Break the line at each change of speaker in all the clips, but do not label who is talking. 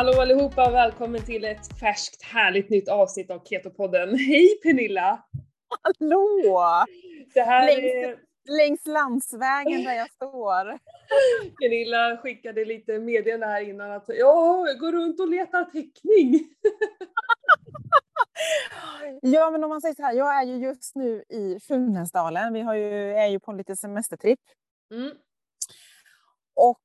Hallå allihopa och välkommen till ett färskt härligt nytt avsnitt av Keto-podden. Hej Pernilla!
Hallå!
Det här
Längs,
är...
längs landsvägen där jag står.
Pernilla skickade lite meddelande här innan att jag går runt och letar täckning.
Ja, men om man säger så här, jag är ju just nu i Funäsdalen. Vi har ju, är ju på en liten semestertripp.
Mm.
Och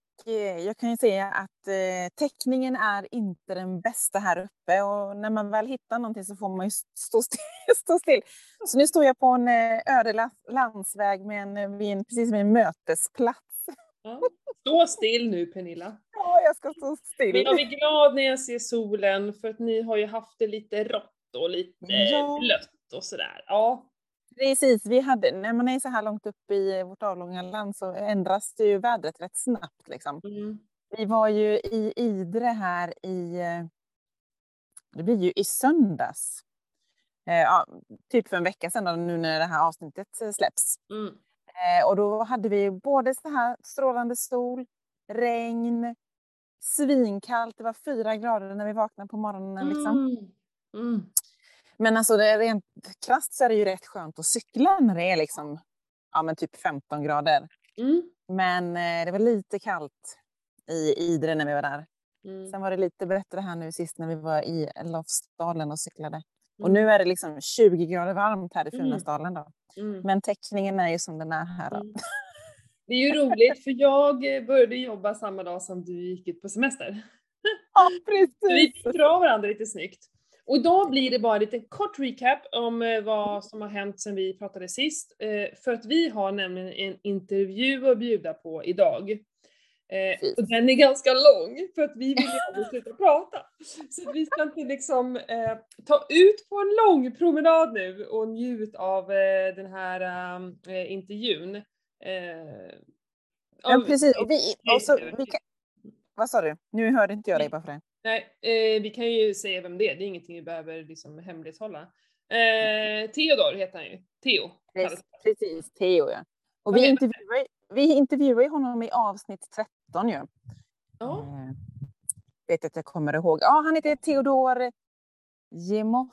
jag kan ju säga att eh, täckningen är inte den bästa här uppe och när man väl hittar någonting så får man ju stå still. stå still. Så nu står jag på en eh, öde la- landsväg med en, vid en, precis med en mötesplats.
Ja. Stå still nu Pernilla.
Ja, jag ska stå
Men
still.
jag blir glad när jag ser solen för att ni har ju haft det lite rått och lite
Ja.
blött och sådär. Ja.
Precis, vi hade, när man är så här långt upp i vårt avlånga land så ändras det ju vädret rätt snabbt. Liksom.
Mm.
Vi var ju i Idre här i, eh, det blir ju i söndags. Eh, ja, typ för en vecka sedan då, nu när det här avsnittet eh, släpps.
Mm.
Eh, och då hade vi både så här strålande sol, regn, svinkallt. Det var fyra grader när vi vaknade på morgonen. Liksom.
Mm. Mm.
Men alltså det är rent krasst så är det ju rätt skönt att cykla när det är liksom, ja men typ 15 grader.
Mm.
Men eh, det var lite kallt i Idre när vi var där.
Mm.
Sen var det lite bättre här nu sist när vi var i Lofsdalen och cyklade. Och
Mm.
nu är det liksom 20 grader varmt här i
Mm.
Funäsdalen då.
Mm.
Men täckningen är ju som den är här då.
Mm. Det är ju roligt för jag eh, började jobba samma dag som du gick ut på semester.
Ja,
Så vi
precis!
fick dra varandra lite snyggt. Och idag blir det bara en liten kort recap om eh, vad som har hänt sedan vi pratade sist. Eh, För att vi har nämligen en intervju att bjuda på idag. Eh, och den är ganska lång för att vi vill ju aldrig sluta prata. Så vi ska inte liksom eh, ta ut på en lång promenad nu och njut av eh, den här eh, intervjun.
Ja, precis. Och vi, och så, vi kan, vad sa du? Nu hörde inte jag dig bara för det.
Nej, eh, vi kan ju säga vem det är, det är ingenting vi behöver liksom hemlighålla. Eh, Theodor heter han ju. Theo.
Precis, precis Theo ja. Och vi intervjuar, vi intervjuar ju honom i avsnitt 13 ju.
Ja.
Eh, vet att jag kommer ihåg. Ja, han heter Theodor Gemo.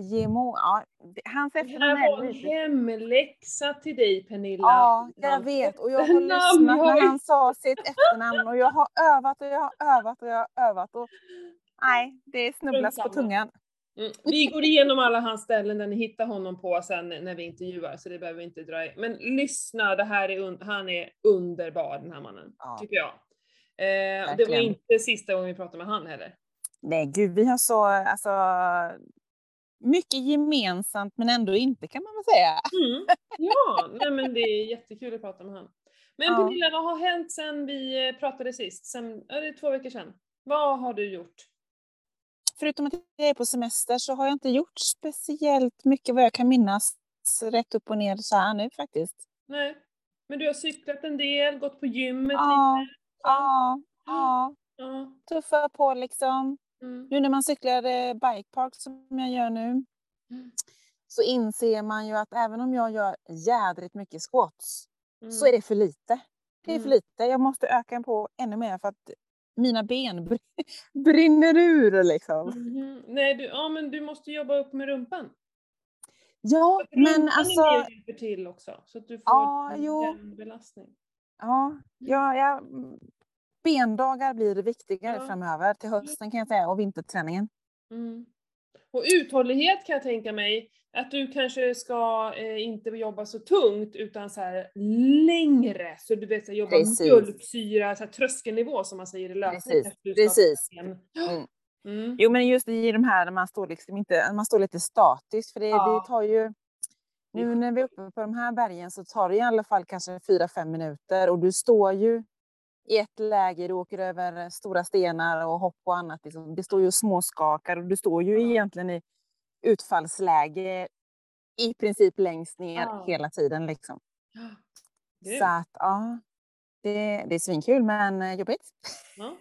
Gemo, ja, det- hans
Det
efternamn
här
är
var en
lite...
hemläxa till dig Pernilla.
Ja, jag vet. Och jag har lyssnat när han sa sitt efternamn och jag har övat och jag har övat och jag har övat. Och... Nej, det snubblas på tungan.
Mm. Vi går igenom alla hans ställen där ni hittar honom på sen när vi intervjuar, så det behöver vi inte dra i. Men lyssna, det här är han är underbar den här mannen,
Ja.
tycker jag. Eh, det var inte sista gången vi pratade med han heller.
Nej, gud, vi har så alltså, mycket gemensamt men ändå inte kan man väl säga.
Mm. Ja, nej men det är jättekul att prata med han. Men
Ja.
Pernilla, vad har hänt sen vi eh, pratade sist? Sen, ja, det är två veckor sedan. Vad har du gjort?
Förutom att jag är på semester så har jag inte gjort speciellt mycket vad jag kan minnas rätt upp och ner så här nu faktiskt.
Nej, men du har cyklat en del, gått på gymmet
Ja,
lite.
ja, ja.
Ja.
Tuffa på liksom.
Mm.
Nu när man cyklar eh, bikepark som jag gör nu
Mm.
så inser man ju att även om jag gör jädrigt mycket squats
Mm.
så är det för lite. Det är för
Mm.
lite. Jag måste öka på ännu mer för att mina ben br- brinner ur liksom.
Mhm. Nej, du, ja men du måste jobba upp med rumpan.
Ja,
Rumpan
men alltså.
och hjälper till också, så att du får
Ja,
en
jo.
belastning.
Ja, ja, ja, bendagar blir viktigare
Ja.
framöver till hösten kan jag säga och vinterträningen.
Mm. Och uthållighet kan jag tänka mig, att du kanske ska eh, inte jobba så tungt utan så här längre, så du vet så här, jobba mjölksyra, så här, tröskelnivå som man säger i löpning.
Precis, precis. Mm.
Mm.
Jo, men just i de här när man står liksom inte, man står lite statiskt för det,
Ja.
det tar ju nu när vi är uppe på de här bergen så tar det i alla fall kanske 4-5 minuter och du står ju i ett läge, du åker över stora stenar och hopp och annat. Liksom. Det står ju småskakar och du står ju egentligen i utfallsläge i princip längst ner
Ja.
hela tiden. Liksom.
Grymt.
Så att ja, det, det är svinkul men eh, jobbigt.
Ja.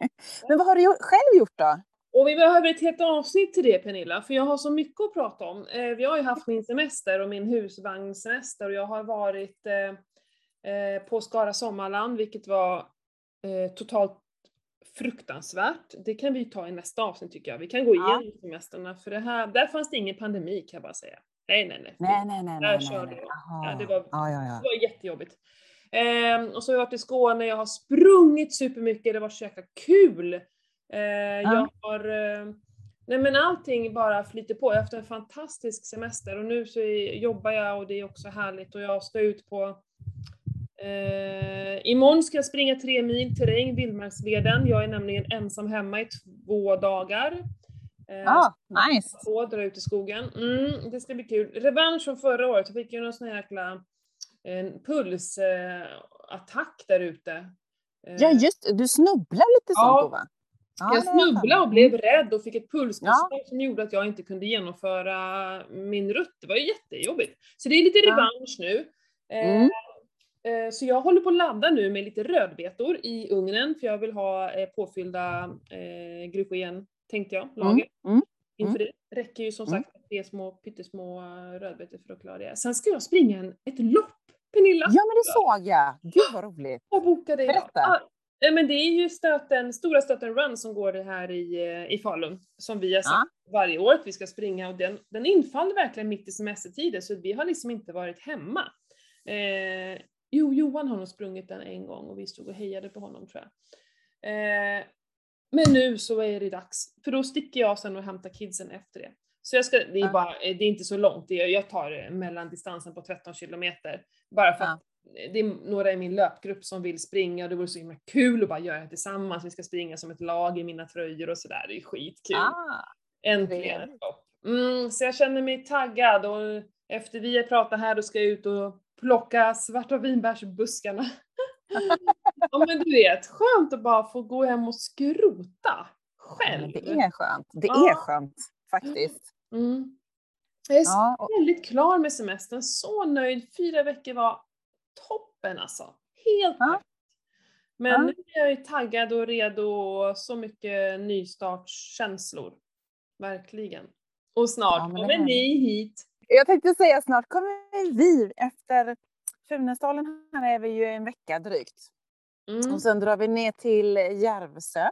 Men vad har du gjort, själv gjort då?
Och vi behöver ett helt avsnitt till det Pernilla, för jag har så mycket att prata om. Eh, vi har ju haft min semester och min husvagnssemester och jag har varit eh, eh, på Skara Sommarland, vilket var eh, totalt fruktansvärt. Det kan vi ta i nästa avsnitt tycker jag. Vi kan gå
Ja.
igenom semestrarna för det här, där fanns det ingen pandemi kan jag bara säga. Nej, nej, nej.
Nej, nej, nej.
Där
nej,
körde
nej.
Ja, det var-
Ja, ja,
Det
ja.
var jättejobbigt. Ehm, och så har jag varit i Skåne, jag har sprungit supermycket, det var så jäkla kul. Eh, Jag har, eh, nej men allting bara flyter på. Jag har haft en fantastisk semester och nu så jobbar jag och det är också härligt och jag ska ut på Eh, imorgon ska jag springa tre mil terräng, Vildmarksleden. Jag är nämligen ensam hemma i två dagar. Eh,
Ja, nice.
på, dra ut i skogen. Mm, det ska bli kul. Revansch från förra året, jag fick ju någon sån här jäkla en pulsattack eh, där ute. Eh,
Ja, just. Du snubblar lite
Ja.
sånt då, va? Ja,
jag snubblade och blev rädd och fick ett pulspåslag som gjorde att jag inte kunde genomföra min rutt. Det var ju jättejobbigt. Så det är lite
Ja.
revansch nu. Eh,
Mm.
Eh, Så jag håller på att ladda nu med lite rödbetor i ugnen för jag vill ha eh, påfyllda eh, tänkte jag, lager.
mm,
Inför det räcker ju som
Mm.
sagt tre små pyttesmå rödbetor för att klara det. Sen ska jag springa en, ett lopp, Pernilla!
Ja, men det såg jag. Gud vad roligt.
Jag bokade idag.
Berätta.
Ah, eh, men det är ju stöten, stora stöten run som går det här i, eh, i Falun. Som vi har sagt varje år att vi ska springa och den, den infaller verkligen mitt i semestertider så vi har liksom inte varit hemma. Eh, jo, Johan har nog sprungit den en gång och vi stod och hejade på honom tror jag. Eh, men nu så är det dags, för då sticker jag sen och hämtar kidsen efter det. Så jag ska, det är bara, eh, det är inte så långt, jag tar eh, mellandistansen på 13 kilometer. Bara för att det är några i min löpgrupp som vill springa och det vore så himla kul att bara göra det tillsammans. Vi ska springa som ett lag i mina tröjor och sådär. Det är skitkul.
Ah,
Äntligen
trevligt.
ett lopp. Mm, så jag känner mig taggad och efter vi har pratat här då ska jag ut och plocka svarta vinbärsbuskarna. ja men du vet, skönt att bara få gå hem och skrota själv.
det är skönt. Det
Ja.
är skönt faktiskt.
Mm. Jag är
Ja, och,
väldigt klar med semestern, så nöjd. Fyra veckor var toppen alltså. Helt
Ja.
Men
Ja.
nu är jag ju taggad och redo och så mycket nystartskänslor. Verkligen. Och snart
Ja,
kommer
är
ni hit.
Jag tänkte säga snart kommer vi efter Funäsdalen här är vi ju en vecka drygt.
Mm.
Och sen drar vi ner till Järvsö.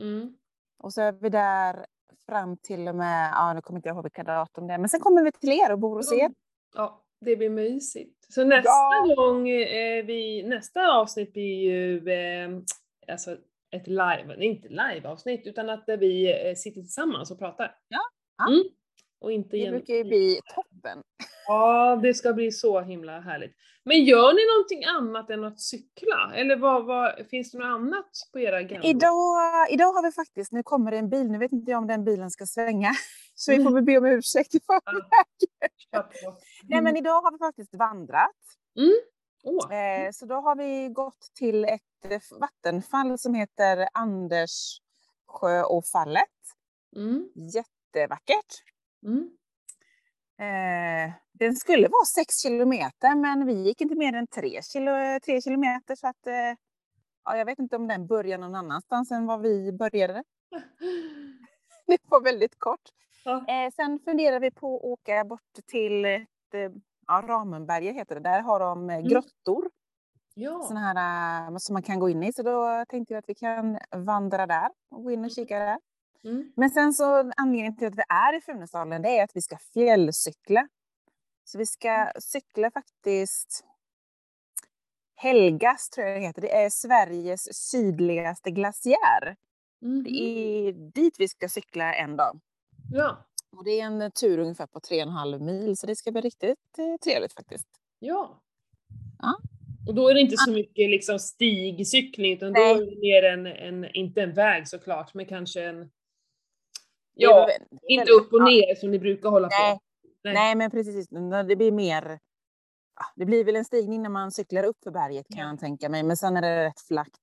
Mm.
Och så är vi där fram till och med, ja nu kommer inte jag ihåg vilka datum det är, men sen kommer vi till er och bor hos er.
Ja, det blir mysigt. Så nästa
Ja.
gång, eh, vi, nästa avsnitt blir ju eh, alltså ett live, inte live-avsnitt, utan att vi eh, sitter tillsammans och pratar.
Ja. Ja.
Mm. Och inte
Det brukar ju bli toppen.
Ja, det ska bli så himla härligt. Men gör ni någonting annat än att cykla? Eller vad, vad, finns det något annat på era agenda?
Idag, idag har vi faktiskt, nu kommer det en bil, nu vet inte jag om den bilen ska svänga. Så
Mm.
vi får väl be om ursäkt ifall
Ja. Kör på.
Nej men idag har vi faktiskt vandrat.
Åh.
Eh, så då har vi gått till ett vattenfall som heter Anderssjöåfallet.
Mm.
Jättevackert.
Mm.
Eh, den skulle vara sex kilometer men vi gick inte mer än tre, kilo, tre kilometer så att eh, ja, jag vet inte om den börjar någon annanstans än var vi började. Det var väldigt kort.
Ja.
Eh, sen funderar vi på att åka bort till ett, eh, ja, Ramenberget heter det. Där har de eh, grottor
Ja.
såna här, eh, som man kan gå in i. Så då tänkte jag att vi kan vandra där och gå in och kika där.
Mm.
Men sen så anledningen till att vi är i Funäsdalen det är att vi ska fjällcykla. Så vi ska cykla faktiskt Helgas tror jag det heter. Det är Sveriges sydligaste glaciär.
Mhm.
Det är dit vi ska cykla en dag.
Ja.
Och det är en tur ungefär på 3,5 mil så det ska bli riktigt eh, trevligt faktiskt.
Ja.
Ja.
Och då är det inte så mycket liksom stigcykling utan då
Nej.
är det mer en, en, inte en väg såklart, men kanske en, ja,
väl-
inte
väldigt-
upp och
ja.
ner som ni brukar hålla
Nej.
på. Nej.
Nej, men precis. Det blir mer... ja, Det blir väl en stigning när man cyklar upp för berget kan
Ja.
jag tänka mig. Men sen är det rätt flackt.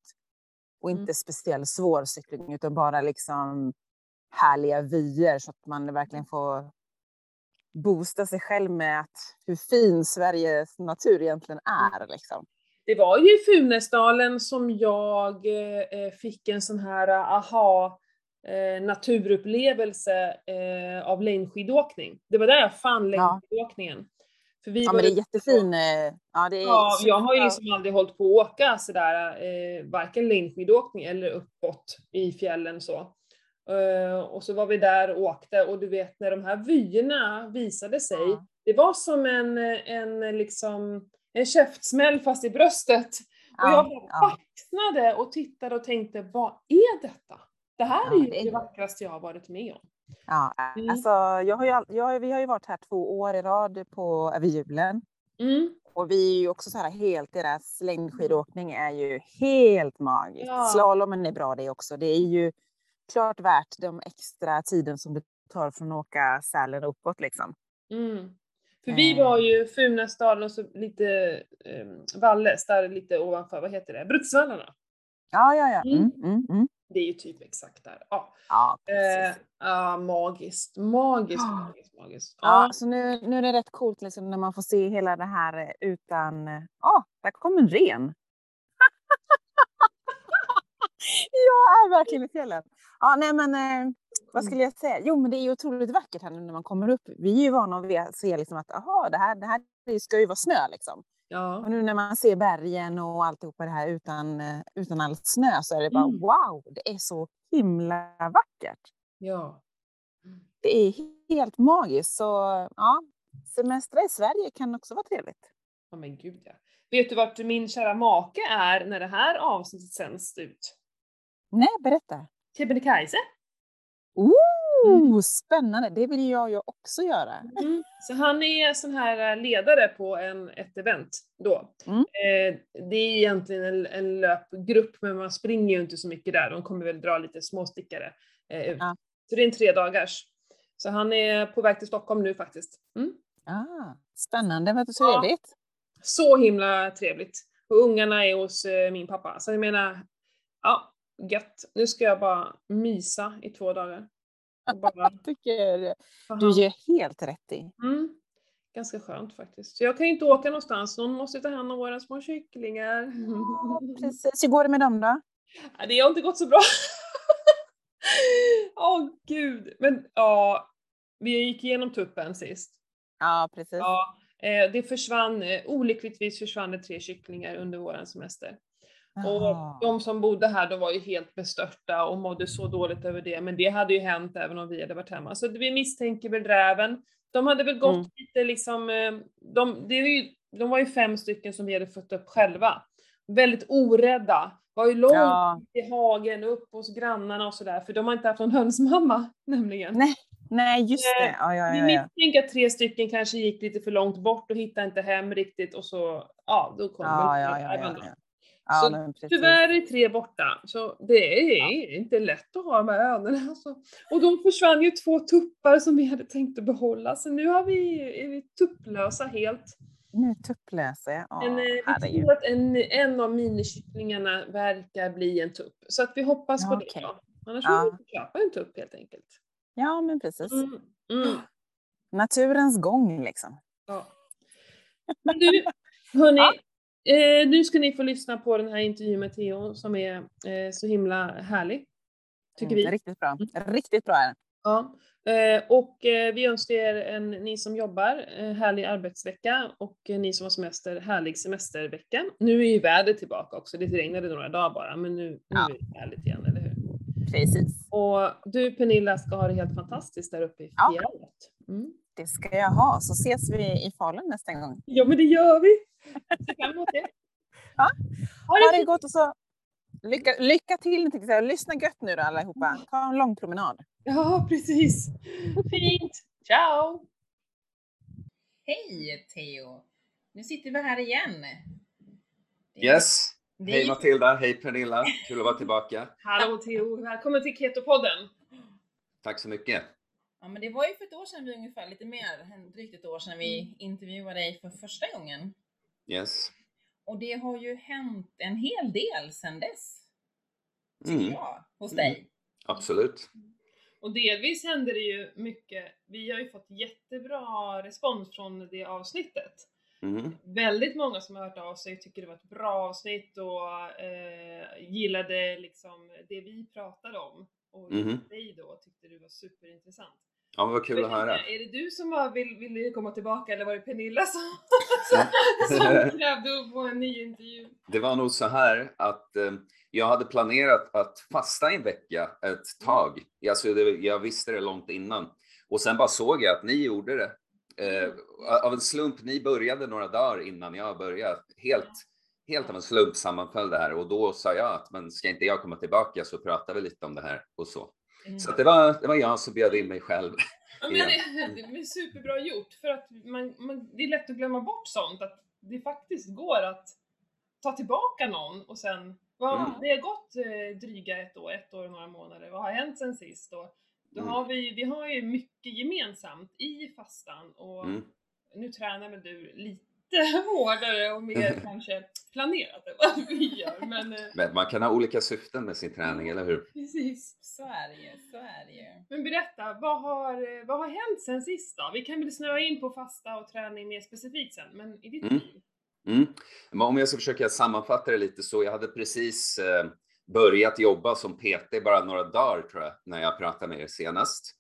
Och inte
Mm.
speciellt svår cykling utan bara liksom härliga vyer så att man verkligen får boosta sig själv med att hur fin Sveriges natur egentligen är. Liksom.
Det var ju i Funäsdalen som jag eh, fick en sån här eh, aha eh, naturupplevelse eh, av längdskidåkning. Det var där jag fann
Ja.
längdskidåkningen. För vi
Ja, men det är jättefin. eh, Ja, det är
Ja, jag har ju liksom aldrig hållit på att åka sådär, eh, varken längdskidåkning eller uppåt i fjällen så. Eh, och så var vi där och åkte och du vet när de här vyerna visade sig,
Ja.
det var som en, en liksom, en käftsmäll fast i bröstet. Och jag bara
ja.
och tittade och tänkte, vad är detta? Det här är ju
det
vackraste jag har varit med om.
Ja,
Mm.
alltså, jag har ju, jag, vi har ju varit här två år i rad på, över julen.
Mm.
Och vi är ju också så här helt, deras längdskidåkning är ju helt magiskt.
Ja.
Slalomen är bra det också. Det är ju klart värt de extra tiden som det tar från att åka Sälen uppåt liksom.
Mm. För vi
Eh.
var ju Funäsdalen och så lite eh, Valles, där lite ovanför, vad heter det, Bruksvallarna.
Ja, ja, ja.
Mm.
Mm,
är ju typ exakt där. Ja,
Ja,
eh,
precis.
ja magiskt, magiskt,
Ja.
magiskt, magiskt.
Ja,
Ja,
så nu, nu är det rätt coolt liksom, när man får se hela det här eh, utan... eh, Ja, där kom en ren. jag är verkligen i fjällen. Ja, nej men eh, vad skulle jag säga? Jo, men det är ju otroligt vackert här nu när man kommer upp. Vi är ju vana att se liksom att aha, det här, det här ska ju vara snö liksom.
Ja.
Och nu när man ser bergen och alltihopa det här utan, eh, utan allt snö så är det bara
Mm.
wow, det är så himla vackert.
ja.
Det är helt magiskt. Så ja, semestra i Sverige kan också vara trevligt.
Ja men gud ja. Vet du vart min kära make är när det här avsnittet sänds ut?
Nej, berätta.
Kebnekaise.
Ooh, Spännande, det vill jag ju också göra.
Mm. Så han är sån här eh, ledare på en, ett event då.
Mm.
Eh, det är egentligen en, en löpgrupp men man springer ju inte så mycket där, de kommer väl dra lite småstickare eh, ut.
Ja.
Så det är en tre dagars. Så han är på väg till Stockholm nu faktiskt. Mm.
Ah, spännande, vad
Ja.
trevligt.
Så himla trevligt. Och ungarna är hos eh, min pappa. Så jag menar, ja, gött. Nu ska jag bara mysa i två dagar. Bara
tycker du gör helt rätt i.
Mm. Ganska skönt faktiskt. Så jag kan ju inte åka någonstans, någon måste ta hand om våra små kycklingar.
Precis, hur går det med dem då?
Ja, det har inte gått så bra. Åh gud. Men ja, vi gick igenom tuppen sist.
Ja, precis.
Ja, eh, det försvann, eh, olyckligtvis försvann det tre kycklingar under våran semester. Och de som bodde här, de var ju helt bestörta och mådde så dåligt över det, men det hade ju hänt även om vi hade varit hemma. Så vi misstänker väl räven. De hade väl gått
Mm.
lite liksom, eh, de, det är ju, de var ju fem stycken som vi hade fött upp själva. Väldigt orädda. Var ju långt
Ja.
i hagen, upp hos grannarna och sådär, för de har inte haft någon hönsmamma nämligen.
Nej, nej, just det. Ja, ja,
Vi
ja, ja.
misstänker att tre stycken kanske gick lite för långt bort och hittade inte hem riktigt och så, ja, då kom
Ja,
väl
ja, ja, ja. Ja. Ja,
Så
men precis.
Tyvärr är tre borta, så det är inte lätt att ha de här önerna. Alltså. Och då försvann ju två tuppar som vi hade tänkt att behålla, så nu har vi, är vi tupplösa helt.
Nu tupplöser jag. Ja,
Men eh, vi tror att en, en av minikycklingarna verkar bli en tupp, så att vi hoppas
Ja,
på det då. Annars
Ja.
får vi köpa en tupp helt enkelt.
Ja, men precis.
Mm. Mm.
Naturens gång liksom.
Ja. Men du, hörni, eh, nu ska ni få lyssna på den här intervjun med Theo som är eh, så himla härlig. Tycker
Mm,
vi.
Riktigt bra. Riktigt bra är den.
Ja. Eh, och eh, vi önskar er, en, ni som jobbar, eh, härlig arbetsvecka och eh, ni som har semester, härlig semestervecka. Nu är ju vädret tillbaka också, det regnade några dagar bara, men nu, nu
Ja.
är det härligt igen, eller hur?
Precis.
Och du Pernilla ska ha det helt fantastiskt där uppe i
Ja.
fjället. Mm.
Det ska jag ha. Så ses vi i Falun nästa gång.
Ja men det gör vi! Fram emot det.
Ja.
Ha
Ha
det
gott och så lycka, lycka till. Lyssna gött nu då allihopa. Ta en lång promenad.
Ja, precis. Fint. Ciao!
Hej Theo! Nu sitter vi här igen.
Yes.
det-
Hej Matilda, hej Pernilla. Kul att vara tillbaka.
Hallå Theo, välkommen till Keto-podden.
Tack så mycket.
Ja, men det var ju för ett år sedan vi ungefär, lite mer, än drygt ett år sedan vi intervjuade dig för första gången.
Yes.
Och det har ju hänt en hel del sedan dess, tycker
Mm,
jag, hos dig.
absolut.
Och delvis händer det ju mycket. Vi har ju fått jättebra respons från det avsnittet.
Mm.
Väldigt många som har hört av sig tycker det var ett bra avsnitt och eh, gillade liksom det vi pratade om. Och
Mhm.
dig då tyckte det var superintressant.
Ja, men vad kul att höra.
Är det du som var, vill, ville komma tillbaka eller var det Pernilla som, som krävde att få en ny intervju?
Det var nog så här att eh, jag hade planerat att fasta en vecka ett tag. Alltså, det, jag visste det långt innan. Och sen bara såg jag att ni gjorde det. Eh, av en slump, ni började några dagar innan jag började. Helt, helt av en slump sammanföll det här och då sa jag att men ska inte jag komma tillbaka så pratar vi lite om det här och så.
Mm.
Så det, var, det var jag som bjöd in mig själv.
Ja, men det, det är superbra gjort för att man, man, det är lätt att glömma bort sånt att det faktiskt går att ta tillbaka någon och sen vad,
Mm.
det har gått eh, dryga ett år, ett år och några månader, vad har hänt sen sist? Och då
Mm.
har vi, vi har ju mycket gemensamt i fastan och
Mm.
nu tränar väl du lite hårdare och mer kanske planerat än vad vi gör men eh,
Men man kan ha olika syften med sin träning, eller hur?
precis.
Så är det ju, så är det ju.
Men berätta, vad har, eh, vad har hänt sen sist då? Vi kan väl snöa in på fasta och träning mer specifikt sen, men i ditt
Mm.
liv?
Mm. Men om jag ska försöka sammanfatta det lite så, jag hade precis eh, börjat jobba som PT bara några dagar tror jag, när jag pratade med er senast.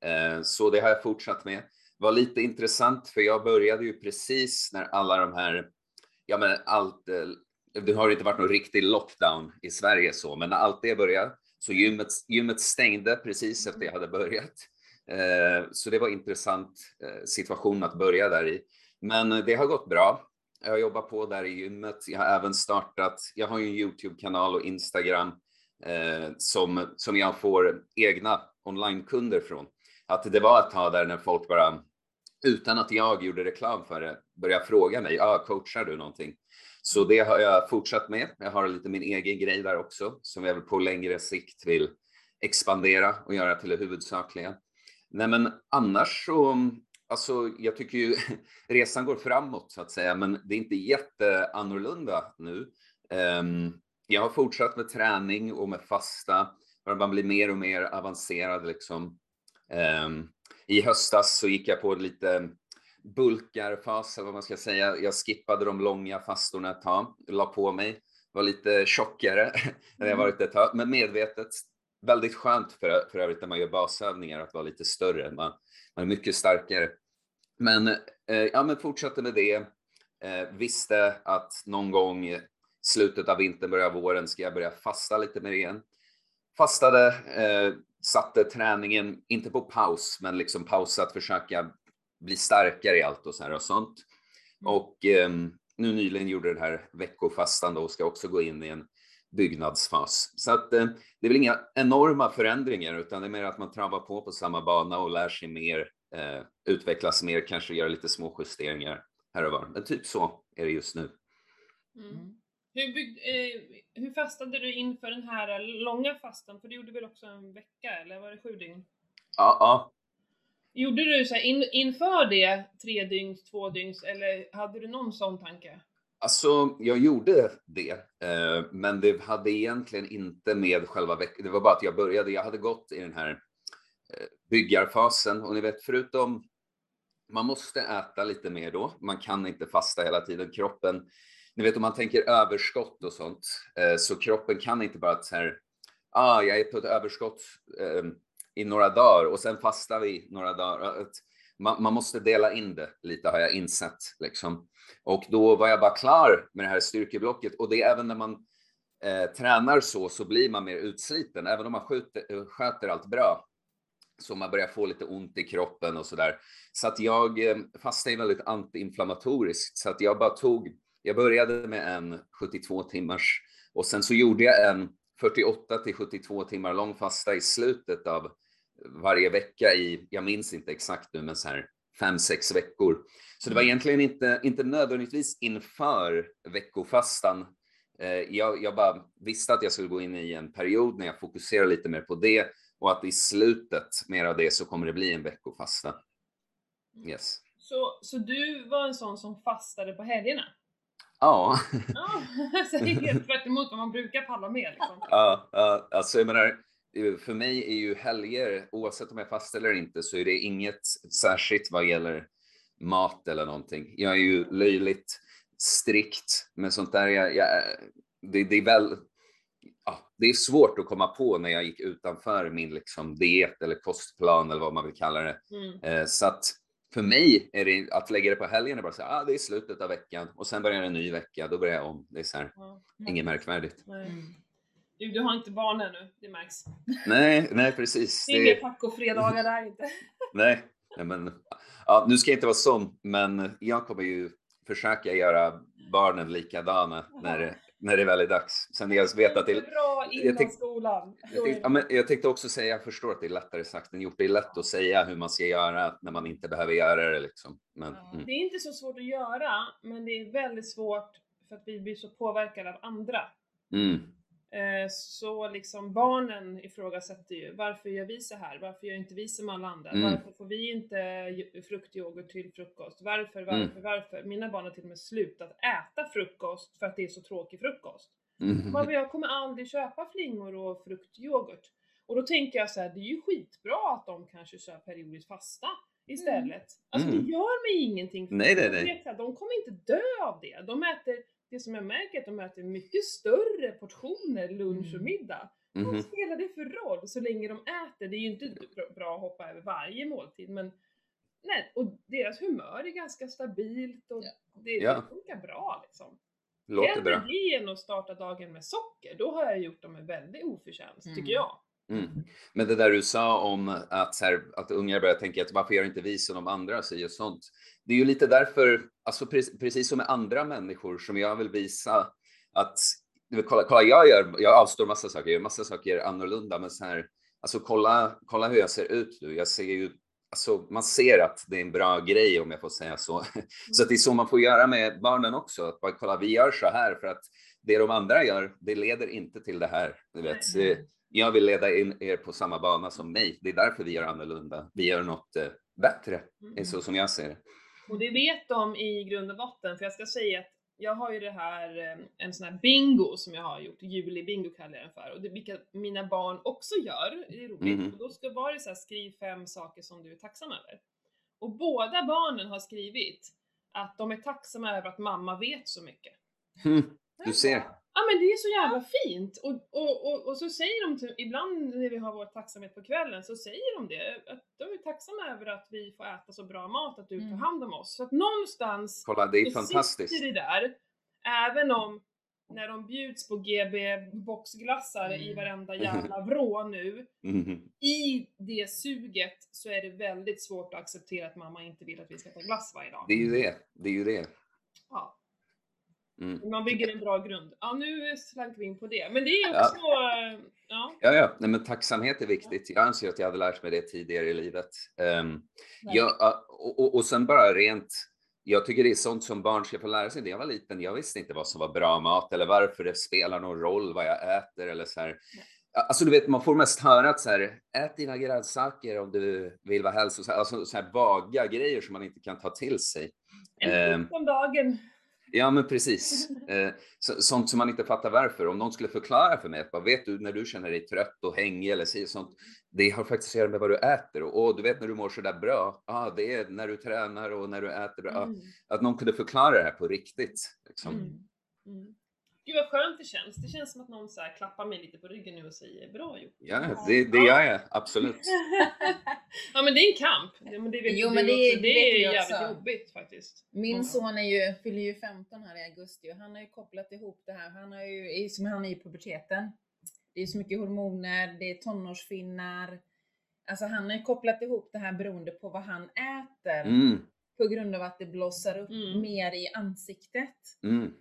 Eh, så det har jag fortsatt med var lite intressant för jag började ju precis när alla de här, ja men allt, eh, det har inte varit någon riktig lockdown i Sverige så, men när allt det började så gymmet, gymmet stängde precis efter jag hade börjat. Eh, så det var intressant eh, situation att börja där i. Men det har gått bra. Jag jobbar på där i gymmet. Jag har även startat, jag har ju en Youtube-kanal och Instagram som, som jag får egna onlinekunder från. Att det var ett tag där när folk bara, utan att jag gjorde reklam för det, började fråga mig, ah, coachar du någonting? Så det har jag fortsatt med. Jag har lite min egen grej där också, som jag väl på längre sikt vill expandera och göra till det huvudsakliga. Nej, men annars så, alltså jag tycker ju resan går framåt så att säga, men det är inte jätteannorlunda nu. Um, jag har fortsatt med träning och med fasta, man blir mer och mer avancerad liksom. Um, I höstas så gick jag på lite bulkarfas, eller vad man ska säga. Jag skippade de långa fastorna ett tag, la på mig, var lite tjockare än jag varit ett tag, men medvetet. Väldigt skönt för, för övrigt när man gör basövningar att vara lite större. Man, man är mycket starkare. Men, eh, ja, men fortsatte med det. Eh, visste att någon gång slutet av vintern, början av våren ska jag börja fasta lite mer igen. Fastade, eh, satte träningen, inte på paus, men liksom pausa att försöka bli starkare i allt och så här och sånt.
Mm.
Och eh, nu nyligen gjorde den här veckofastan då och ska också gå in i en byggnadsfas. Så att eh, det är väl inga enorma förändringar utan det är mer att man travar på på samma bana och lär sig mer, eh, utvecklas mer, kanske göra lite små justeringar här och var. Men typ så är det just nu.
Mm. Hur, bygg, eh, hur fastade du inför den här långa fastan? För du gjorde väl också en vecka, eller var det sju dygn?
Ja, ja.
Gjorde du så här in, inför det tre dygns, två dygns, eller hade du någon sån tanke?
Alltså, jag gjorde det, eh, men det hade egentligen inte med själva veckan. Det var bara att jag började. Jag hade gått i den här eh, byggarfasen och ni vet, förutom man måste äta lite mer då. Man kan inte fasta hela tiden. Kroppen, ni vet om man tänker överskott och sånt, eh, så kroppen kan inte bara så här, ah, jag är på ett överskott eh, i några dagar och sen fastar vi några dagar. Man, man måste dela in det lite har jag insett liksom. Och då var jag bara klar med det här styrkeblocket och det är även när man eh, tränar så, så blir man mer utsliten, även om man skjuter, sköter allt bra. Så man börjar få lite ont i kroppen och så där. Så att jag eh, fastnade är väldigt antiinflammatoriskt, så att jag bara tog, jag började med en 72 timmars och sen så gjorde jag en 48 till 72 timmar lång fasta i slutet av varje vecka i, jag minns inte exakt nu, men så här fem, sex veckor. Så det var egentligen inte, inte nödvändigtvis inför veckofastan. Eh, jag, jag bara visste att jag skulle gå in i en period när jag fokuserar lite mer på det och att i slutet mer av det så kommer det bli en veckofasta. Yes.
Så, så du var en sån som fastade på helgerna?
Ja,
Ja, så det är helt tvärt emot vad man brukar palla med liksom.
ja, ja, alltså jag menar, för mig är ju helger, oavsett om jag fastar eller inte, så är det inget särskilt vad gäller mat eller någonting. Jag är ju löjligt strikt med sånt där. Jag, jag, det, det är väl, ja, det är svårt att komma på när jag gick utanför min liksom diet eller kostplan eller vad man vill kalla det.
Mm.
Eh, så att för mig är det att lägga det på helgen är bara så här, ah, det är slutet av veckan och sen börjar en ny vecka, då börjar jag om. Det är så här,
Ja.
inget märkvärdigt.
Mm.
Du, du har inte barn ännu, det märks.
Nej, nej precis.
Det är inga
Det,
tacofredagar där inte.
nej, nej, men ja, nu ska jag inte vara sån, men jag kommer ju försöka göra barnen likadana när, det- när det väl är dags. Sen jag vet att det,
Bra innan
tyck-
skolan.
Jag tänkte, ja, men jag tänkte också säga, jag förstår att det är lättare sagt än gjort. Det är lätt att säga hur man ska göra när man inte behöver göra det. Liksom. Men,
Ja.
mm.
Det är inte så svårt att göra, men det är väldigt svårt för att vi blir så påverkade av andra.
Mm.
Eh, Så liksom barnen ifrågasätter ju, varför gör vi så här? Varför gör inte vi som alla andra?
Mm.
Varför får vi inte fruktyoghurt till frukost? Varför, varför,
Mm.
varför? Mina barn har till och med slutat äta frukost för att det är så tråkig frukost.
Mm.
Jag kommer aldrig köpa flingor och fruktyoghurt. Och då tänker jag så här, det är ju skitbra att de kanske kör periodiskt fasta istället. Alltså
Mm.
det gör mig ingenting. för
Nej, nej, nej.
De kommer inte dö av det. De äter, det som jag märker är att de äter mycket större portioner lunch och
Mm.
middag. Vad
Mhm.
spelar det för roll så länge de äter? Det är ju inte bra- bra att hoppa över varje måltid men nej, och deras humör är ganska stabilt och
Ja.
det,
Ja.
det funkar bra liksom.
Låter bra.
det än att starta dagen med socker. Då har jag gjort dem en väldig oförtjänst,
Mm.
tycker jag.
Mm. Men det där du sa om att, så här, att ungar börjar tänka att varför gör inte vi som de andra säger och sånt. Det är ju lite därför, alltså pre- precis som med andra människor som jag vill visa att, kolla, kolla jag gör, jag avstår massa saker, jag gör massa saker annorlunda, men så här, alltså kolla, kolla hur jag ser ut nu. Jag ser ju, alltså man ser att det är en bra grej om jag får säga så. Så det är så man får göra med barnen också, att bara kolla, vi gör så här för att det de andra gör, det leder inte till det här. Du vet. Eh, Jag vill leda in er på samma bana som mig. Det är därför vi gör annorlunda. Vi gör något eh, bättre, är så som jag ser det.
Och det vet de i grund och botten, för jag ska säga att jag har ju det här, eh, en sån här bingo som jag har gjort, juli-bingo kallar jag den för, och det vilka mina barn också gör, det är roligt.
Mhm.
Och då ska vara det så här, skriv fem saker som du är tacksam över. Och båda barnen har skrivit att de är tacksamma över att mamma vet så mycket.
Hm, du ser.
Ja men det är så jävla fint! Och, och, och, och så säger de, till, ibland när vi har vår tacksamhet på kvällen, så säger de det, att de är tacksamma över att vi får äta så bra mat, att du tar
Mm.
hand om oss. Så att någonstans
Kolla, det är fantastiskt.
sitter det där, även om när de bjuds på GB boxglassar i
Mm.
varenda jävla vrå nu,
Mhm.
i det suget så är det väldigt svårt att acceptera att mamma inte vill att vi ska ta glass varje dag.
Det är ju det. Det är ju det.
Ja.
Mm.
Man bygger en bra grund. Ja, nu slank vi in på det. Men det är
Ja.
också, eh, ja.
Ja, ja, nej, men tacksamhet är viktigt. Jag anser att jag hade lärt mig det tidigare i livet. Um, jag, ja, och, och, och sen bara rent, jag tycker det är sånt som barn ska få lära sig. När jag var liten, jag visste inte vad som var bra mat eller varför det spelar någon roll vad jag äter eller så här. Alltså du vet, man får mest höra att så här, ät dina grönsaker om du vill vara hälsosam. Alltså så här vaga grejer som man inte kan ta till sig.
En om dagen.
Ja, men precis. Eh, så, sånt som man inte fattar varför. Om någon skulle förklara för mig, att, vet du när du känner dig trött och hängig eller si- sånt, det har faktiskt att göra med vad du äter. Och, och du vet när du mår så där bra, ah, det är när du tränar och när du äter bra.
Mm.
Att någon kunde förklara det här på riktigt. Liksom.
Mm. Mm. Gud vad skönt det känns. Det känns som att någon så här klappar mig lite på ryggen nu och säger bra gjort.
Ja, det, det gör jag absolut.
ja men det är en kamp. Ja, men det vet
Jo,
ju
men det-
också.
det
det
vet
är jävligt
också.
jobbigt faktiskt.
Min
Mm.
son är ju, fyller ju 15 här i augusti och han har ju kopplat ihop det här. Han, har ju, är- som han är i puberteten. Det är så mycket hormoner, det är tonårsfinnar. Alltså han har ju kopplat ihop det här beroende på vad han äter.
Mm,
På grund av att det blossar upp
Mm.
mer i ansiktet.
mm.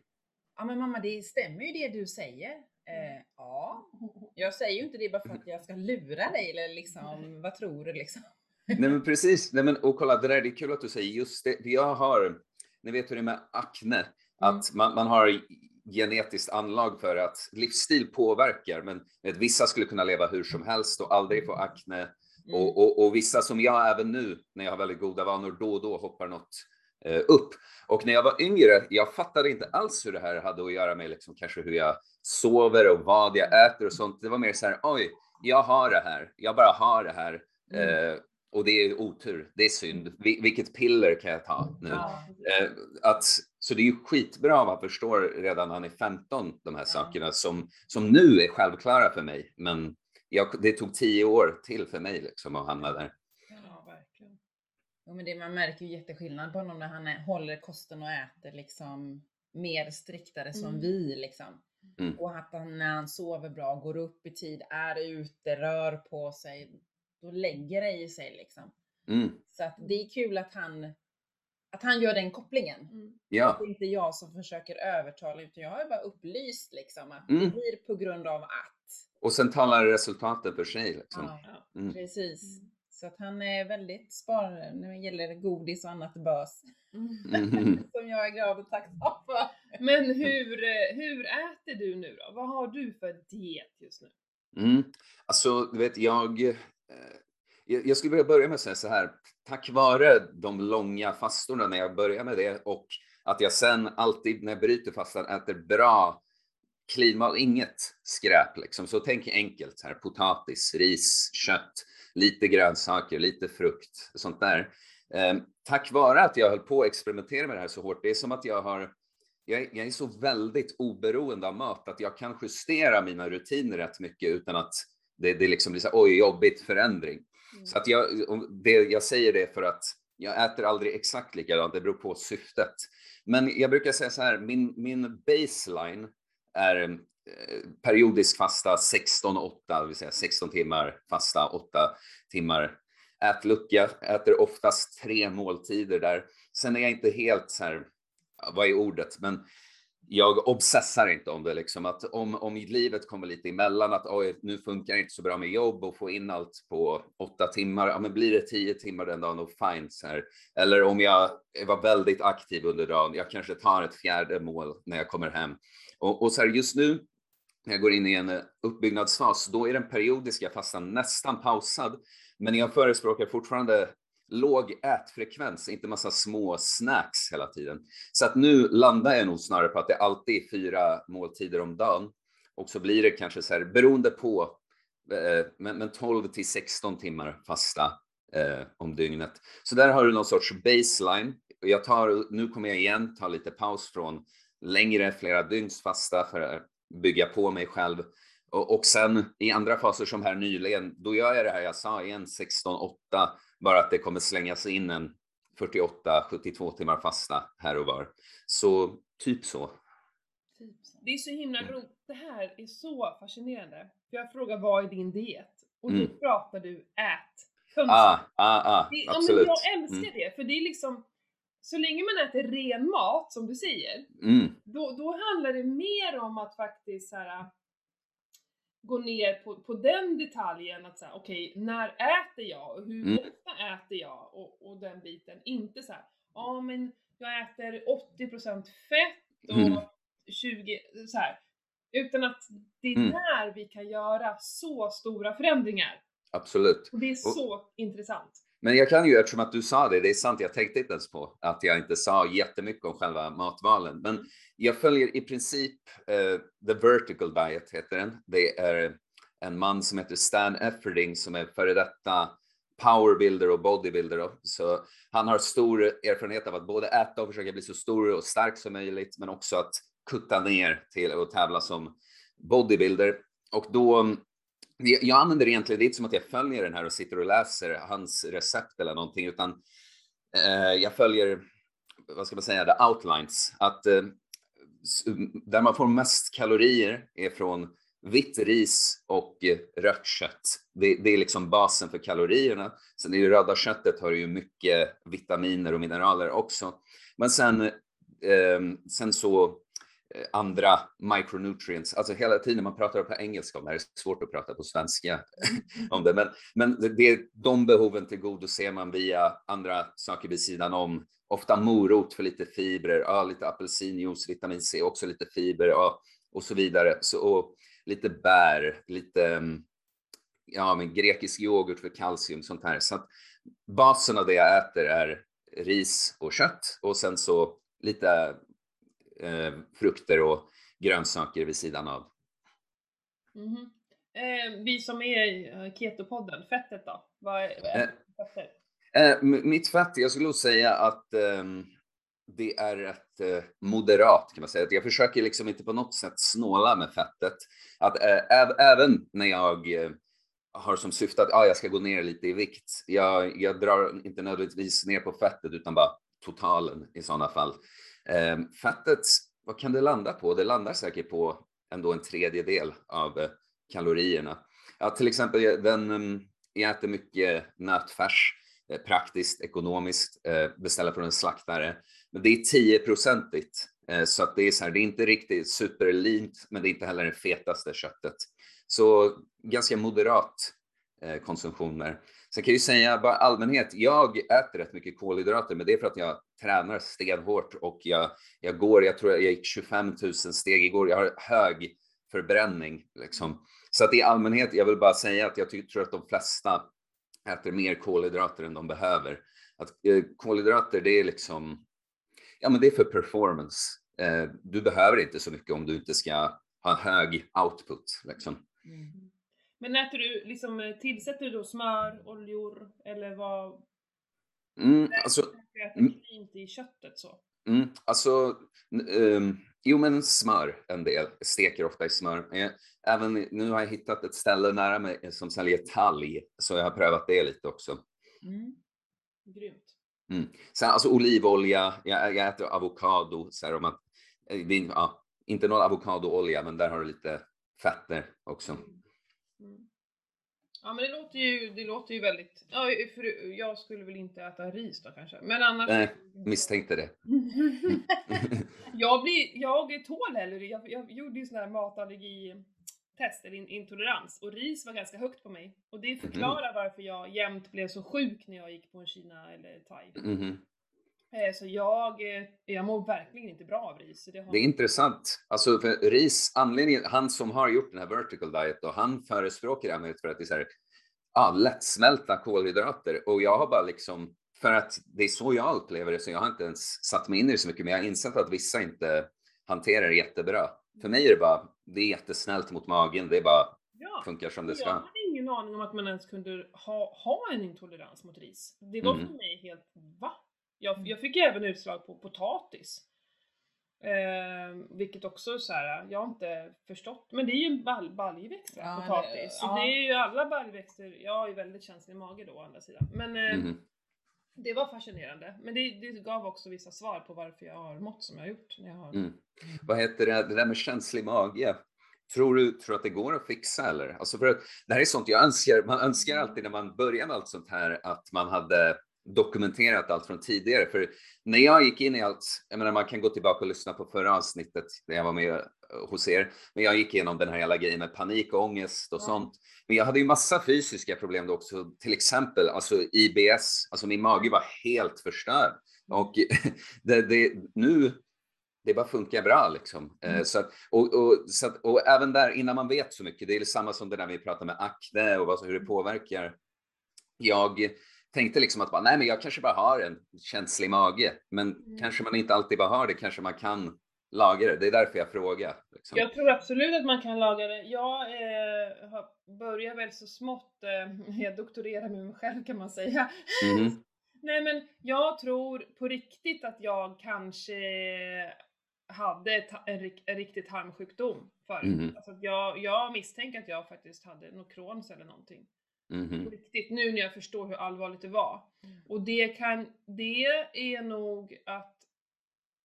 Ja men mamma det stämmer ju det du säger. Eh, ja, jag säger ju inte det bara för att jag ska lura dig eller liksom, vad tror du liksom?
Nej men precis, Nej, men, och kolla det där, det är kul att du säger just det. Jag har, ni vet hur det är med akne, att man, man har genetiskt anlag för att livsstil påverkar, men vet, vissa skulle kunna leva hur som helst och aldrig få akne.
Mm.
Och, och, och vissa som jag även nu, när jag har väldigt goda vanor, då och då hoppar något upp. Och när jag var yngre, jag fattade inte alls hur det här hade att göra med liksom, kanske hur jag sover och vad jag äter och sånt. Det var mer så här, oj, jag har det här, jag bara har det här.
Mm.
Eh, och det är otur, det är synd. Vil- vilket piller kan jag ta nu?
Ja.
Eh, att, Så det är ju skitbra om han förstår redan när han är 15 de här
Ja.
sakerna som, som nu är självklara för mig. Men jag, det tog tio år till för mig liksom att hamna där.
Jo, men det, man märker ju jätteskillnad på honom när han är, håller kosten och äter liksom mer striktare som
Mm.
vi liksom.
Mm.
Och att han när han sover bra, går upp i tid, är ute, rör på sig, då lägger det i sig liksom.
Mm.
Så att det är kul att han, att han gör den kopplingen.
Mm.
Ja,
Det är inte jag som försöker övertala utan jag har bara upplyst liksom att
Mm.
det blir på grund av att.
och sen talar resultaten för sig. Liksom.
Ja,
Ja.
Mm.
precis. Så att han är väldigt sparare när det gäller godis och annat bös.
Mm.
Som jag är glad och tacksam för.
Men hur, hur äter du nu då? Vad har du för diet just nu?
Mm. Alltså, du vet, jag, eh, jag, jag skulle vilja börja med att säga så här. Tack vare de långa fastorna när jag börjar med det och att jag sen alltid när jag bryter fastan äter bra clean mat, inget skräp liksom. Så tänk enkelt här, potatis, ris, kött, lite grönsaker, lite frukt, sånt där. Eh, tack vare att jag höll på att experimentera med det här så hårt, det är som att jag har jag är, jag är så väldigt oberoende av mat att jag kan justera mina rutiner rätt mycket utan att det, det liksom blir så här, oj, jobbigt förändring.
Mm.
Så att jag, det, jag säger det för att jag äter aldrig exakt likadant, det beror på syftet. Men jag brukar säga så här, min, min baseline är Eh, periodisk fasta 16-8, det vill säga 16 timmar fasta, 8 timmar ätlucka. Äter oftast tre måltider där. Sen är jag inte helt så här, vad är ordet, men jag obsessar inte om det liksom att om, om livet kommer lite emellan att oj, nu funkar det inte så bra med jobb och få in allt på åtta timmar, ja men blir det tio timmar den dagen och fine så här. Eller om jag var väldigt aktiv under dagen, jag kanske tar ett fjärde mål när jag kommer hem. Och, och så här just nu när jag går in i en eh, uppbyggnadsfas, då är den periodiska fastan nästan pausad. Men jag förespråkar fortfarande låg ätfrekvens, inte massa små snacks hela tiden. Så att nu landar jag nog snarare på att det alltid är fyra måltider om dagen. Och så blir det kanske så här, beroende på, eh, men, men 12 till 16 timmar fasta eh, om dygnet. Så där har du någon sorts baseline. Och Jag tar, nu kommer jag igen ta lite paus från längre, flera dygns fasta för att bygga på mig själv. Och, och sen i andra faser som här nyligen, då gör jag det här jag sa igen, 16-8, bara att det kommer slängas in en 48-72 timmar fasta här och var. Så typ så.
Typ.
Det är så himla
Mm.
roligt. Det här är så fascinerande. För jag frågar vad är din diet? Och då
Mm.
pratar du ät. Punkt.
Ah, ah, ah,
Det, ja, men
absolut.
jag älskar
Mm.
det, för det är liksom så länge man äter ren mat, som du säger,
Mm,
då, då handlar det mer om att faktiskt så här, gå ner på, på den detaljen att säga, okej, när äter jag och hur
Mm.
ofta äter jag och, och den biten. Inte så här, ja men jag äter 80% fett och
Mm.
20 så här. Utan att det är
Mm.
där vi kan göra så stora förändringar.
absolut.
Och det är så intressant.
Men jag kan ju, eftersom att du sa det, det är sant, jag tänkte inte ens på att jag inte sa jättemycket om själva matvalen. Men jag följer i princip uh, The Vertical Diet, heter den. Det är en man som heter Stan Efferding som är före detta powerbuilder och bodybuilder. Då. Så han har stor erfarenhet av att både äta och försöka bli så stor och stark som möjligt, men också att kutta ner till att tävla som bodybuilder. Och då jag jag använder egentligen, det är inte som att jag följer den här och sitter och läser hans recept eller någonting, utan eh, jag följer, vad ska man säga, the outlines. Att eh, där man får mest kalorier är från vitt ris och eh, rött kött. Det, det är liksom basen för kalorierna. Sen i det röda köttet har ju mycket vitaminer och mineraler också. Men sen, eh, sen så andra micronutrients, alltså hela tiden man pratar på engelska om det här, är svårt att prata på svenska om det, men, men det- det, de behoven tillgodoser man via andra saker vid sidan om. Ofta morot för lite fibrer, ja, lite apelsinjuice, vitamin C, också lite fiber ja, och så vidare. Så, och lite bär, lite mm, ja, men grekisk yoghurt för kalcium, sånt här. Så att basen av det jag äter är ris och kött och sen så lite eh, frukter och grönsaker vid sidan av.
Mhm. Eh, vi som är i eh, Keto-podden, fettet då? Vad är, vad är
Eh.
fetter?
Eh, m- mitt fett, jag skulle nog säga att ehm, det är rätt eh, moderat kan man säga. Jag försöker liksom inte på något sätt snåla med fettet. Att även när jag har som syfte att ah, jag ska gå ner lite i vikt. Jag, jag drar inte nödvändigtvis ner på fettet utan bara totalen i sådana fall. Eh, fettet, vad kan det landa på? Det landar säkert på ändå en tredjedel av eh, kalorierna. Ja, till exempel, eh, den, ehm, jag äter mycket nötfärs, eh, praktiskt, ekonomiskt, beställa från en slaktare. Men det är 10-procentigt, så att det är så här, det är inte riktigt superlint, men det är inte heller det fetaste köttet. Så ganska moderat konsumtion där. Sen kan jag ju säga bara allmänhet, jag äter rätt mycket kolhydrater, men det är för att jag tränar stenhårt och jag, jag går, jag tror jag gick 25 000 steg igår. Jag har hög förbränning liksom. Så att i allmänhet, jag vill bara säga att jag tror att de flesta äter mer kolhydrater än de behöver. Att eh, kolhydrater, det är liksom, ja men det är för performance. Eh, du behöver inte så mycket om du inte ska ha hög output liksom. Mm.
Men äter du, liksom, eh, tillsätter du då smör, oljor eller vad?
Mm, alltså,
mm, cleant i köttet så?
Mm, alltså, um, jo men smör en del, jag steker ofta i smör. Även nu har jag hittat ett ställe nära mig som säljer talg, så jag har prövat det lite också.
Mm. Grymt.
Mm. Sen alltså olivolja, jag, jag äter avokado, så här, om man, eh, ja, inte någon avokadoolja, men där har du lite fetter också. Mm.
Ja men det låter ju, det låter ju väldigt, ja för jag skulle väl inte äta ris då kanske, men annars...
Nej, misstänkte det.
jag blir, jag tål heller jag, jag gjorde ju sån här matallergi-test, eller intolerans, och ris var ganska högt på mig. Och det förklarar mm. varför jag jämt blev så sjuk när jag gick på en Kina eller thai.
Mm.
Eh, så jag, eh, jag mår verkligen inte bra av ris.
Det, har... det är intressant. Alltså för ris, anledningen, han som har gjort den här vertical diet och han förespråkar det för att det är så här, ah, lättsmälta kolhydrater och jag har bara liksom, för att det är så jag upplever det, så jag har inte ens satt mig in i det så mycket, men jag har insett att vissa inte hanterar det jättebra. För mig är det bara, det är jättesnällt mot magen, det är bara ja, funkar som det ska.
Jag hade ingen aning om att man ens kunde ha, ha en intolerans mot ris. Det var mm. för mig helt, va? Jag, mm. jag fick även utslag på potatis. Eh, vilket också så här, jag har inte förstått, men det är ju en bal baljväxt, ja, potatis. Det, så ja. det är ju alla baljväxter, jag är väldigt känslig mage då å andra sidan. Men eh, mm. det var fascinerande. Men det, det, gav också vissa svar på varför jag har mått som jag har gjort. När jag har... Mm.
Vad heter det, det där med känslig mage? Tror du tror att det går att fixa eller? Alltså för att, det här är sånt jag önskar, man önskar alltid när man börjar med allt sånt här att man hade dokumenterat allt från tidigare. För när jag gick in i allt, jag menar man kan gå tillbaka och lyssna på förra avsnittet när jag var med hos er, men jag gick igenom den här hela grejen med panik och ångest och ja. sånt. Men jag hade ju massa fysiska problem då också, till exempel alltså IBS, alltså min mage var helt förstörd. Mm. Och det, det, nu, det bara funkar bra liksom. Eh, mm. Så att, och, och, så att, och även där, innan man vet så mycket, det är samma som det där vi pratar med akne och vad, hur det påverkar. Jag tänkte liksom att bara, nej, men jag kanske bara har en känslig mage, men mm. kanske man inte alltid bara har det, kanske man kan laga det. Det är därför jag frågar. Liksom.
Jag tror absolut att man kan laga det. Jag eh, börjar väl så smått, eh, jag doktorerar med mig själv kan man säga. Mm. nej men jag tror på riktigt att jag kanske hade en, en riktig tarmsjukdom förut. Mm. Alltså jag, jag misstänker att jag faktiskt hade något Crohns eller någonting.
Mm.
Riktigt, nu när jag förstår hur allvarligt det var. Mm. Och det kan, det är nog att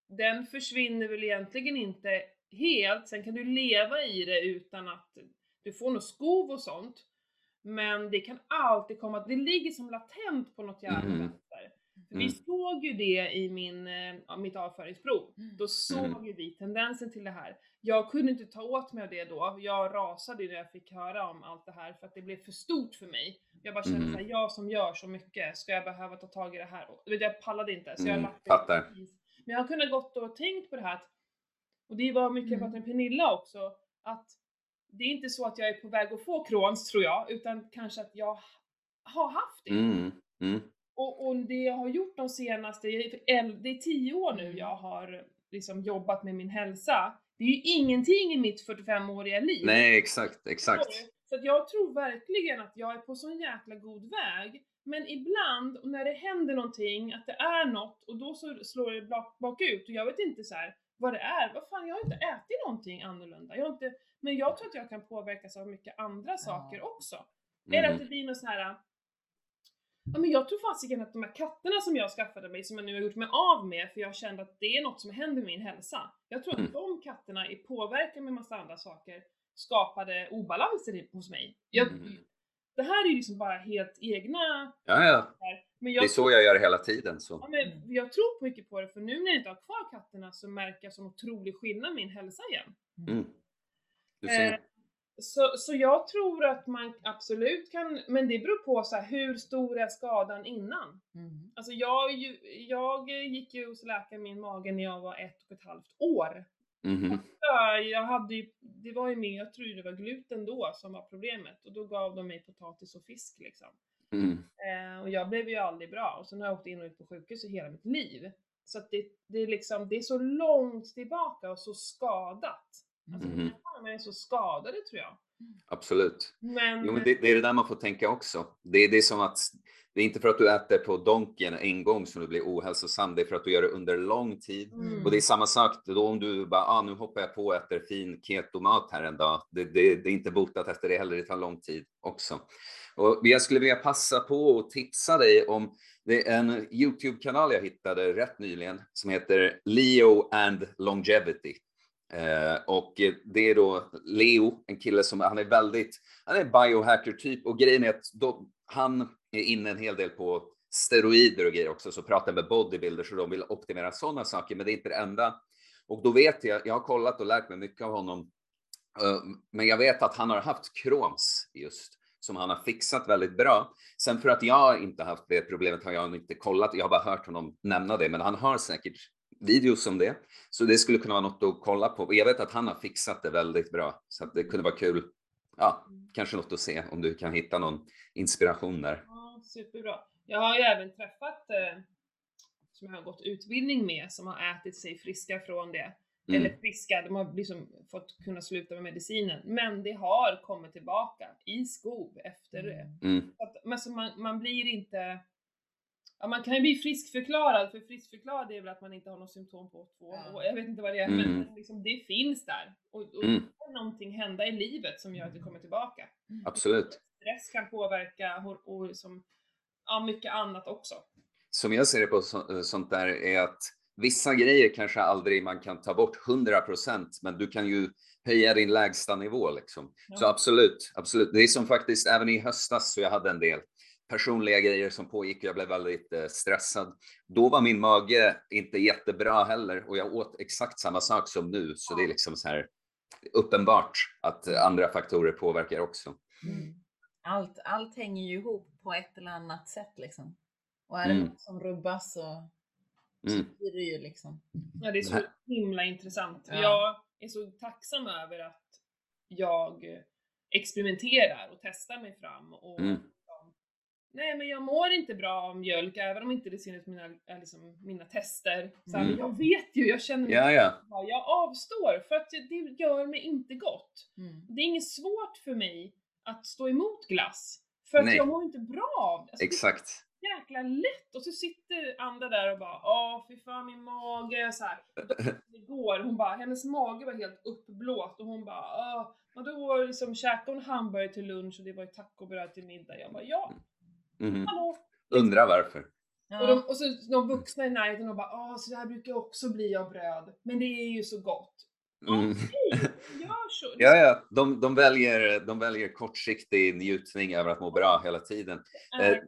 den försvinner väl egentligen inte helt, sen kan du leva i det utan att du får något skov och sånt. Men det kan alltid komma, det ligger som latent på något jävla mm. vänster. Mm. Vi såg ju det i min, äh, mitt avföringsprov. Mm. Då såg mm. ju vi tendensen till det här. Jag kunde inte ta åt mig av det då. Jag rasade när jag fick höra om allt det här för att det blev för stort för mig. Jag bara kände mm. såhär, jag som gör så mycket, ska jag behöva ta tag i det här? Och, jag pallade inte. Så jag mm,
fattar.
Men jag har kunnat gått och tänkt på det här att, och det var mycket jag pratade med Pernilla också, att det är inte så att jag är på väg att få Crohns tror jag, utan kanske att jag har haft det.
Mm. Mm.
Och, och det jag har gjort de senaste, det är tio år nu jag har liksom jobbat med min hälsa. Det är ju ingenting i mitt 45-åriga liv.
Nej, exakt, exakt.
Så att jag tror verkligen att jag är på sån jäkla god väg Men ibland när det händer någonting, att det är något och då så slår det bak, bakut och jag vet inte så här vad det är. Vad fan, jag har inte ätit någonting annorlunda. Jag har inte, men jag tror att jag kan påverkas av mycket andra saker också. Är det att
Mm.
det blir något så här Ja men jag tror fasiken att de här katterna som jag skaffade mig, som jag nu har gjort mig av med för jag kände att det är något som händer med min hälsa. Jag tror att
Mm.
de katterna i påverkan med massa andra saker skapade obalanser hos mig. Jag,
Mm.
Det här är ju liksom bara helt egna
Ja, ja.
Men
Det
jag,
är så jag gör hela tiden. Så.
ja, men jag tror mycket på det för nu när jag inte har kvar katterna så märker jag sån otrolig skillnad i min hälsa igen.
Mm. Du
Eh,
ser.
Så, så jag tror att man absolut kan, men det beror på så här, hur stor är skadan innan?
Mm.
Alltså jag, jag gick ju hos läkaren min mage när jag var ett och ett halvt år. Ja, Jag hade ju, det var ju mer, jag tror det var gluten då som var problemet och då gav de mig potatis och fisk liksom.
Mm.
Eh, och jag blev ju aldrig bra och sen har jag åkt in och ut på sjukhus i hela mitt liv. Så att det, det är liksom, det är så långt tillbaka och så skadat. Alltså mina farmor är så skadade tror jag.
Absolut.
Men,
Jo, men det, det är det där man får tänka också. Det är, det är som att det är inte för att du äter på Donken en gång som du blir ohälsosam, det är för att du gör det under lång tid.
Mm.
Och det är samma sak då om du bara, ah, nu hoppar jag på och äter fin ketomat här en dag. Det, det, det är inte botat efter det heller, det tar lång tid också. Och jag skulle vilja passa på att tipsa dig om det är en Youtube-kanal jag hittade rätt nyligen som heter Leo and Longevity. Eh, och det är då Leo, en kille som han är väldigt, han är biohacker typ och grejen är att då, han är inne en hel del på steroider och grejer också, så pratar med bodybuilders och de vill optimera sådana saker, men det är inte det enda. Och då vet jag, jag har kollat och lärt mig mycket av honom, eh, men jag vet att han har haft Crohns just, som han har fixat väldigt bra. Sen för att jag inte haft det problemet har jag inte kollat, jag har bara hört honom nämna det, men han har säkert videos om det. Så det skulle kunna vara något att kolla på. Jag vet att han har fixat det väldigt bra, så att det kunde vara kul. Ja, kanske något att se om du kan hitta någon inspiration där.
Ja, superbra. Jag har ju även träffat, eh, som jag har gått utbildning med, som har ätit sig friska från det.
Mm.
Eller friska, de har liksom fått kunna sluta med medicinen. Men det har kommit tillbaka i skov efter det.
Mm.
Att, men så man, man blir inte... Ja, man kan ju bli friskförklarad, för friskförklarad är väl att man inte har något symptom på två
Ja.
år. Jag vet inte vad det är,
Mm.
men liksom, det finns där. Och, och
Mm.
det kan någonting hända i livet som gör att det kommer tillbaka.
Absolut.
Stress kan påverka och, och som, ja, mycket annat också.
Som jag ser det på så, sånt där är att vissa grejer kanske aldrig man kan ta bort 100 procent, men du kan ju höja din lägsta nivå liksom. Så
Ja.
absolut, absolut. Det är som faktiskt även i höstas så jag hade en del personliga grejer som pågick och jag blev väldigt eh, stressad. Då var min mage inte jättebra heller och jag åt exakt samma sak som nu, så det är liksom så här uppenbart att eh, andra faktorer påverkar också.
Mm. Allt, allt hänger ju ihop på ett eller annat sätt liksom. Och är det
Mm.
något som rubbas så,
Mm.
så blir det ju liksom.
Ja, det är så himla intressant.
Ja.
Jag är så tacksam över att jag experimenterar och testar mig fram. Och
Mm.
Nej, men jag mår inte bra av mjölk, även om inte det syns på mina, äh, liksom, mina tester. Så här,
Mm.
Jag vet ju, jag känner mig
Ja, ja.
Jag avstår, för att det gör mig inte gott.
Mm.
Det är inget svårt för mig att stå emot glass. För att
Nej.
jag mår inte bra av det. Alltså,
Exakt.
det är jäkla lätt och så sitter andra där och bara åh fy fan min mage så här. Igår, hon bara, hennes mage var helt uppblåst och hon bara åh, och då liksom käkade hon hamburgare till lunch och det var ju tacobröd till middag. Jag bara ja,
Mhm.
hallå.
Undrar varför.
Och, de, och så de vuxna i närheten och bara åh så det här brukar också bli av bröd. Men det är ju så gott.
Mm.
Hej, gör så.
Ja, ja, de, de, väljer, de väljer kortsiktig njutning över att må bra hela tiden.
Det är
eh.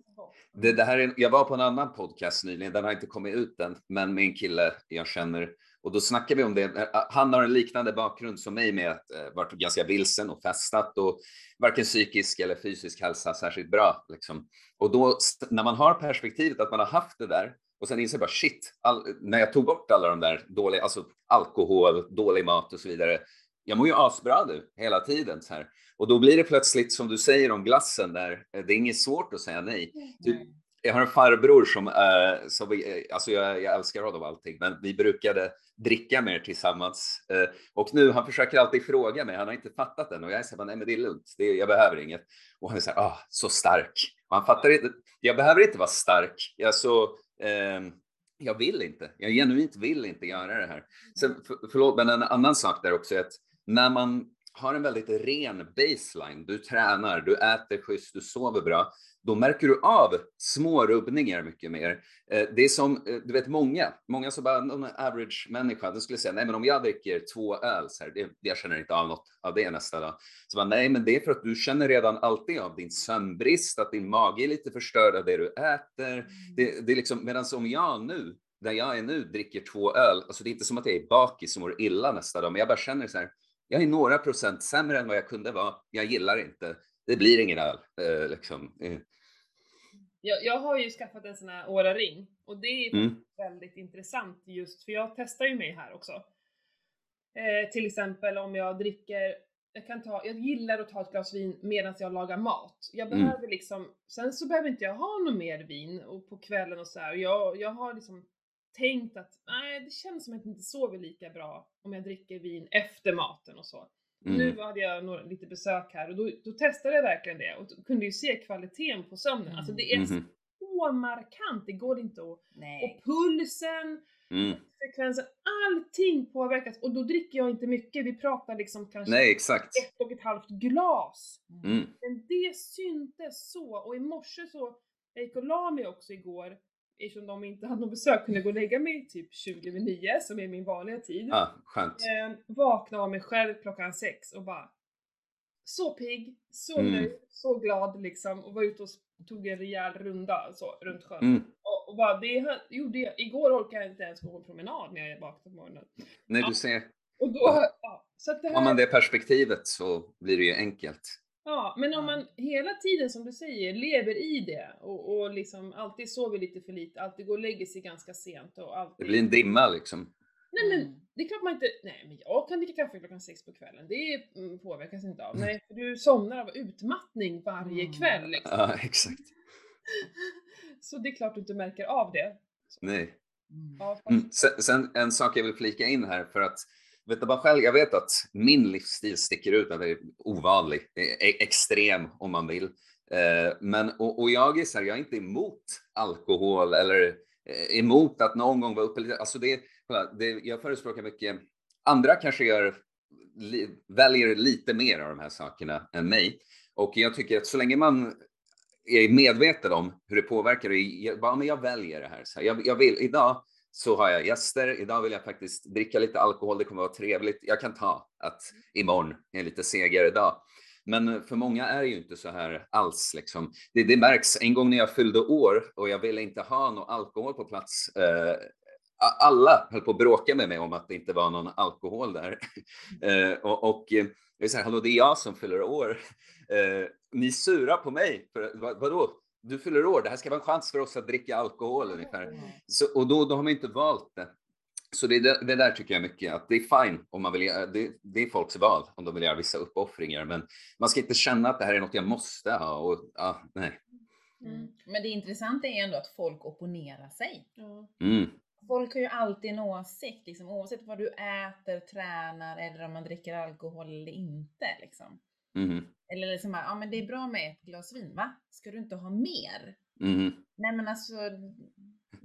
Det, det här är, jag var på en annan podcast nyligen, den har inte kommit ut än, men med en kille jag känner. Och då snackar vi om det. Eh, Han har en liknande bakgrund som mig med att eh, varit ganska vilsen och festat och varken psykisk eller fysisk hälsa särskilt bra. Liksom. Och då när man har perspektivet att man har haft det där och sen inser bara shit, all, när jag tog bort alla de där dåliga, alltså alkohol, dålig mat och så vidare. Jag mår ju asbra nu hela tiden så här. Och då blir det plötsligt som du säger om glassen där, eh, det är inget svårt att säga nej. Typ,
Nej.
jag har en farbror som, uh, som vi, alltså jag, jag älskar honom och allting, men vi brukade dricka mer tillsammans. Eh, och nu, han försöker alltid fråga mig, han har inte fattat än och jag säger nej men det är lugnt, det är, jag behöver inget. Och han är så här, ah, så stark. Och han fattar inte, jag behöver inte vara stark. Jag så, eh, jag vill inte, jag genuint vill inte göra det här. Sen, för, förlåt, men en annan sak där också är att när man har en väldigt ren baseline, du tränar, du äter schysst, du sover bra, då märker du av små rubbningar mycket mer. Eh, det är som, eh, du vet många, många som bara, någon average människa, den skulle säga, nej men om jag dricker två öl, så här, det, jag känner inte av något av det nästa dag. Så bara, nej men det är för att du känner redan alltid av din sömnbrist, att din mage är lite förstörd av det du äter. Mm. Det, det är liksom, medan om jag nu, där jag är nu, dricker två öl, alltså det är inte som att jag är bakis och mår illa nästa dag, men jag bara känner så här, jag är några procent sämre än vad jag kunde vara. Jag gillar inte. Det blir ingen öl. Eh, liksom. Eh.
Jag, jag, har ju skaffat en sån här Åra Ring och det är mm. väldigt intressant just för jag testar ju mig här också. Eh, till exempel om jag dricker, jag kan ta, jag gillar att ta ett glas vin medan jag lagar mat. Jag mm. behöver mm. liksom, sen så behöver inte jag ha något mer vin och på kvällen och så här. Jag, jag har liksom tänkt att nej, det känns som att jag inte sover lika bra om jag dricker vin efter maten och så. Mm. Nu hade jag några, lite besök här och då, då, testade jag verkligen det och kunde ju se kvaliteten på sömnen. Mm. Alltså det är mm. så markant, det går inte att... Nej. Och pulsen, mm. frekvensen, allting påverkas och då dricker jag inte mycket. Vi pratar liksom kanske
Nej, exakt.
ett och ett halvt glas. Mm. Men det syntes så och i morse så, jag gick och la mig också igår eftersom de inte hade någon besök kunde gå och lägga mig typ 20 över 9 som är min vanliga tid.
Ja, ah, skönt.
Eh, vakna av mig själv klockan 6 och bara så pigg, så mm. nöjd, så glad liksom och var ute och tog en rejäl runda så, runt sjön. Mm. Och, och bara, det gjorde jag, igår orkade jag inte ens gå en promenad när jag vaknade på morgonen.
Nej, ja. du ser.
Och då, ja, så
det här... Har man det perspektivet så blir det ju enkelt.
Ja, men om man hela tiden som du säger lever i det och, och liksom alltid sover lite för lite, alltid går och lägger sig ganska sent och alltid...
Det blir en dimma liksom.
Nej men mm. det är klart man inte, nej men jag kan dricka kaffe klockan sex på kvällen, det mm, påverkas inte av. Nej, för du somnar av utmattning varje mm. kväll liksom.
Ja, exakt.
Så det är klart du inte märker av det.
Nej. Ja, mm. sen, sen en sak jag vill flika in här för att Vet du bara själv, jag vet att min livsstil sticker ut, att det är ovanlig, är extrem om man vill. Eh, men, och, och jag är så här, jag är inte emot alkohol eller eh, emot att någon gång vara uppe alltså det, det, jag förespråkar mycket, andra kanske gör, väljer lite mer av de här sakerna än mig. Och jag tycker att så länge man är medveten om hur det påverkar, jag, bara, men jag väljer det här. Så här, jag, jag vill, idag så har jag gäster. Idag vill jag faktiskt dricka lite alkohol. Det kommer vara trevligt. Jag kan ta att imorgon är lite segare dag. Men för många är det ju inte så här alls. Liksom. Det, det märks. En gång när jag fyllde år och jag ville inte ha någon alkohol på plats. Eh, alla höll på att bråka med mig om att det inte var någon alkohol där. Eh, och, och eh, jag är så här, hallå, det är jag som fyller år. Eh, ni surar på mig. För, vad, vadå? Du fyller år, det här ska vara en chans för oss att dricka alkohol ungefär. Så, och då, då har man inte valt det. Så det, det, där tycker jag mycket, att det är fine om man vill, det, det är folks val om de vill göra vissa uppoffringar, men man ska inte känna att det här är något jag måste ha och ah, nej.
Mm. Men det intressanta är ändå att folk opponerar sig.
Mm.
Folk har ju alltid en åsikt, liksom, oavsett vad du äter, tränar eller om man dricker alkohol eller inte. Liksom.
Mm.
Eller liksom, ja men det är bra med ett glas vin, va? Ska du inte ha mer?
Mm.
Nej men alltså,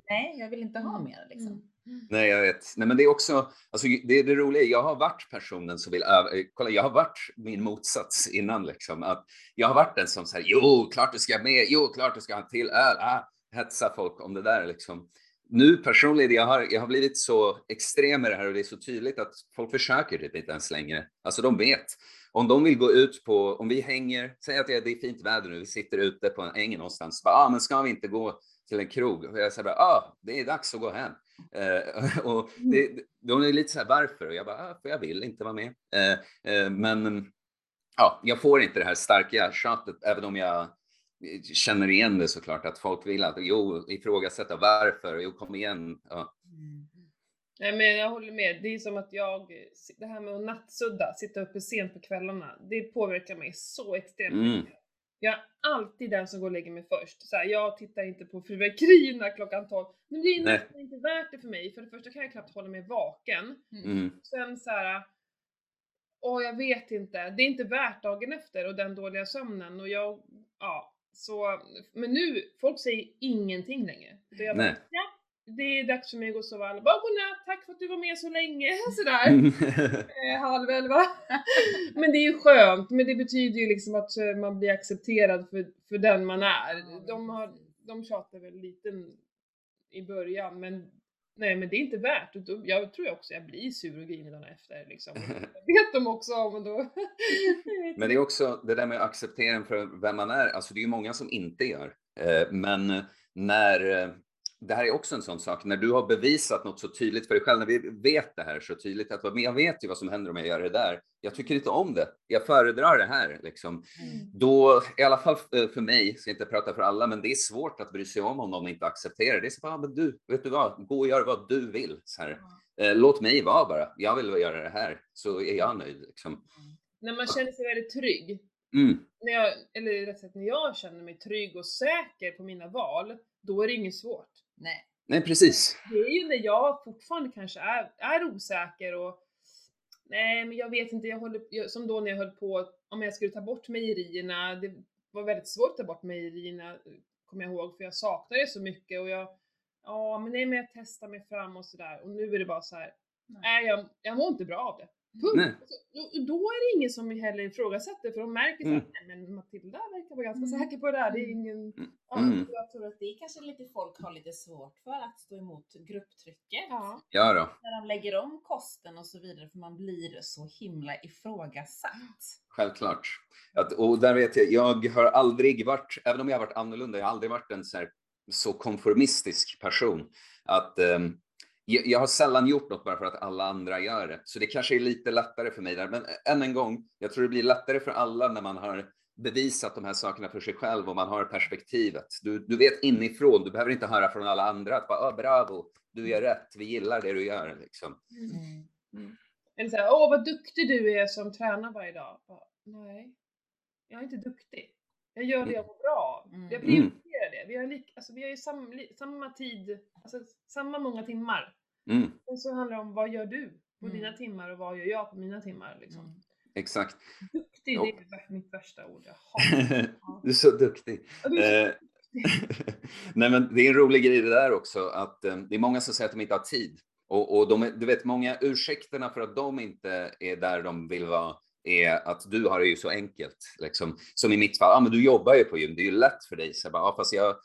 nej jag vill inte ha mm. mer liksom.
Mm. Nej, jag vet. Nej, men det är också, alltså, det är det roliga, jag har varit personen som vill öva, eh, kolla, jag har varit min motsats innan liksom, att jag har varit den som säger, jo, klart du ska med, jo, klart du ska ha en till öl, ah, hetsa folk om det där liksom. Nu personligen, jag har, jag har blivit så extrem med det här och det är så tydligt att folk försöker typ inte ens längre. Alltså de vet om de vill gå ut på, om vi hänger, säg att det är fint väder nu, vi sitter ute på en äng någonstans, bara, ah, men ska vi inte gå till en krog? Och jag säger ah, det är dags att gå hem. Eh, och det, de är lite så här, varför? Och jag bara, ah, för jag vill inte vara med. Eh, eh, men ja, jag får inte det här starka tjatet, även om jag känner igen det såklart, att folk vill att, jo, ifrågasätta varför, jo, kom igen. Ja. Mm.
Nej men jag håller med, det är som att jag, det här med att nattsudda, sitta uppe sent på kvällarna, det påverkar mig så extremt mm. mycket. Jag är alltid den som går och lägger mig först. Så här, jag tittar inte på fyrverkerierna klockan 12. Men det är nästan inte värt det för mig. För det första kan jag knappt hålla mig vaken.
Mm.
Sen så här. Åh, jag vet inte. Det är inte värt dagen efter och den dåliga sömnen. Och jag, ja. Så, men nu, folk säger ingenting längre. Jag bara,
Nej.
ja, det är dags för mig att gå och sova. Alla bara, godnatt, tack för att du var med så länge. Sådär. Eh, halv elva. men det är ju skönt, men det betyder ju liksom att eh, man blir accepterad för, för den man är. De, har, de tjatar väl lite i början, men nej men det är inte värt. Jag tror också jag blir sur och grinig dagen efter liksom. Det vet de också om då. Jag
Men det är också det där med att acceptera för vem man är. Alltså det är ju många som inte gör. Eh, Men när, eh, det här är också en sån sak, när du har bevisat något så tydligt för dig själv, när vi vet det här så tydligt att men jag vet ju vad som händer om jag gör det där. Jag tycker inte om det. Jag föredrar det här liksom.
Mm.
Då, i alla fall eh, för mig, ska inte prata för alla, men det är svårt att bry sig om om någon inte accepterar. Det är så bara, men du, vet du vad, gå och gör vad du vill. Så här. Eh, Låt mig vara bara. Jag vill göra det här, så är jag nöjd. Liksom.
När man känner sig väldigt trygg.
Mm.
När jag, eller rätt sagt när jag känner mig trygg och säker på mina val, då är det inget svårt.
Nej.
Nej, precis.
Det är ju när jag fortfarande kanske är, är osäker och nej men jag vet inte, jag håller, jag, som då när jag höll på, om jag skulle ta bort mejerierna, det var väldigt svårt att ta bort mejerierna, kommer jag ihåg, för jag saknade det så mycket och jag, ja men nej men jag testar mig fram och sådär och nu är det bara så här. nej jag, jag mår inte bra av det. Punkt.
Nej.
Alltså, och- då är det ingen som heller ifrågasätter för de märker så
Mm.
att, nej men Matilda verkar vara ganska
Mm.
säker på det här, det är ingen,
Ja,
Mm.
Jag tror att det är kanske lite folk har lite svårt för att stå emot grupptrycket.
ja.
Ja då.
När de lägger om kosten och så vidare för man blir så himla ifrågasatt.
Självklart. Att, och där vet jag, jag har aldrig varit, även om jag har varit annorlunda, jag har aldrig varit en så, här, så konformistisk person. Att ehm, jag, jag har sällan gjort något bara för att alla andra gör det. Så det kanske är lite lättare för mig där. Men än en gång, jag tror det blir lättare för alla när man har bevisat de här sakerna för sig själv och man har perspektivet. Du, du vet inifrån, du behöver inte höra från alla andra att bara, ah, bravo, du gör rätt, vi gillar det du gör. Liksom.
Eller såhär, åh vad duktig du är som tränar varje dag. Bara, Nej, jag är inte duktig. Jag gör det jag mår bra av.
Mm.
Jag prioriterar det. Vi har, lik, alltså, vi har ju sam, li, samma tid, alltså samma många timmar.
Mm,
Men så handlar det om vad gör du på
Mm.
dina timmar och vad gör jag på mina timmar. Liksom.
Mm.
exakt.
Duktig,
Jo.
det är mitt värsta ord. Jag hatar
du är så duktig. Eh, Nej, men det är en rolig grej det där också, att eh, det är många som säger att de inte har tid. Och, och de, du vet, många ursäkterna för att de inte är där de vill vara är att du har det ju så enkelt. Liksom. Som i mitt fall, ah, men du jobbar ju på gym, det är ju lätt för dig. Så jag bara, ah, fast jag,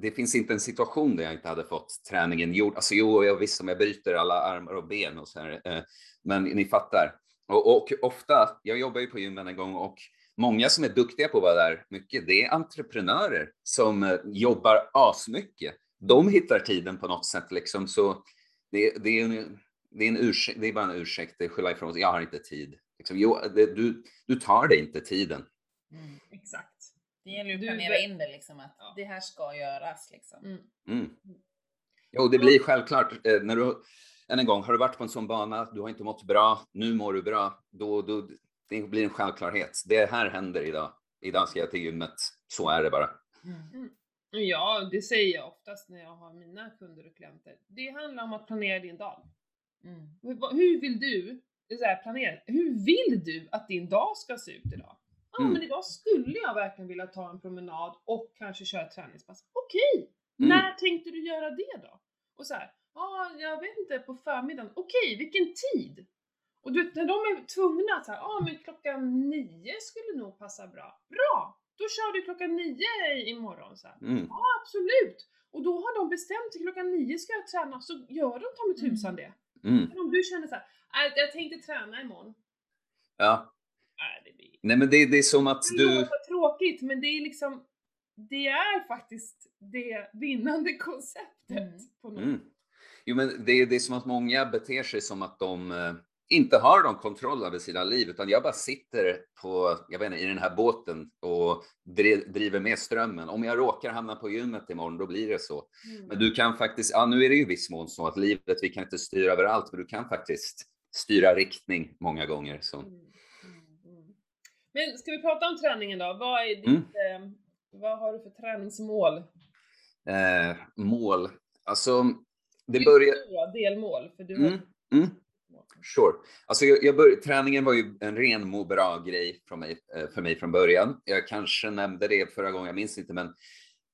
det finns inte en situation där jag inte hade fått träningen gjord. Alltså jo, jag visst om jag bryter alla armar och ben och så här. Eh, men ni fattar. Och, och ofta, jag jobbar ju på gymmen en gång och många som är duktiga på att vara där mycket, det är entreprenörer som eh, jobbar asmycket. De hittar tiden på något sätt liksom, så det, det är en, det är en ursäkt, det är bara en ursäkt, det är skylla ifrån sig, jag har inte tid. Liksom, jo, det, du, du tar dig inte tiden.
Mm.
Exakt.
Det gäller ju att planera in det liksom att
Ja.
det här ska göras liksom.
Mm.
Mm. Jo, det blir självklart, eh, när du, än en gång, har du varit på en sån bana, du har inte mått bra, nu mår du bra, då, då det blir en självklarhet. Det här händer idag. Idag ska jag till gymmet, så är det bara.
Mm.
Ja, det säger jag oftast när jag har mina kunder och klienter. Det handlar om att planera din dag.
Mm.
Hur, vill du, så här, planera, hur vill du att din dag ska se ut idag? Ja,
Mm.
men idag skulle jag verkligen vilja ta en promenad och kanske köra ett träningspass. Okej,
Mm.
när tänkte du göra det då? Och så här, ja, jag vet inte, på förmiddagen. Okej, vilken tid? Och du vet, när de är tvungna att säga, ja men klockan nio skulle nog passa bra. Bra! Då kör du klockan nio imorgon så.
Mm.
Ja, absolut! Och då har de bestämt till klockan nio ska jag träna, så gör de ta med
Mm.
tusan det.
Mm.
Men om du känner så här, "Nej, jag tänkte träna imorgon.
Ja,
Nej, det blir...
nej men det, det är som att
Det
du...
låter tråkigt, men det är liksom, det är faktiskt det vinnande konceptet
Mm.
på något
Mm. Jo, men det, det är som att många beter sig som att de eh, inte har någon kontroll över sina liv, utan jag bara sitter på, jag vet inte, i den här båten och dri- driver med strömmen. Om jag råkar hamna på gymmet imorgon, då blir det så.
Mm.
Men du kan faktiskt, ja nu är det ju i viss mån så att livet, vi kan inte styra över allt, men du kan faktiskt styra riktning många gånger. Så.
Mm, mm, mm. Men ska vi prata om träningen då? Vad är ditt,
Mm.
eh, vad har du för träningsmål?
Eh, mål. Alltså, det börjar...
Delmål, för du har
Mm. Sure. Alltså jag, jag bör, träningen var ju en ren må bra-grej eh, för mig från början. Jag kanske nämnde det förra gången, jag minns inte, men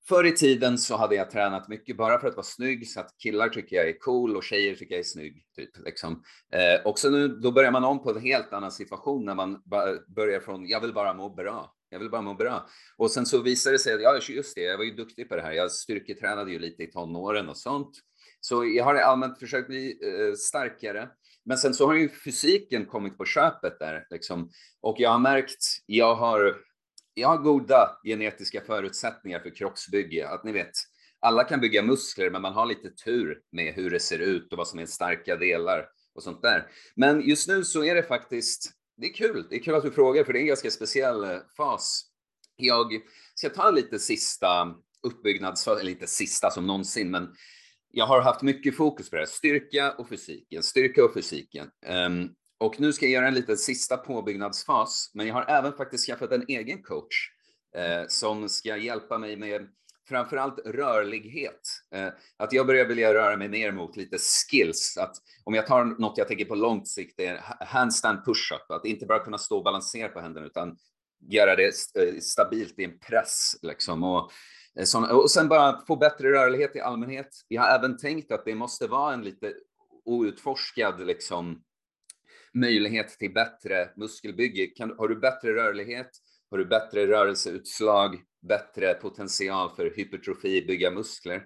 förr i tiden så hade jag tränat mycket bara för att vara snygg, så att killar tycker jag är cool och tjejer tycker jag är snygg. Typ, liksom. eh, och så nu, då börjar man om på en helt annan situation när man börjar från, jag vill bara må bra. Jag vill bara må bra. Och sen så visade det sig att, ja just det, jag var ju duktig på det här. Jag styrketränade ju lite i tonåren och sånt. Så jag har allmänt försökt bli eh, starkare. Men sen så har ju fysiken kommit på köpet där liksom. Och jag har märkt, jag har, jag har goda genetiska förutsättningar för kroppsbygge. Att ni vet, alla kan bygga muskler, men man har lite tur med hur det ser ut och vad som är starka delar och sånt där. Men just nu så är det faktiskt, det är kul. Det är kul att du frågar, för det är en ganska speciell eh, fas. Jag ska ta lite sista uppbyggnadsfas, eller inte sista som någonsin, men jag har haft mycket fokus på det här, styrka och fysiken, styrka och fysiken. Um, och nu ska jag göra en liten sista påbyggnadsfas, men jag har även faktiskt skaffat en egen coach eh, som ska hjälpa mig med framförallt rörlighet. Eh, att jag börjar vilja röra mig mer mot lite skills. Att om jag tar något jag tänker på långt sikt, det är handstand push-up. Att inte bara kunna stå och balansera på händerna, utan göra det eh, stabilt i en press. Liksom. Och, eh, sån, och sen bara få bättre rörlighet i allmänhet. Jag har även tänkt att det måste vara en lite outforskad liksom, möjlighet till bättre muskelbygge. Kan, har du bättre rörlighet, har du bättre rörelseutslag, bättre potential för hypertrofi, bygga muskler.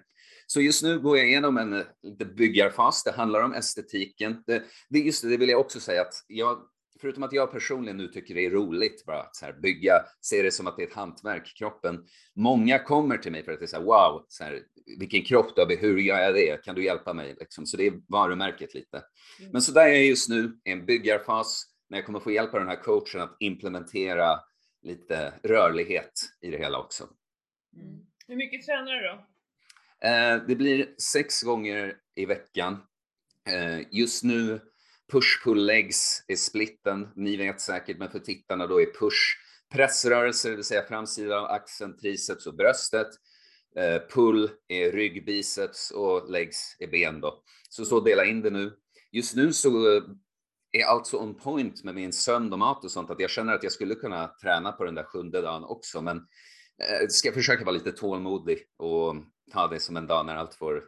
Så just nu går jag igenom en eh, lite byggarfas. Det handlar om estetiken. Det, det, just det, det vill jag också säga att jag, förutom att jag personligen nu tycker det är roligt bara att så här bygga, se det som att det är ett hantverk, kroppen. Många kommer till mig för att det är så här, wow, så här, vilken kropp du har, hur gör jag det? Kan du hjälpa mig? Liksom. Så det är varumärket lite. Men så där är jag just nu, i en byggarfas, när jag kommer få hjälp av den här coachen att implementera lite rörlighet i det hela också.
Mm. Hur mycket tränar du då?
Eh, det blir sex gånger i veckan. Eh, just nu push-pull legs är splitten. Ni vet säkert, men för tittarna då är push pressrörelser, det vill säga framsidan av axeln, triceps och bröstet. Eh, pull är rygg, biceps och legs är ben då. Så så dela in det nu. Just nu så eh, är allt så on point med min sömn och mat och sånt att jag känner att jag skulle kunna träna på den där sjunde dagen också. Men eh, ska försöka vara lite tålmodig och ta det som en dag när allt får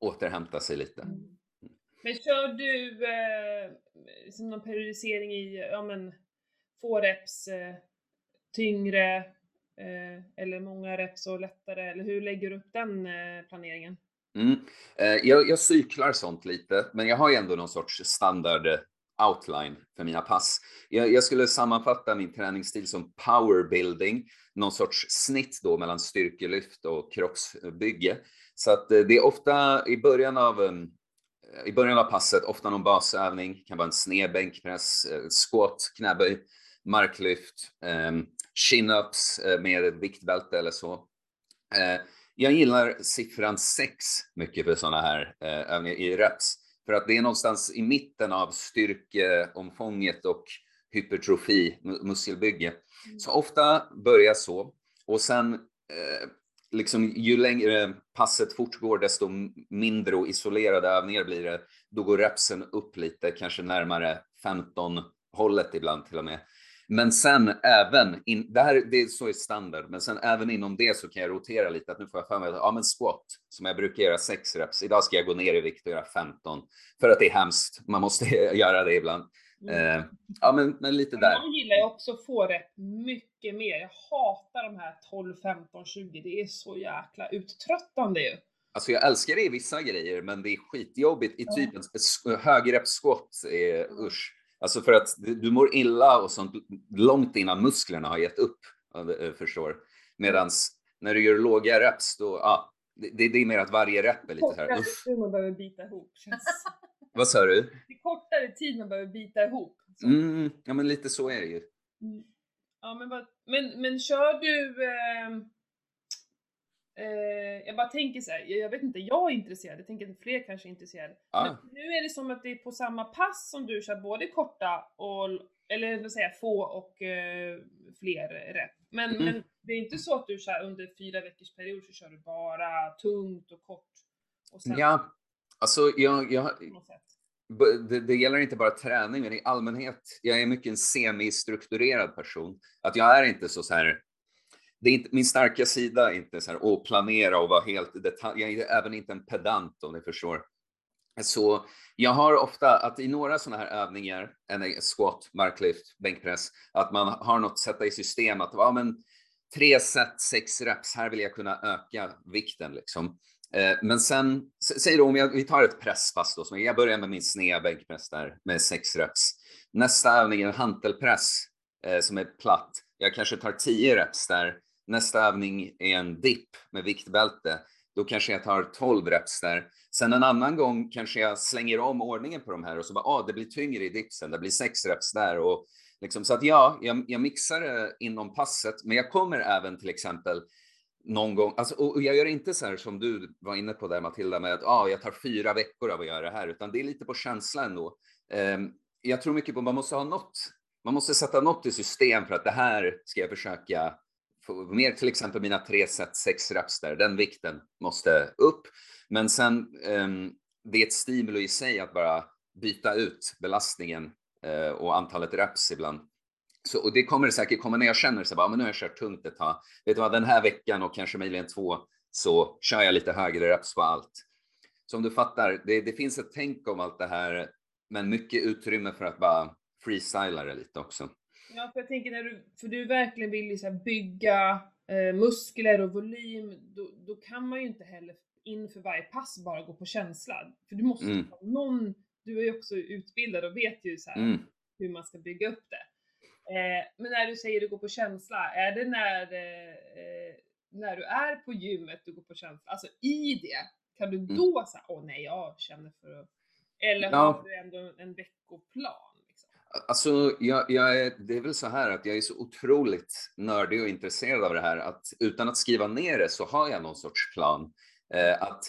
återhämta sig lite.
Men kör du eh, som någon periodisering i, ja men, få reps eh, tyngre eh, eller många reps och lättare, eller hur lägger du upp den eh, planeringen?
Mm. Eh, jag, jag cyklar sånt lite, men jag har ju ändå någon sorts standard eh, outline för mina pass. Jag, jag skulle sammanfatta min träningsstil som powerbuilding, någon sorts snitt då mellan styrkelyft och kroppsbygge. Så att eh, det är ofta i början av eh, i början av passet, ofta någon basövning, kan vara en snedbänkpress, eh, squat, knäböj, marklyft, um, chin-ups eh, med viktbälte eller så. Eh, jag gillar siffran 6 mycket för sådana här eh, övningar i reps. För att det är någonstans i mitten av styrkeomfånget och hypertrofi, muskelbygge. Så ofta börjar så. Och sen, eh, liksom, ju längre passet fortgår, desto mindre och isolerade övningar blir det. Då går repsen upp lite, kanske närmare 15 hållet ibland till och med. Men sen även, in, det här det är så är standard, men sen även inom det så kan jag rotera lite att nu får jag för mig att, ja men squat, som jag brukar göra 6 reps, idag ska jag gå ner i vikt och göra 15. För att det är hemskt, man måste göra det ibland. Eh, ja men, men lite där.
Jag gillar ju också att få rätt mycket mer. Jag hatar de här 12, 15, 20. Det är så jäkla uttröttande ju.
Alltså jag älskar det i vissa grejer, men det är skitjobbigt i typ en högreppssquat är usch. Alltså för att du mår illa och sånt långt innan musklerna har gett upp, förstår. Medans när du gör låga reps, då, ja, det, det är mer att varje rep är lite så här, uff.
man behöver bita ihop.
Vad sa du?
Det är kortare tid man behöver bita ihop.
Mm, ja men lite så är det ju.
Mm. Ja, men, men, men kör du... Eh, eh, jag bara tänker så här, jag, vet inte, jag är intresserad, jag tänker att fler kanske är intresserade. Men nu är det som att det är på samma pass som du kör både korta och eller vad säger få och eh, fler rep. Men,
Mm.
men det är inte så att du kör under fyra veckors period så kör du bara tungt och kort. Och sen
Ja, alltså jag, jag, det, det gäller inte bara träning, men i allmänhet. Jag är mycket en semi-strukturerad person. Att jag är inte så, så här. Det är inte, min starka sida är inte så här att planera och vara helt detalj. Jag är även inte en pedant om ni förstår. Så jag har ofta att i några sådana här övningar, en squat, marklyft, bänkpress, att man har något sätta i system att ja, men tre set, sex reps, här vill jag kunna öka vikten liksom. Eh, men sen, säg då om jag, vi tar ett presspass då, så jag börjar med min sneda bänkpress där med sex reps. Nästa övning är en hantelpress eh, som är platt. Jag kanske tar 10 reps där. Nästa övning är en dipp med viktbälte. Då kanske jag tar 12 reps där. Sen en annan gång kanske jag slänger om ordningen på de här och så bara, ah, det blir tyngre i dipsen, det blir 6 reps där och liksom så att ja, jag, jag mixar det inom passet, men jag kommer även till exempel någon gång, alltså, och jag gör inte så här som du var inne på där Matilda med att ah, jag tar fyra veckor av att göra det här, utan det är lite på känsla ändå. Um, jag tror mycket på man måste ha något, man måste sätta något i system för att det här ska jag försöka få mer, till exempel mina tre set, sex reps där, den vikten måste upp. Men sen, um, det är ett stimuli i sig att bara byta ut belastningen uh, och antalet reps ibland. Så, och det kommer det säkert komma när jag känner så bara, men nu har jag kört tungt ett tag. Vet du vad, den här veckan och kanske möjligen två så kör jag lite högre reps på allt. Som du fattar, det, det finns ett tänk om allt det här, men mycket utrymme för att bara freestyla det lite också.
Ja, för jag tänker när du, för du verkligen vill här bygga eh, muskler och volym, då, då kan man ju inte heller inför varje pass bara gå på känsla. För du måste
Mm.
ha någon, du är ju också utbildad och vet ju så här
Mm.
hur man ska bygga upp det. Eh, men när du säger du går på känsla, är det när, eh, eh, när du är på gymmet du går på känsla? Alltså i det, kan du då säga åh nej jag känner för att... Eller
Mm. Ja.
har du ändå en veckoplan? Liksom?
Alltså, jag, jag är, det är väl så här att jag är så otroligt nördig och intresserad av det här att utan att skriva ner det så har jag någon sorts plan. Eh, att,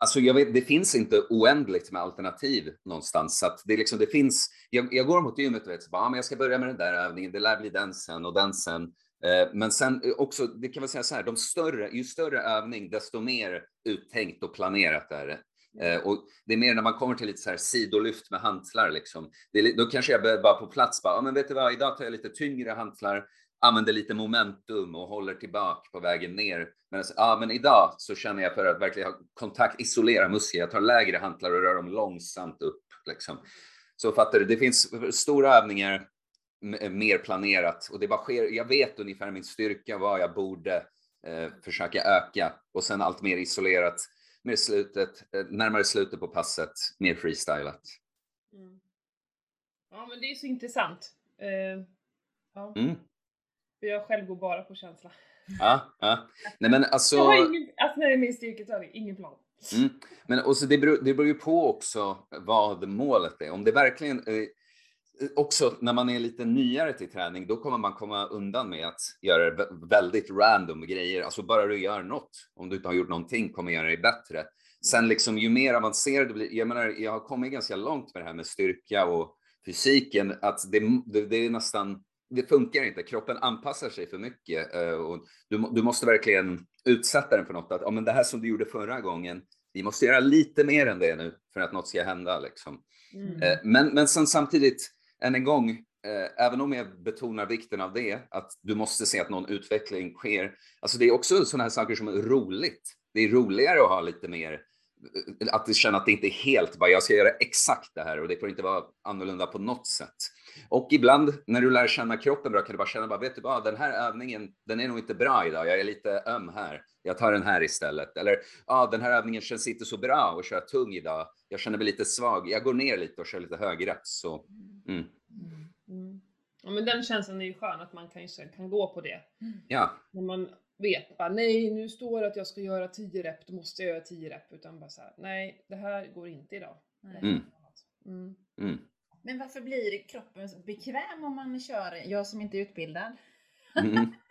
alltså jag vet, det finns inte oändligt med alternativ någonstans. Så att det, är liksom, det finns, jag, jag går mot gymmet och vet, så bara, ah, men jag ska börja med den där övningen, det lär bli den sen och den sen. Eh, men sen eh, också, det kan man säga så här, de större, ju större övning, desto mer uttänkt och planerat är det. Eh, och det är mer när man kommer till lite så här sidolyft med hantlar liksom. Det är, då kanske jag bara på plats bara, ja, men vet du vad, idag tar jag lite tyngre hantlar, använder lite momentum och håller tillbaka på vägen ner. Men, alltså, ja, men idag så känner jag för att verkligen ha kontakt, isolera muskler. Jag tar lägre hantlar och rör dem långsamt upp. Liksom. Så fattar du, det finns stora övningar mer planerat och det bara sker. Jag vet ungefär min styrka, vad jag borde eh, försöka öka och sen allt mer isolerat mer slutet, eh, närmare slutet på passet, mer freestylat.
Mm. Ja men det är så intressant. Eh, ja.
Mm.
För jag själv går bara på känsla.
Ja, ja. Nej men alltså,
Jag har ingen, alltså när det är min styrketräning, ingen plan.
mm. men och så det, beror, det beror ju på också vad målet är. Om det verkligen, eh, också när man är lite nyare till träning, då kommer man komma undan med att göra vä- väldigt random grejer. Alltså bara du gör något, om du inte har gjort någonting, kommer göra dig bättre. Sen liksom ju mer avancerad du blir, jag menar, jag har kommit ganska långt med det här med styrka och fysiken, att det, det, det är nästan, det funkar inte. Kroppen anpassar sig för mycket eh, och du, du måste verkligen utsätta den för något. Att, ja, men det här som du gjorde förra gången, vi måste göra lite mer än det nu för att något ska hända. Liksom.
Mm.
Eh, Men, men sen samtidigt, än en gång, eh, även om jag betonar vikten av det, att du måste se att någon utveckling sker. Alltså det är också sådana här saker som är roligt. Det är roligare att ha lite mer, att känna att det inte är helt bara, jag ska göra exakt det här och det får inte vara annorlunda på något sätt. Och ibland när du lär känna kroppen bra kan du bara känna, bara, vet du vad, den här övningen, den är nog inte bra idag, jag är lite öm här, jag tar den här istället. Eller, ja, den här övningen känns inte så bra att köra tung idag, jag känner mig lite svag, jag går ner lite och kör lite högreps. Så, mm.
Mm. Ja men den känslan är ju skön att man kan, kan gå på det.
Ja,
När man vet bara nej nu står det att jag ska göra 10 rep, då måste jag göra 10 rep. Utan bara så här, nej det här går inte idag.
Nej.
Mm.
Men varför blir kroppen bekväm om man kör, jag som inte är utbildad?
Mm.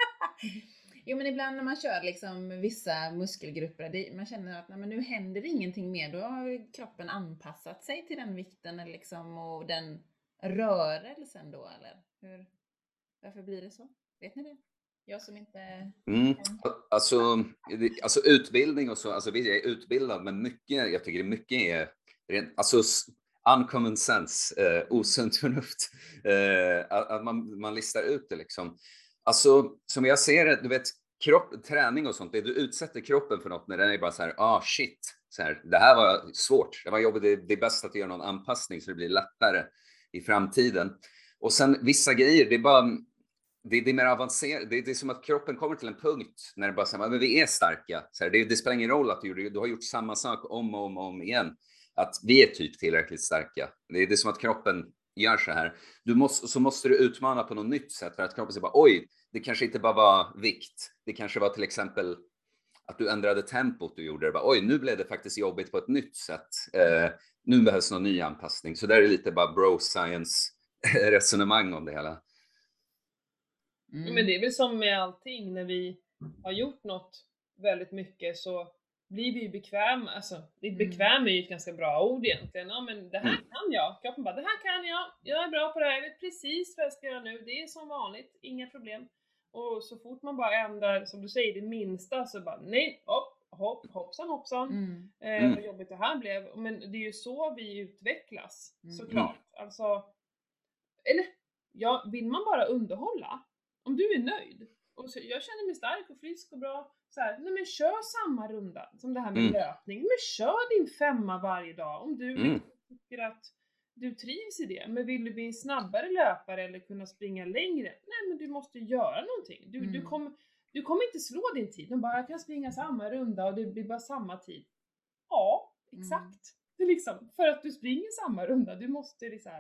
Jo men ibland när man kör liksom vissa muskelgrupper, det, man känner att nej, men nu händer ingenting mer. Då har kroppen anpassat sig till den vikten eller liksom, och den rörelsen då eller? Hur, varför blir det så? Vet ni det? Jag som inte...
Mm. Alltså, alltså utbildning och så, alltså jag är utbildad, men mycket, jag tycker det mycket är alltså uncommon sense, eh, osunt förnuft, eh, att, man, man listar ut det liksom. Alltså, som jag ser det, du vet, kropp, träning och sånt, det du utsätter kroppen för något när den är bara så här, ah shit, så här, det här var svårt, det var jobbigt, det, det är bäst att göra någon anpassning så det blir lättare i framtiden. Och sen vissa grejer, det är bara, det, det är mer avancerat. Det, det är som att kroppen kommer till en punkt när det bara säger men vi är starka. Så här, det, det spelar ingen roll att du, du har gjort samma sak om och om och om igen. Att vi är typ tillräckligt starka. Det, det är som att kroppen gör så här. Du måste, så måste du utmana på något nytt sätt för att kroppen säger bara oj, det kanske inte bara var vikt. Det kanske var till exempel att du ändrade tempot du gjorde. Det bara, oj, nu blev det faktiskt jobbigt på ett nytt sätt. Eh, nu behövs någon ny anpassning. Så där är lite bara bro science resonemang om det hela.
Mm.
Men det är väl som med allting, när vi har gjort något väldigt mycket så blir vi ju bekväma, alltså
Mm.
bekväm är ju ett ganska bra ord egentligen. Ja men det här
Mm.
kan jag. Kroppen bara, det här kan jag, jag är bra på det här, jag vet precis vad jag ska göra nu, det är som vanligt, inga problem. Och så fort man bara ändrar, som du säger, det minsta så bara nej, hopp, hopp, hoppsan hoppsan.
Mm.
Eh,
Mm.
Vad jobbigt det här blev. Men det är ju så vi utvecklas,
Mm.
såklart. Alltså, eller ja, vill man bara underhålla, om du är nöjd och så, jag känner mig stark och frisk och bra, så här, nej men kör samma runda som det här med
Mm.
löpning. Men kör din femma varje dag om du
Mm.
tycker att du trivs i det. Men vill du bli en snabbare löpare eller kunna springa längre? Nej men du måste göra någonting. Du, du,
Mm.
kommer, du kommer inte slå din tid. De bara, jag kan springa samma runda och det blir bara samma tid. Ja,
Mm.
exakt. Det är liksom, för att du springer samma runda, du måste liksom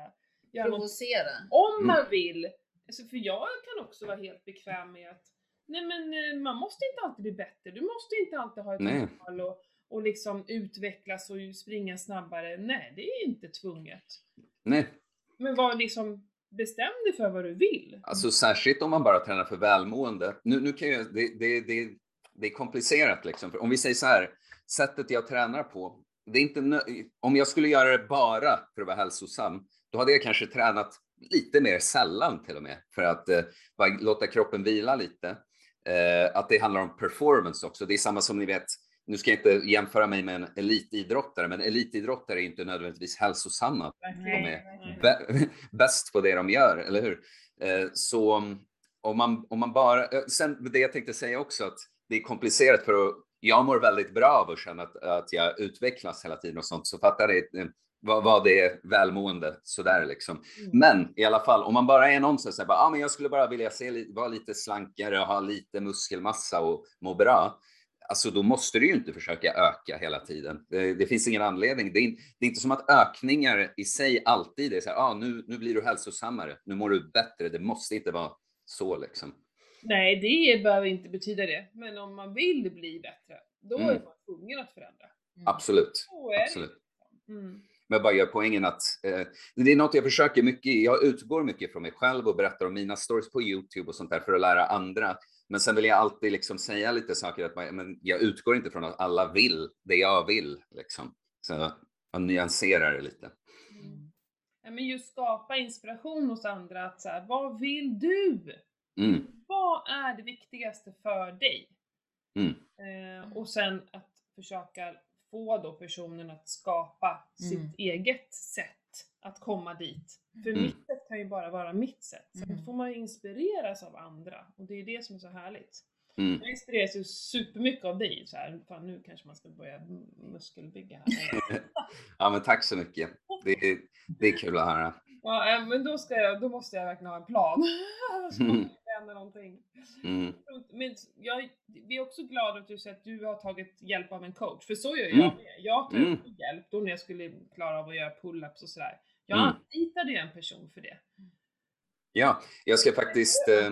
göra något
Provocera.
om
Mm.
man vill. Alltså för jag kan också vara helt bekväm med att nej men eh, man måste inte alltid bli bättre. Du måste inte alltid ha ett
Nej.
mål och, och liksom utvecklas och springa snabbare. Nej, det är inte tvunget.
Nej,
Men var liksom bestäm dig för vad du vill.
Alltså särskilt om man bara tränar för välmående. Nu, nu kan jag, det, det, det, det är komplicerat liksom. För om vi säger så här, sättet jag tränar på. Det är inte om jag skulle göra det bara för att vara hälsosam, då hade jag kanske tränat lite mer sällan till och med för att eh, bara låta kroppen vila lite. Eh, att det handlar om performance också. Det är samma som ni vet, nu ska jag inte jämföra mig med en elitidrottare, men elitidrottare är inte nödvändigtvis hälsosamma de är bäst på det de gör, eller hur? Eh, Så om man, om man bara, eh, sen det jag tänkte säga också att det är komplicerat för att jag mår väldigt bra av att känna att, att jag utvecklas hela tiden och sånt, så fattar det vad, vad det är välmående sådär liksom.
Mm.
Men i alla fall, om man bara är någon som säger bara, ah, men jag skulle bara vilja se, vara lite slankare och ha lite muskelmassa och må bra. Alltså då måste du ju inte försöka öka hela tiden. Det, det finns ingen anledning. Det är, in- det är inte som att ökningar i sig alltid är så här, ah, nu, nu blir du hälsosammare, nu mår du bättre. Det måste inte vara så liksom.
Nej, det behöver inte betyda det. Men om man vill bli bättre, då
Mm.
är man tvungen att förändra.
Mm.
Absolut, absolut.
Mm.
Men jag bara gör poängen att eh, det är något jag försöker mycket, jag utgår mycket från mig själv och berättar om mina stories på Youtube och sånt där för att lära andra. Men sen vill jag alltid liksom säga lite saker att man, men jag utgår inte från att alla vill det jag vill liksom. Så jag nyanserar det lite.
Mm. Ja, men just skapa inspiration hos andra att så här, vad vill du?
Mm,
Vad är det viktigaste för dig?
Mm.
Eh, och sen att försöka få då personen att skapa
Mm.
sitt eget sätt att komma dit. För
Mm.
mitt sätt kan ju bara vara mitt sätt. Sen
Mm.
får man ju inspireras av andra och det är det som är så härligt.
mm.
Jag inspireras ju supermycket av dig. Så här, fan, nu kanske man ska börja muskelbygga här.
Ja, men tack så mycket. Det är, det är kul att höra.
ja, eh, men då, ska jag, då måste jag verkligen ha en plan. Annars kommer hända någonting.
Mm,
Men jag, vi är också glada att du säger att du har tagit hjälp av en coach, för så gör jag
Mm.
med. Jag tog
Mm.
hjälp då när jag skulle klara av att göra pull-ups och sådär. Jag
Mm.
anlitade ju en person för det.
Ja, jag ska faktiskt... Eh,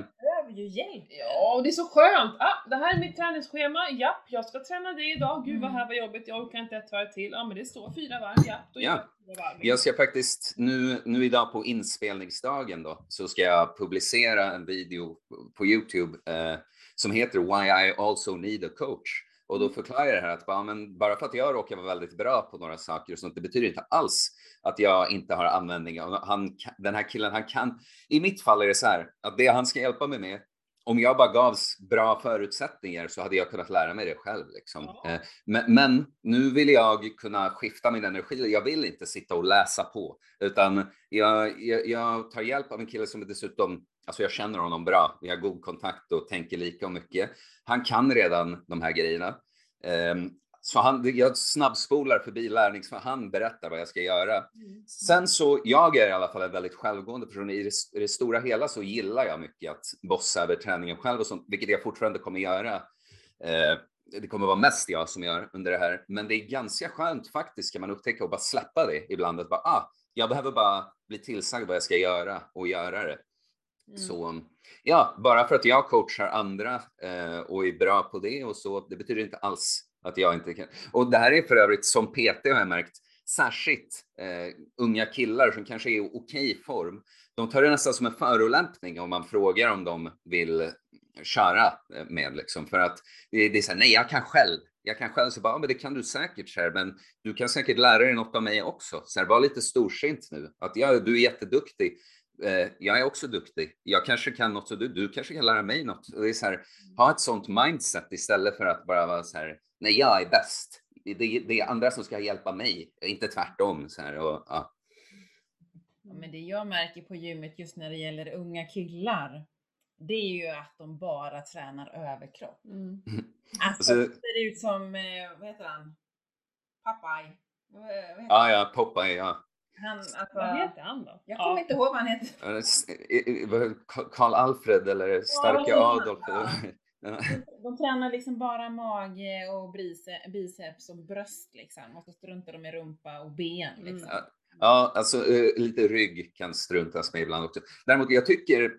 ju hjälp.
Ja, och det är så skönt! Ah, det här är mitt träningsschema, japp, jag ska träna det idag. Gud vad
Mm.
här var jobbigt, jag orkar inte ett varv till. Ja men det står fyra varv, japp, då
Ja.
gör jag fyra varv.
Jag ska faktiskt nu, nu idag på inspelningsdagen då, så ska jag publicera en video på Youtube eh, som heter Why I also need a coach. Och då förklarar jag det här att bara, men bara för att jag råkar vara väldigt bra på några saker och sånt, det betyder inte alls att jag inte har användning. Han, den här killen, han kan, i mitt fall är det så här, att det han ska hjälpa mig med, om jag bara gavs bra förutsättningar så hade jag kunnat lära mig det själv. Liksom. Ja. Men, men, nu vill jag kunna skifta min energi. Jag vill inte sitta och läsa på, utan jag, jag, jag tar hjälp av en kille som är dessutom Alltså jag känner honom bra, vi har god kontakt och tänker lika mycket. Han kan redan de här grejerna. Um, så han, jag snabbspolar förbi lärnings, för han berättar vad jag ska göra. Mm. Sen så, jag är i alla fall en väldigt självgående person. I det, i det stora hela så gillar jag mycket att bossa över träningen själv och sånt, vilket jag fortfarande kommer göra. Eh, det kommer vara mest jag som gör under det här, men det är ganska skönt faktiskt kan man upptäcka och bara släppa det ibland. Att bara, ah, jag behöver bara bli tillsagd vad jag ska göra och göra det. Mm. Så ja, bara för att jag coachar andra eh, och är bra på det och så, det betyder inte alls att jag inte kan. Och det här är för övrigt som PT har jag märkt, särskilt eh, unga killar som kanske är i okej form. De tar det nästan som en förolämpning om man frågar om de vill köra eh, med liksom för att det, det är så här, nej, jag kan själv. Jag kan själv så bara, ja men det kan du säkert, här, men du kan säkert lära dig något av mig också. Så här, var lite storsint nu, att ja, du är jätteduktig jag är också duktig. Jag kanske kan något och du, du kanske kan lära mig något. det är så här, ha ett sånt mindset istället för att bara vara så här, nej, jag är bäst. Det, det, är andra som ska hjälpa mig, inte tvärtom. Så här, och, ja.
Ja, men det jag märker på gymmet just när det gäller unga killar, det är ju att de bara tränar överkropp. Mm. Alltså, det ser ut som, eh, vad heter han? Popeye.
Ah, ja, Popeye, ja.
Han, alltså,
vad heter han då?
Jag kommer ja. inte ihåg vad han heter.
Karl Alfred eller Starka ja, Adolf?
Ja. De tränar liksom bara mage och biceps och bröst liksom. Och så struntar de i rumpa och ben mm. liksom.
Mm. Ja, alltså uh, lite rygg kan struntas med ibland också. Däremot, jag tycker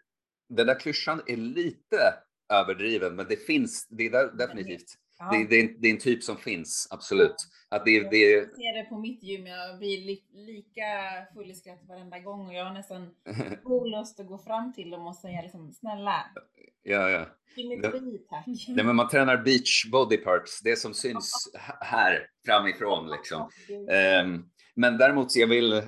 den där klyschan är lite överdriven, men det finns, det är definitivt Ja. Det, det, det, är en typ som finns, absolut. Att det, det...
Jag ser det på mitt gym, jag blir li, lika full i skratt varenda gång och jag har nästan olust att gå fram till dem och säga liksom snälla.
Ja, ja.
Symmetri tack.
Nej, men man tränar beach body parts, det som syns här framifrån liksom. Um, men däremot, jag vill, eh,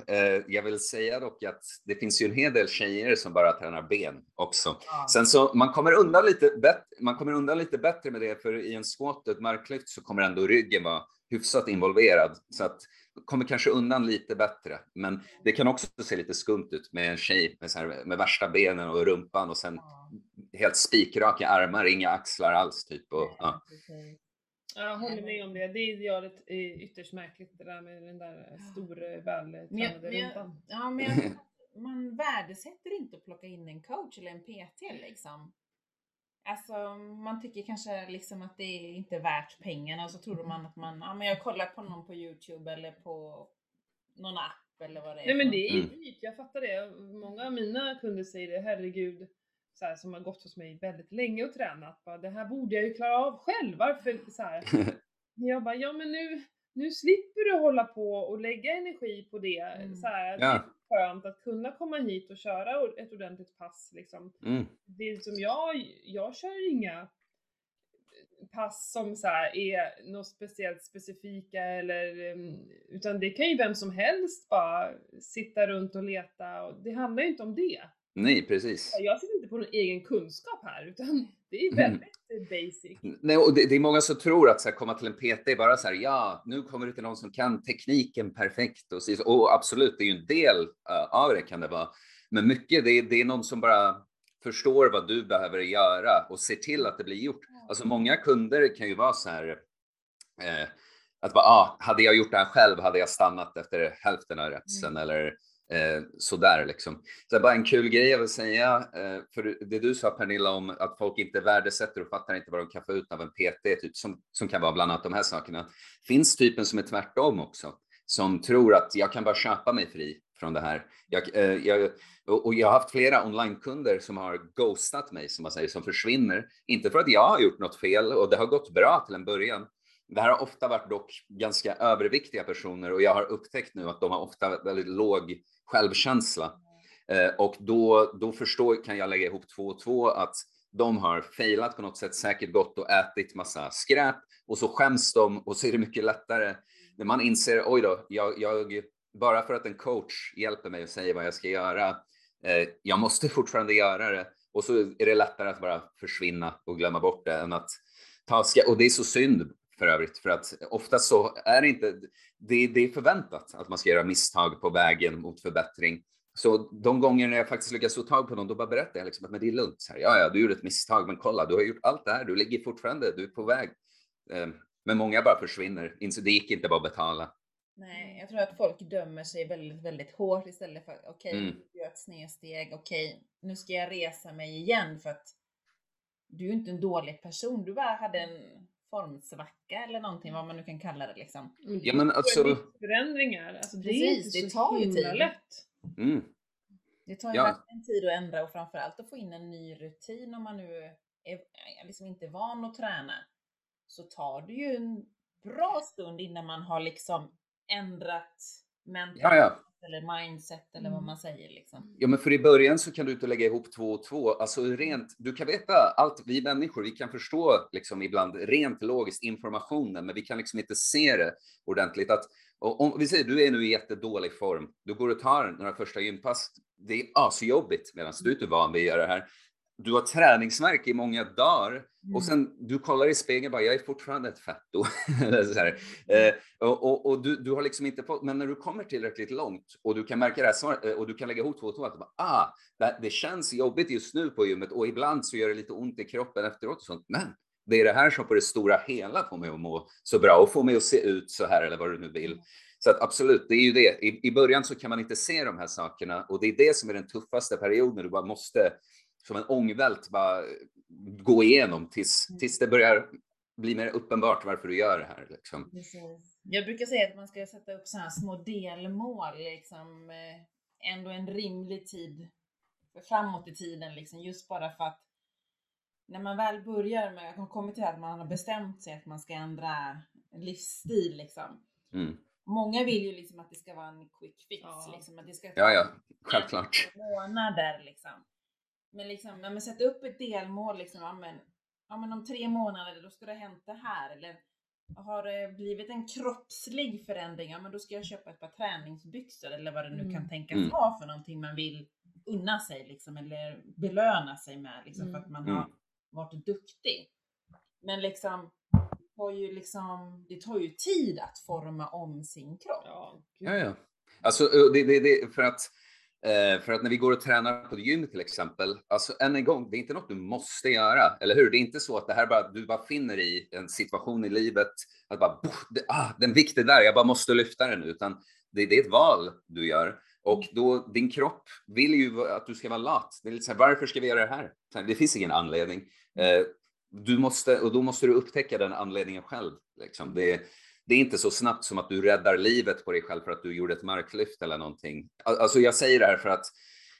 jag vill säga dock att det finns ju en hel del tjejer som bara tränar ben också. Ja. Sen så, man kommer, undan lite bättre, man kommer undan lite bättre med det, för i en squat och ett marklyft så kommer ändå ryggen vara hyfsat involverad. Så att kommer kanske undan lite bättre. Men det kan också se lite skumt ut med en tjej med, så här, med värsta benen och rumpan och sen ja. helt spikraka armar, inga axlar alls typ. Och, ja.
Jag håller med om det. Det gör det ytterst märkligt det där med den där stora vältränade rumpan.
Ja, men jag, man värdesätter inte att plocka in en coach eller en PT liksom. Alltså man tycker kanske liksom att det är inte värt pengarna och så tror man att man, ja men jag kollar på någon på Youtube eller på någon app eller vad det är.
Nej men det är ju dyrt, jag fattar det. Många av mina kunder säger det, herregud så här, som har gått hos mig väldigt länge och tränat. Bara, det här borde jag ju klara av själv. Varför så här? Jag bara, ja men nu, nu slipper du hålla på och lägga energi på det. Mm. Så här, ja. Det är skönt att kunna komma hit och köra ett ordentligt pass. Liksom. Mm. Det som jag, jag kör inga pass som så är något speciellt specifika eller utan det kan ju vem som helst bara sitta runt och leta och det handlar ju inte om det.
Nej, precis.
Jag sitter inte på någon egen kunskap här, utan det är väldigt mm. basic.
Nej, och det, det, är många som tror att så här, komma till en PT är bara så här, ja, nu kommer du till någon som kan tekniken perfekt och, så, och absolut, det är ju en del uh, av det kan det vara. Men mycket, det, det är någon som bara förstår vad du behöver göra och ser till att det blir gjort. Alltså många kunder kan ju vara så här, eh, att bara, ah, hade jag gjort det här själv hade jag stannat efter hälften av rättsen mm. eller Eh, sådär liksom. Så bara en kul grej jag vill säga, eh, för det du sa Pernilla om att folk inte värdesätter och fattar inte vad de kan få ut av en PT, typ, som, som kan vara bland annat de här sakerna. Finns typen som är tvärtom också, som tror att jag kan bara köpa mig fri från det här. Jag, eh, jag, och jag har haft flera onlinekunder som har ghostat mig, som man säger, som försvinner. Inte för att jag har gjort något fel och det har gått bra till en början. Det här har ofta varit dock ganska överviktiga personer och jag har upptäckt nu att de har ofta väldigt låg självkänsla. Eh, och då, då förstår, kan jag lägga ihop två och två att de har failat på något sätt, säkert gått och ätit massa skräp och så skäms de och så är det mycket lättare när man inser, oj då, jag, jag bara för att en coach hjälper mig och säger vad jag ska göra, eh, jag måste fortfarande göra det och så är det lättare att bara försvinna och glömma bort det än att ta ska och det är så synd för övrigt för att ofta så är det inte, det, det är förväntat att man ska göra misstag på vägen mot förbättring så de gånger jag faktiskt lyckas få tag på någon, då bara berättar jag liksom att men det är lugnt. Så här, ja, ja, du gjorde ett misstag, men kolla, du har gjort allt det här. Du ligger fortfarande, du är på väg. Eh, men många bara försvinner. Det gick inte bara att betala.
Nej, jag tror att folk dömer sig väldigt, väldigt hårt istället för okej, okay, mm. du gör ett snedsteg. Okej, okay, nu ska jag resa mig igen för att du är inte en dålig person. Du bara hade en formsvacka eller någonting, vad man nu kan kalla det liksom.
Ja, men alltså.
Förändringar, alltså det
Precis,
är inte
det tar ju tid.
lätt.
Mm.
Det tar ju ja. verkligen tid att ändra och framförallt att få in en ny rutin om man nu är liksom inte van att träna. Så tar det ju en bra stund innan man har liksom ändrat mentalitet ja, ja. Eller mindset eller vad mm. man säger. Liksom.
Ja, men för i början så kan du inte lägga ihop två och två. Alltså rent, du kan veta allt, vi människor, vi kan förstå liksom ibland rent logiskt informationen, men vi kan liksom inte se det ordentligt. Att om vi säger du är nu i jättedålig form, du går och tar några första gympass, det är asjobbigt medan du är inte van vid att göra det här. Du har träningsmärke i många dagar mm. och sen du kollar i spegeln och bara, jag är fortfarande ett fetto. så här. Eh, och, och, och du, du, har liksom inte fått, men när du kommer tillräckligt långt och du kan märka det här svaret, eh, och du kan lägga ihop två och två, att bara, ah, det, det känns jobbigt just nu på gymmet och ibland så gör det lite ont i kroppen efteråt och sånt. Men det är det här som på det stora hela får mig att må så bra och får mig att se ut så här eller vad du nu vill. Så att absolut, det är ju det. I, I början så kan man inte se de här sakerna och det är det som är den tuffaste perioden. Du bara måste som en ångvält bara gå igenom tills, mm. tills det börjar bli mer uppenbart varför du gör det här. Liksom.
Jag brukar säga att man ska sätta upp så här små delmål, liksom, eh, ändå en rimlig tid framåt i tiden, liksom, just bara för att när man väl börjar med, att komma till att man har bestämt sig att man ska ändra livsstil liksom. Mm. Många vill ju liksom att det ska vara en quick fix, ja. liksom, att det ska ta
ja, ja, självklart.
månader liksom. Men liksom, när man sätter upp ett delmål liksom, ja men, ja men om tre månader då ska det ha hänt det här eller har det blivit en kroppslig förändring, ja men då ska jag köpa ett par träningsbyxor eller vad det nu mm. kan tänkas mm. vara för någonting man vill unna sig liksom eller belöna sig med liksom mm. för att man har mm varit duktig. Men liksom, det tar ju, liksom, det tar ju tid att forma om sin kropp.
Ja, ja. Alltså, det, det, det, för att eh, för att när vi går och tränar på gym till exempel, alltså än en gång, det är inte något du måste göra, eller hur? Det är inte så att det här bara, du bara finner i en situation i livet, att bara, det, ah, den vikten där, jag bara måste lyfta den, utan det, det är ett val du gör. Och då, din kropp vill ju att du ska vara lat. Det är lite så här, varför ska vi göra det här? Det finns ingen anledning. Eh, du måste, och då måste du upptäcka den anledningen själv. Liksom. Det, det är inte så snabbt som att du räddar livet på dig själv för att du gjorde ett marklyft eller någonting. Alltså jag säger det här för att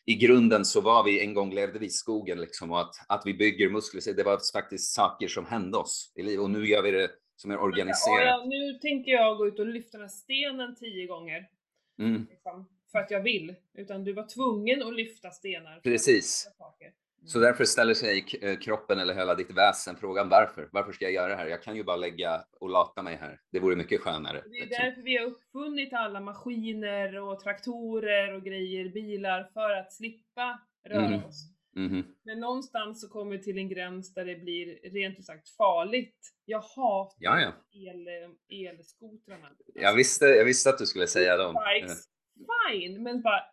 i grunden så var vi, en gång levde vi i skogen liksom och att, att vi bygger muskler, det var faktiskt saker som hände oss i livet och nu gör vi det som är organiserat.
Ja, nu tänker jag gå ut och lyfta den här stenen tio gånger. Mm. Liksom för att jag vill, utan du var tvungen att lyfta stenar.
Precis. Så därför ställer sig eh, kroppen eller hela ditt väsen frågan varför? Varför ska jag göra det här? Jag kan ju bara lägga och lata mig här. Det vore mycket skönare.
Det är liksom. därför vi har uppfunnit alla maskiner och traktorer och grejer, bilar, för att slippa röra mm. oss. Mm. Men någonstans så kommer vi till en gräns där det blir rent ut sagt farligt. Jag hatar. El, elskotrarna.
Jag, visste, jag visste att du skulle säga dem.
Bikes fine, men bara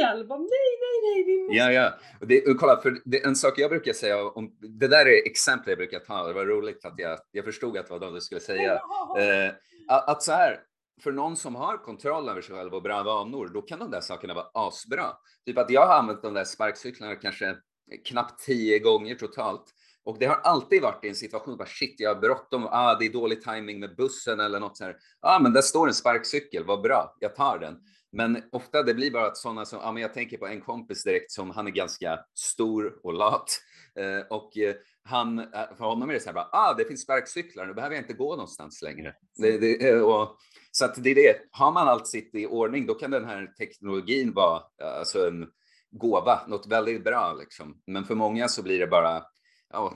el, bara nej, nej, nej, vi måste...
Ja, ja. Och, det, och kolla, för det, en sak jag brukar säga om, det där är exempel jag brukar ta, det var roligt att jag, jag förstod att det var det du skulle säga. eh, att, att så här, för någon som har kontroll över sig själv och bra vanor, då kan de där sakerna vara asbra. Typ att jag har använt de där sparkcyklarna kanske knappt tio gånger totalt. Och det har alltid varit i en situation bara shit, jag har bråttom, ah, det är dålig timing med bussen eller något så här. Ah, men där står en sparkcykel, vad bra, jag tar den. Men ofta det blir bara att sådana som, ja men jag tänker på en kompis direkt som han är ganska stor och lat eh, och eh, han, eh, för honom är det så här bara, ah det finns sparkcyklar, nu behöver jag inte gå någonstans längre. Det, det, och, så att det är det, har man allt sitt i ordning, då kan den här teknologin vara alltså en gåva, något väldigt bra liksom. Men för många så blir det bara ja,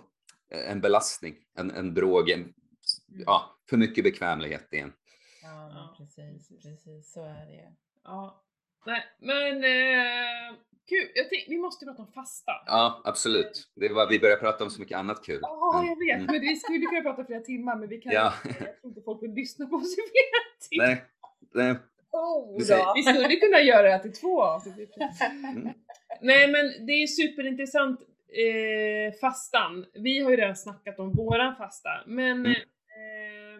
en belastning, en, en drog, en, ja, för mycket bekvämlighet igen.
Ja,
Ja,
precis, precis, så är det.
Ja. Nej, men eh, kul. Jag tänk, vi måste prata om fasta.
Ja, absolut. Det var, vi började prata om så mycket annat kul.
Ja, jag vet.
mm.
Men vi skulle kunna prata flera timmar, men vi kan
Ja.
inte. Folk vill lyssna på oss i flera timmar.
Nej, nej.
Oh,
Vi skulle kunna göra det här till två avsnitt.
Mm.
Nej, men det är superintressant. Eh, fastan. Vi har ju redan snackat om våran fasta, men
Mm.
eh,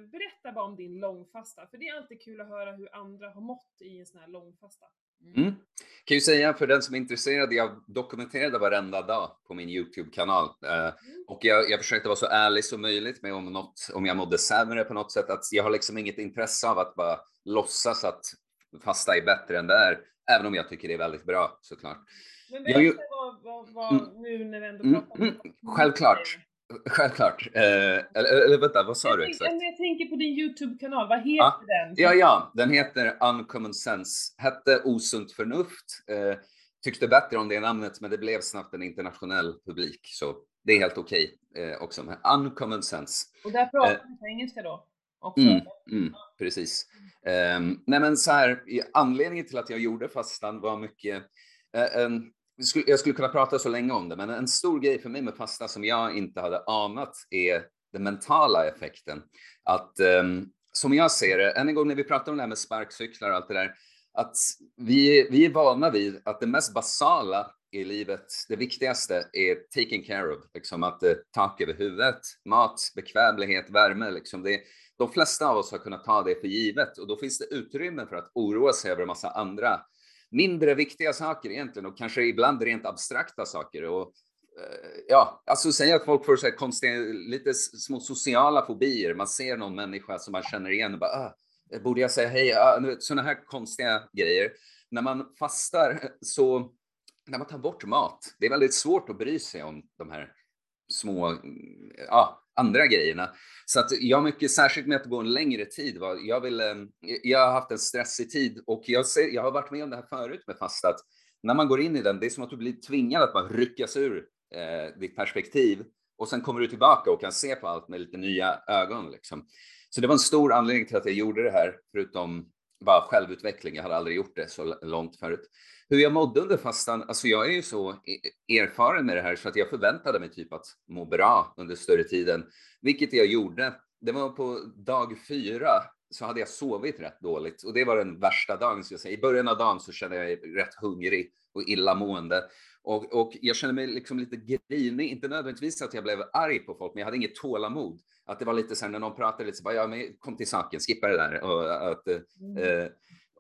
berätta bara om din långfasta. För det är alltid kul att höra hur andra har mått i en sån här långfasta.
Mm. Kan ju säga för den som är intresserad, jag dokumenterade varenda dag på min Youtube-kanal. Eh, och jag, jag försökte vara så ärlig som möjligt med om, något, om jag mådde sämre på något sätt. Att jag har liksom inget intresse av att bara låtsas att fasta är bättre än det är. Även om jag tycker det är väldigt bra såklart.
Men
Jag
berätta vad, vad, vad
Mm.
nu när vi ändå
Mm,
pratar om
mm, självklart. Självklart. Eh, eller, eller vänta, vad sa
Jag,
du
tänk,
exakt?
jag tänker på din Youtube-kanal, vad heter
Ja.
den?
Ja, ja, den heter Uncommon Sense. Hette Osunt Förnuft. Eh, tyckte bättre om det namnet, men det blev snabbt en internationell publik, så det är helt okej eh, också. Uncommon Sense.
Och där pratar
Eh.
du på engelska då? Också?
Mm, mm, precis. Um, nej, men så här, anledningen till att jag gjorde fastan var mycket eh, en, jag skulle, kunna prata så länge om det, men en stor grej för mig med pasta som jag inte hade anat är den mentala effekten. Att ehm, som jag ser det, än en gång när vi pratar om det här med sparkcyklar och allt det där, att vi, vi är vana vid att det mest basala i livet, det viktigaste är taken care of, liksom att eh, tak över huvudet, mat, bekvämlighet, värme, liksom det, de flesta av oss har kunnat ta det för givet och då finns det utrymme för att oroa sig över en massa andra mindre viktiga saker egentligen och kanske ibland rent abstrakta saker. Och, eh, ja, alltså säga att folk får så här konstiga, lite små sociala fobier. Man ser någon människa som man känner igen och bara, ah, borde jag säga hej? Ah, sådana här konstiga grejer. När man fastar så, när man tar bort mat, det är väldigt svårt att bry sig om de här små, ja, andra grejerna. Så att jag mycket, särskilt med att gå en längre tid, var, jag, vill, eh, jag har haft en stressig tid och jag, ser, jag har varit med om det här förut med fasta, att när man går in i den, det är som att du blir tvingad att bara ryckas ur eh, ditt perspektiv och sen kommer du tillbaka och kan se på allt med lite nya ögon. Liksom. Så det var en stor anledning till att jag gjorde det här, förutom bara självutveckling. Jag hade aldrig gjort det så långt förut. Hur jag mådde under fastan, alltså jag är ju så e-, erfaren med det här så att jag förväntade mig typ att må bra under större tiden, vilket jag gjorde. Det var på dag fyra så hade jag sovit rätt dåligt och det var den värsta dagen. Så jag säger. I början av dagen så kände jag mig rätt hungrig och illamående och, och jag kände mig liksom lite grinig, inte nödvändigtvis att jag blev arg på folk, men jag hade inget tålamod. Att det var lite så här när någon pratade lite så bara, ja men kom till saken, skippa det där. Och, att, eh,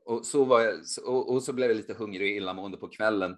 och, så var jag, och, och så blev jag lite hungrig och illamående på kvällen.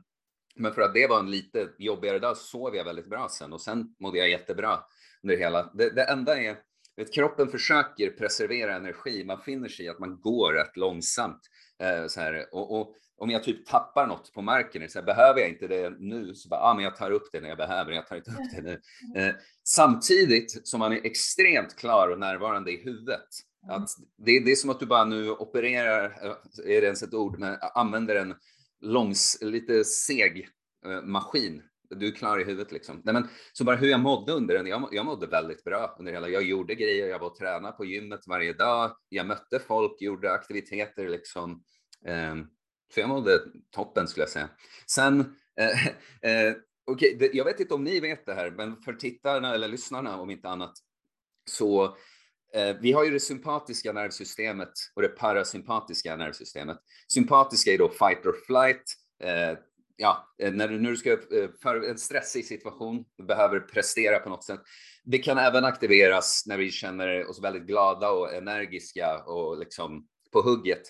Men för att det var en lite jobbigare dag sov jag väldigt bra sen och sen mådde jag jättebra under hela. Det, det enda är, vet, kroppen försöker preservera energi. Man finner sig i att man går rätt långsamt. Eh, så här, och, och om jag typ tappar något på marken, så här, behöver jag inte det nu, så bara, ah, men jag tar upp det när jag behöver, jag tar inte upp det nu. Eh, samtidigt som man är extremt klar och närvarande i huvudet. Att det, det är som att du bara nu opererar, eh, är det ens ett ord, men använder en långs, lite seg eh, maskin. Du är klar i huvudet liksom. Nej, men, så bara hur jag mådde under den, jag, jag mådde väldigt bra under hela, jag gjorde grejer, jag var och tränade på gymmet varje dag, jag mötte folk, gjorde aktiviteter liksom. Ehm, så jag mådde toppen skulle jag säga. Sen, eh, eh, okej, det- jag vet inte om ni vet det här, men för tittarna eller lyssnarna om inte annat, så eh, vi har ju det sympatiska nervsystemet och det parasympatiska nervsystemet. Sympatiska är då fight or flight. Eh, ja, eh, när du, när du ska eh, för en stressig situation, du behöver prestera på något sätt. Det kan även aktiveras när vi känner oss väldigt glada och energiska och liksom på hugget.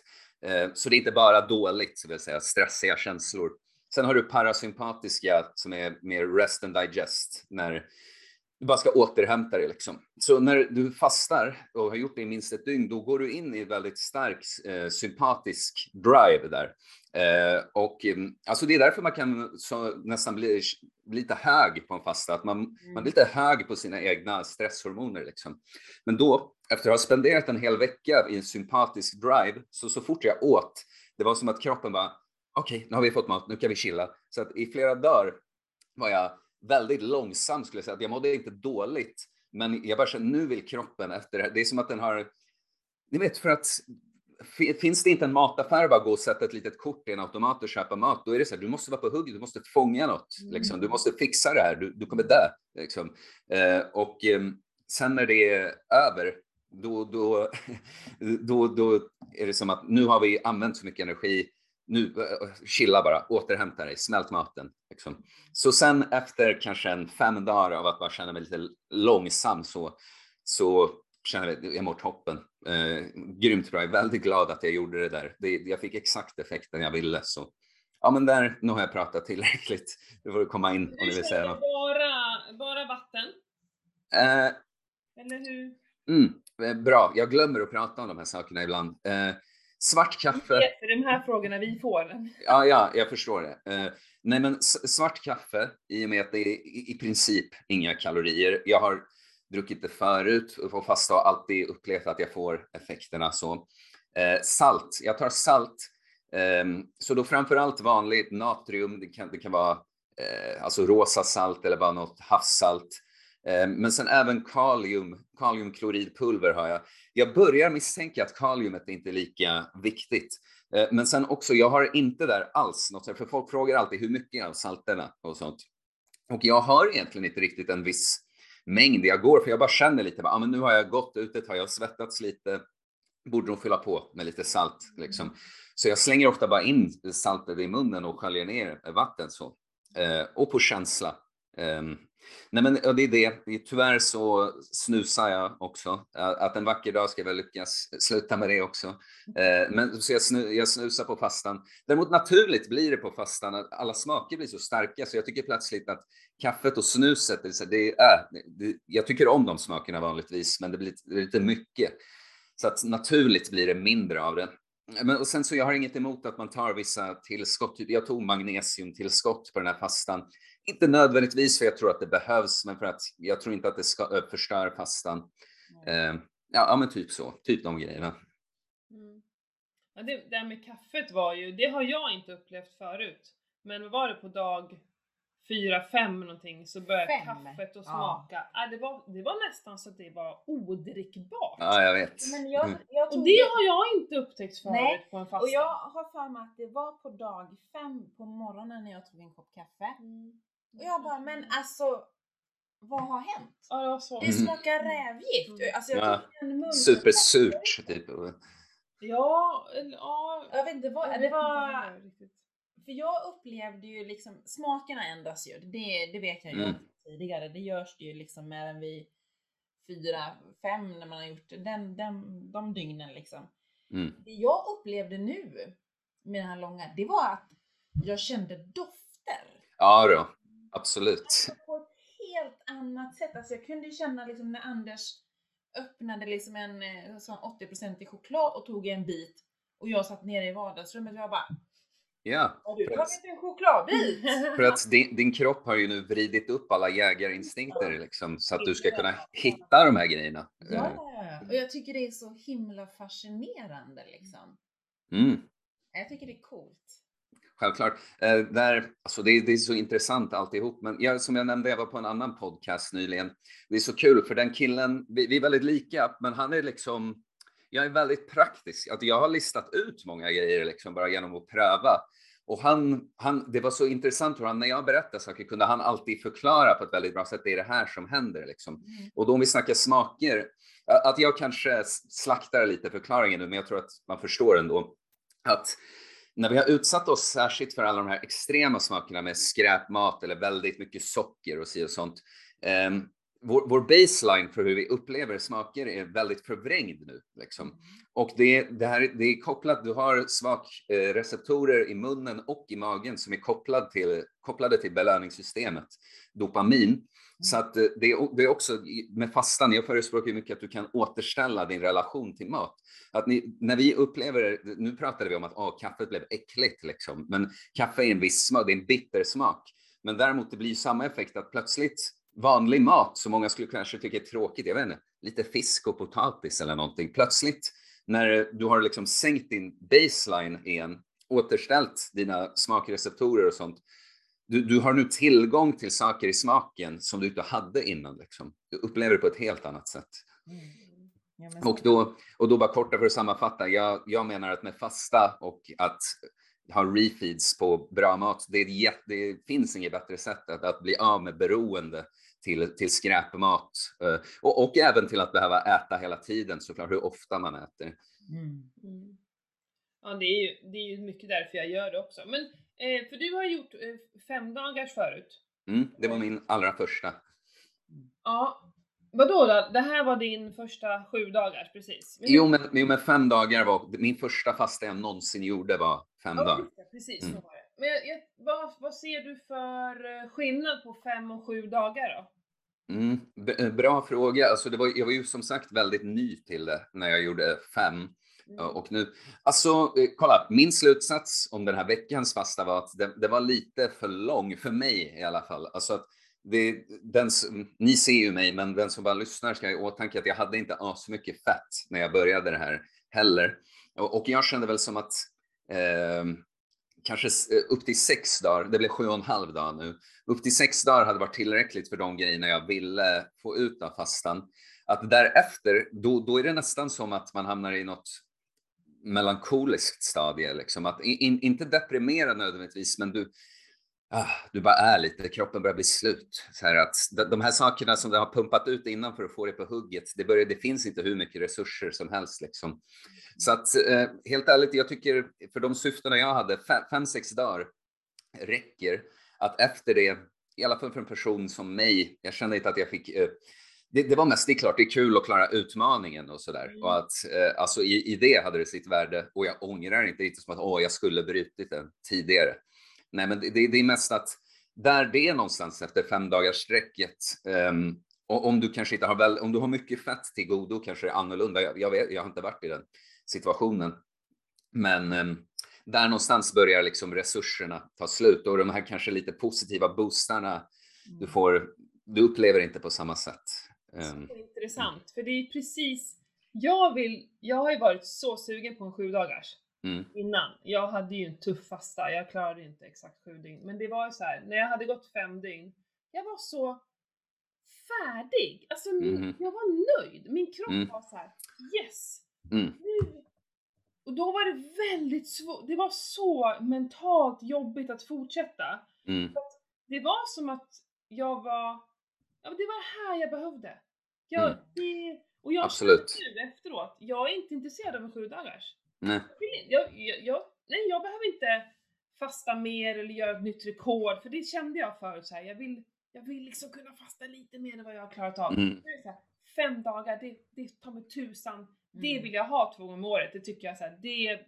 Eh, Så det är inte bara dåligt, så vill säga stressiga känslor. Sen har du parasympatiska som är mer rest and digest, när du bara ska återhämta dig liksom. Så när du fastar och har gjort det i minst ett dygn, då går du in i en väldigt stark eh, sympatisk drive där. Eh, och eh, alltså det är därför man kan så, nästan bli, bli lite hög på en fasta, att man, man blir lite hög på sina egna stresshormoner liksom. Men då, efter att ha spenderat en hel vecka i en sympatisk drive, så, så fort jag åt, det var som att kroppen bara, okej, nu har vi fått mat, nu kan vi chilla. Så att i flera dagar var jag väldigt långsam skulle jag säga. Jag mådde inte dåligt, men jag bara kände nu vill kroppen efter det här. Det är som att den har, ni vet för att finns det inte en mataffär bara gå och sätta ett litet kort i en automat och köpa mat, då är det så här, du måste vara på hugget, du måste fånga något, mm. liksom. du måste fixa det här, du, du kommer dö. Liksom. Eh, och eh, sen när det är över, då, då, då, då är det som att nu har vi använt så mycket energi, nu eh, chilla bara, återhämta dig, smält maten. Liksom. Så sen efter kanske en fem dagar av att bara känna mig lite långsam så, så känner jag, jag mår toppen. Eh, grymt bra, jag är väldigt glad att jag gjorde det där. Det, jag fick exakt effekten jag ville. Så. Ja, men där, nu har jag pratat tillräckligt. Du får komma in om du vill säga något.
Bara, bara vatten?
Eh,
Eller hur?
Mm, bra, jag glömmer att prata om de här sakerna ibland. Eh, svart kaffe.
Det är de här frågorna vi får.
Ja, ja, jag förstår det. Eh, nej, men svart kaffe, i och med att det är i, princip inga kalorier. Jag har druckit det förut och på fasta har alltid upplevt att jag får effekterna så. Eh, salt, jag tar salt, eh, så då framför allt vanligt natrium, det kan, det kan vara eh, alltså rosa salt eller bara något havssalt. Eh, men sen även kalium, kaliumkloridpulver har jag. Jag börjar misstänka att kaliumet inte är lika viktigt. Eh, men sen också, jag har inte där alls något, för folk frågar alltid hur mycket av salterna och sånt. Och jag har egentligen inte riktigt en viss mängd jag går, för jag bara känner lite, ah, men nu har jag gått ut, har jag svettats lite, borde nog fylla på med lite salt. Liksom. Så jag slänger ofta bara in saltet i munnen och sköljer ner vatten så. Eh, och på känsla. Ehm, nej men det är det. Tyvärr så snusar jag också. Att en vacker dag ska jag väl lyckas sluta med det också. Eh, men så jag, snu, jag snusar på fastan. Däremot naturligt blir det på fastan att alla smaker blir så starka så jag tycker plötsligt att kaffet och snuset, det, det är, äh, det, jag tycker om de smakerna vanligtvis, men det blir, det blir lite mycket. Så att naturligt blir det mindre av det. Men, och sen så jag har inget emot att man tar vissa tillskott. Jag tog magnesiumtillskott på den här fastan. Inte nödvändigtvis för jag tror att det behövs, men för att jag tror inte att det ska äh, förstör fastan. Mm. Uh, ja, men typ så. Typ de grejerna.
Mm. Ja, det, det här med kaffet var ju, det har jag inte upplevt förut. Men var det på dag fyra, fem någonting så började fem. kaffet att smaka. Ja. det, var, det var nästan så att det var odrickbart.
Ja, jag vet.
Men jag,
mm.
jag
och det har jag inte upptäckt förut
Nej.
på en fasta.
Och jag har för mig att det var på dag fem på morgonen när jag tog en kopp kaffe. Mm. Och jag bara, men alltså vad har hänt?
Ja, det, var så.
det smakar mm. rävgift.
Mm.
Alltså jag
ja. en mun Supersurt typ.
Ja, ja.
Jag vet inte vad, det var... För jag upplevde ju liksom, smakerna ändras ju, det, det vet jag ju mm. tidigare. Det görs det ju liksom även vid fyra, fem när man har gjort den, den, de dygnen liksom.
Mm.
Det jag upplevde nu med den här långa, det var att jag kände dofter.
Ja då, absolut.
Alltså på ett helt annat sätt. Alltså jag kunde känna liksom när Anders öppnade liksom en eh, sån 80% choklad och tog en bit och jag satt nere i vardagsrummet och jag bara
Ja.
Har du tagit en chokladbit?
För att din, din, kropp har ju nu vridit upp alla jägarinstinkter liksom, så att du ska kunna hitta de här grejerna.
Ja, och jag tycker det är så himla fascinerande liksom.
Mm.
Jag tycker det är coolt.
Självklart. Eh, där, alltså det, det, är så intressant alltihop. Men jag, som jag nämnde, jag var på en annan podcast nyligen. Det är så kul för den killen, vi, vi är väldigt lika, men han är liksom jag är väldigt praktisk. Att jag har listat ut många grejer liksom bara genom att pröva. Och han, han, det var så intressant för han, när jag berättade saker kunde han alltid förklara på ett väldigt bra sätt, det är det här som händer. Liksom. Mm. Och då om vi snackar smaker, att jag kanske slaktar lite förklaringen nu, men jag tror att man förstår ändå att när vi har utsatt oss särskilt för alla de här extrema smakerna med skräpmat eller väldigt mycket socker och si och sånt, um, vår, vår, baseline för hur vi upplever smaker är väldigt förvrängd nu. Liksom. Och det, det, här, det är kopplat, du har smakreceptorer eh, i munnen och i magen som är kopplad till, kopplade till belöningssystemet, dopamin. Så att eh, det, det är också med fastan, jag förespråkar mycket att du kan återställa din relation till mat. Att ni, när vi upplever, nu pratade vi om att åh, kaffet blev äckligt, liksom. men kaffe är en viss smak, det är en bitter smak. Men däremot det blir samma effekt att plötsligt vanlig mat som många skulle kanske tycka är tråkigt, jag vet inte, lite fisk och potatis eller någonting. Plötsligt när du har liksom sänkt din baseline igen, återställt dina smakreceptorer och sånt, du, du har nu tillgång till saker i smaken som du inte hade innan. Liksom. Du upplever det på ett helt annat sätt.
Mm. Ja, men så-
Och då, och då bara korta för att sammanfatta. Jag, jag menar att med fasta och att ha refeeds på bra mat, det, är det finns inget bättre sätt att, att bli av med beroende till, till skräpmat. eh, Och, och även till att behöva äta hela tiden, såklart hur ofta man äter.
Mm.
Mm. Ja, det är, ju, det är ju mycket därför jag gör det också. Men, eh, för du har gjort eh, fem dagars förut.
Mm, det var min allra första.
Ja. Vadå då? Det här var din första sju dagars precis? Men-
Jo men, jo, men fem dagar var, min första fasta jag någonsin gjorde var fem
Ja,
dagar.
precis
Mm.
så var det. Men jag, jag, vad, vad ser du för eh, skillnad på fem och sju dagar då?
Mm, eh, bra fråga. Alltså det var, jag var ju som sagt väldigt ny till det när jag gjorde fem.
Mm.
Och nu, alltså eh, kolla, min slutsats om den här veckans fasta var att det, det var lite för lång, för mig i alla fall. Alltså att det, den, s- ni ser ju mig, men den som bara lyssnar ska ha i åtanke att jag hade inte asmycket fett när jag började det här heller. Och, och jag kände väl som att ehm, kanske eh, upp till sex dagar, det blev sju och en halv dag nu, upp till sex dagar hade varit tillräckligt för de grejerna jag ville få ut av fastan. Att därefter, då, då är det nästan som att man hamnar i något melankoliskt stadie, liksom. att in, inte deprimera nödvändigtvis, men du, ah, du bara är lite, kroppen börjar bli slut. Så här att de, de här sakerna som du har pumpat ut innan för att få det på hugget, det, börjar, det finns inte hur mycket resurser som helst. Liksom. Så att eh, helt ärligt, jag tycker för de syftena jag hade, fem, fem sex dagar räcker. Att efter det, i alla fall för en person som mig, jag kände inte att jag fick eh, det, det var mest, det är klart, det är kul att klara utmaningen och sådär.
Mm.
Och att eh, alltså i, i det hade det sitt värde och jag ångrar inte, inte som att åh, jag skulle brutit den tidigare. Nej, men det, det, det är mest att där det är någonstans efter fem dagars sträcket, ehm, och om du kanske inte har väl, om du har mycket fett till godo kanske det är annorlunda. Jag, jag, vet, jag har inte varit i den situationen. Men ehm, där någonstans börjar liksom resurserna ta slut och de här kanske lite positiva boostarna du får, du upplever inte på samma sätt. Ehm,
Det är intressant, för det är precis, jag vill, jag har ju varit så sugen på en sju dagars
mm,
innan. Jag hade ju en tuff fasta, jag klarade inte exakt sju dygn. Men det var ju så här, när jag hade gått fem dygn, jag var så färdig. Alltså min,
Mhm.
jag var nöjd. Min kropp
Mm.
var så här: yes!
mm,
Nu! Och då var det väldigt svårt, det var så mentalt jobbigt att fortsätta.
mm,
Det var som att jag var, ja men det var det här jag behövde. Jag,
Mm.
det, och jag
Absolut.
nu efteråt, jag är inte intresserad av en sju dagars.
nej,
Jag, jag, jag, nej, jag behöver inte fasta mer eller göra ett nytt rekord, för det kände jag förut så här. Jag vill, jag vill liksom kunna fasta lite mer än vad jag har klarat av.
mm,
Nu är det så här, fem dagar, det, det tar mig tusan. Det
Mm.
vill jag ha två gånger om året. Det tycker jag så här, det,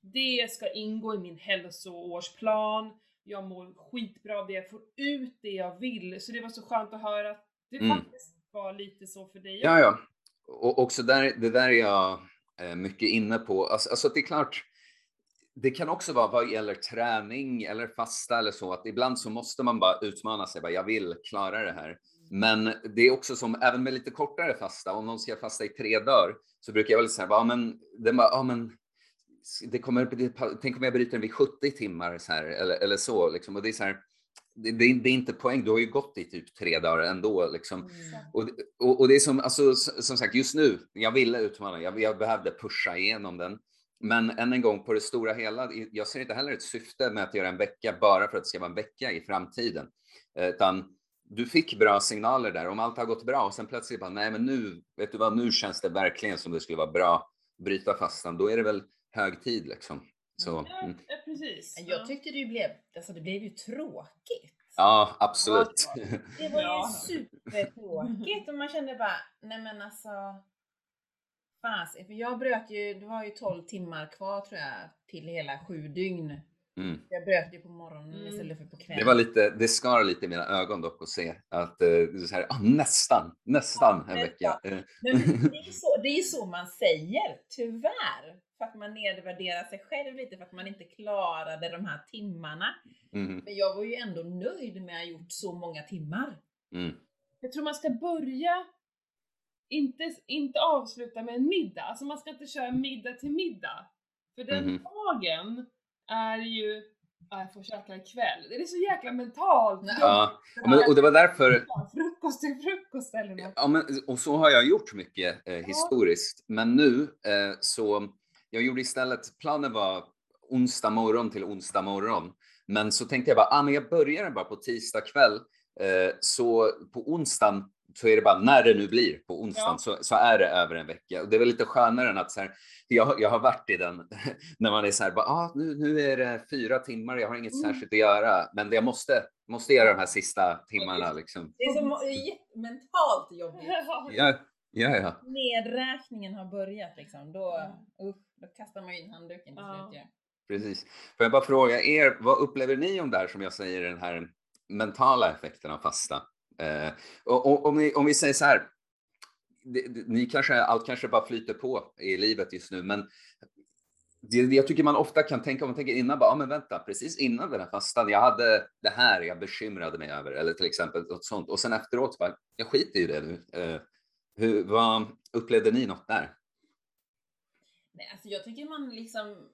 det ska ingå i min hälsoårsplan. Jag mår skitbra av det, jag får ut det jag vill. Så det var så skönt att höra att det
Mm.
faktiskt var lite så för dig
Ja, ja. Och också där, det där är jag eh, mycket inne på. Alltså, alltså det är klart, det kan också vara vad gäller träning eller fasta eller så, att ibland så måste man bara utmana sig, bara, jag vill klara det här. Men det är också som, även med lite kortare fasta, om någon ska fasta i tre dagar, så brukar jag väl säga, ja men, det bara, ja men, det kommer, det, tänk om jag bryter den vid 70 timmar så här, eller, eller så, liksom. och det är så här, det, det, är- det är inte poäng, du har ju gått i typ tre dagar ändå, liksom.
Mm.
Och, och, och det är som, alltså, som sagt, just nu, jag ville utmana, jag, jag behövde pusha igenom den. Men än en gång, på det stora hela, jag ser inte heller ett syfte med att göra en vecka bara för att det ska vara en vecka i framtiden. Eh, Utan du fick bra signaler där, om allt har gått bra och sen plötsligt bara, nej men nu, vet du vad, nu känns det verkligen som det skulle vara bra att bryta fastan, då är det väl hög tid liksom. Så,
Ja,
mm.
ja, precis.
Jag tyckte det blev, alltså det blev ju tråkigt.
ja, absolut.
Det var
Ja.
ju supertråkigt och man kände bara, nej men alltså. Fas, för jag bröt ju, det var ju 12 timmar kvar tror jag till hela sju dygn.
Mm.
Jag bröt ju på morgonen
Mm.
istället för på kvällen.
Det var lite, det skar lite i mina ögon dock att se att det är så här, ah, nästan, nästan
Ja,
en vecka. Eh,
Men det är så, det är ju så man säger, tyvärr. För att man nedvärderar sig själv lite för att man inte klarade de här timmarna.
mhm,
Men jag var ju ändå nöjd med att ha gjort så många timmar.
mm.
Jag tror man ska börja, inte, inte avsluta med en middag. Alltså man ska inte köra middag till middag. För den
Mhm.
dagen är ju Ja, jag får käka ikväll. Det är så jäkla mentalt.
Ja, men, och det var därför,
Frukost till frukost eller något.
ja, men, och så har jag gjort mycket eh, historiskt. Men nu eh, så, jag gjorde istället, planen var onsdag morgon till onsdag morgon. Men så tänkte jag bara, ah, men jag börjar bara på tisdag kväll. Eh, så på onsdagen så är det bara när det nu blir på onsdagen
Ja.
så, så är det över en vecka. Och det är väl lite skönare än att så här, jag, jag har varit i den när man är så här, bara, ah, nu, nu är det fyra timmar, jag har inget
Mm.
särskilt att göra, men jag måste, måste göra de här sista timmarna liksom.
Det är så mentalt jobbigt.
Ja, ja, ja.
Nedräkningen har börjat liksom. Då, usch, då kastar man ju in handduken till
Ja.
slut ju.
Precis. Får jag bara fråga er, vad upplever ni om det här som jag säger, den här mentala effekten av fasta? Eh, och, och, om, vi, om vi säger så här, det, ni kanske, allt kanske bara flyter på i livet just nu, men det, jag tycker man ofta kan tänka, om man tänker innan, bara, ah, men vänta, precis innan den här fastan, jag hade det här jag bekymrade mig över, eller till exempel något sånt, och sen efteråt, bara, jag skiter i det nu. Eh, hur, vad upplevde ni något där?
Nej, alltså jag tycker man liksom...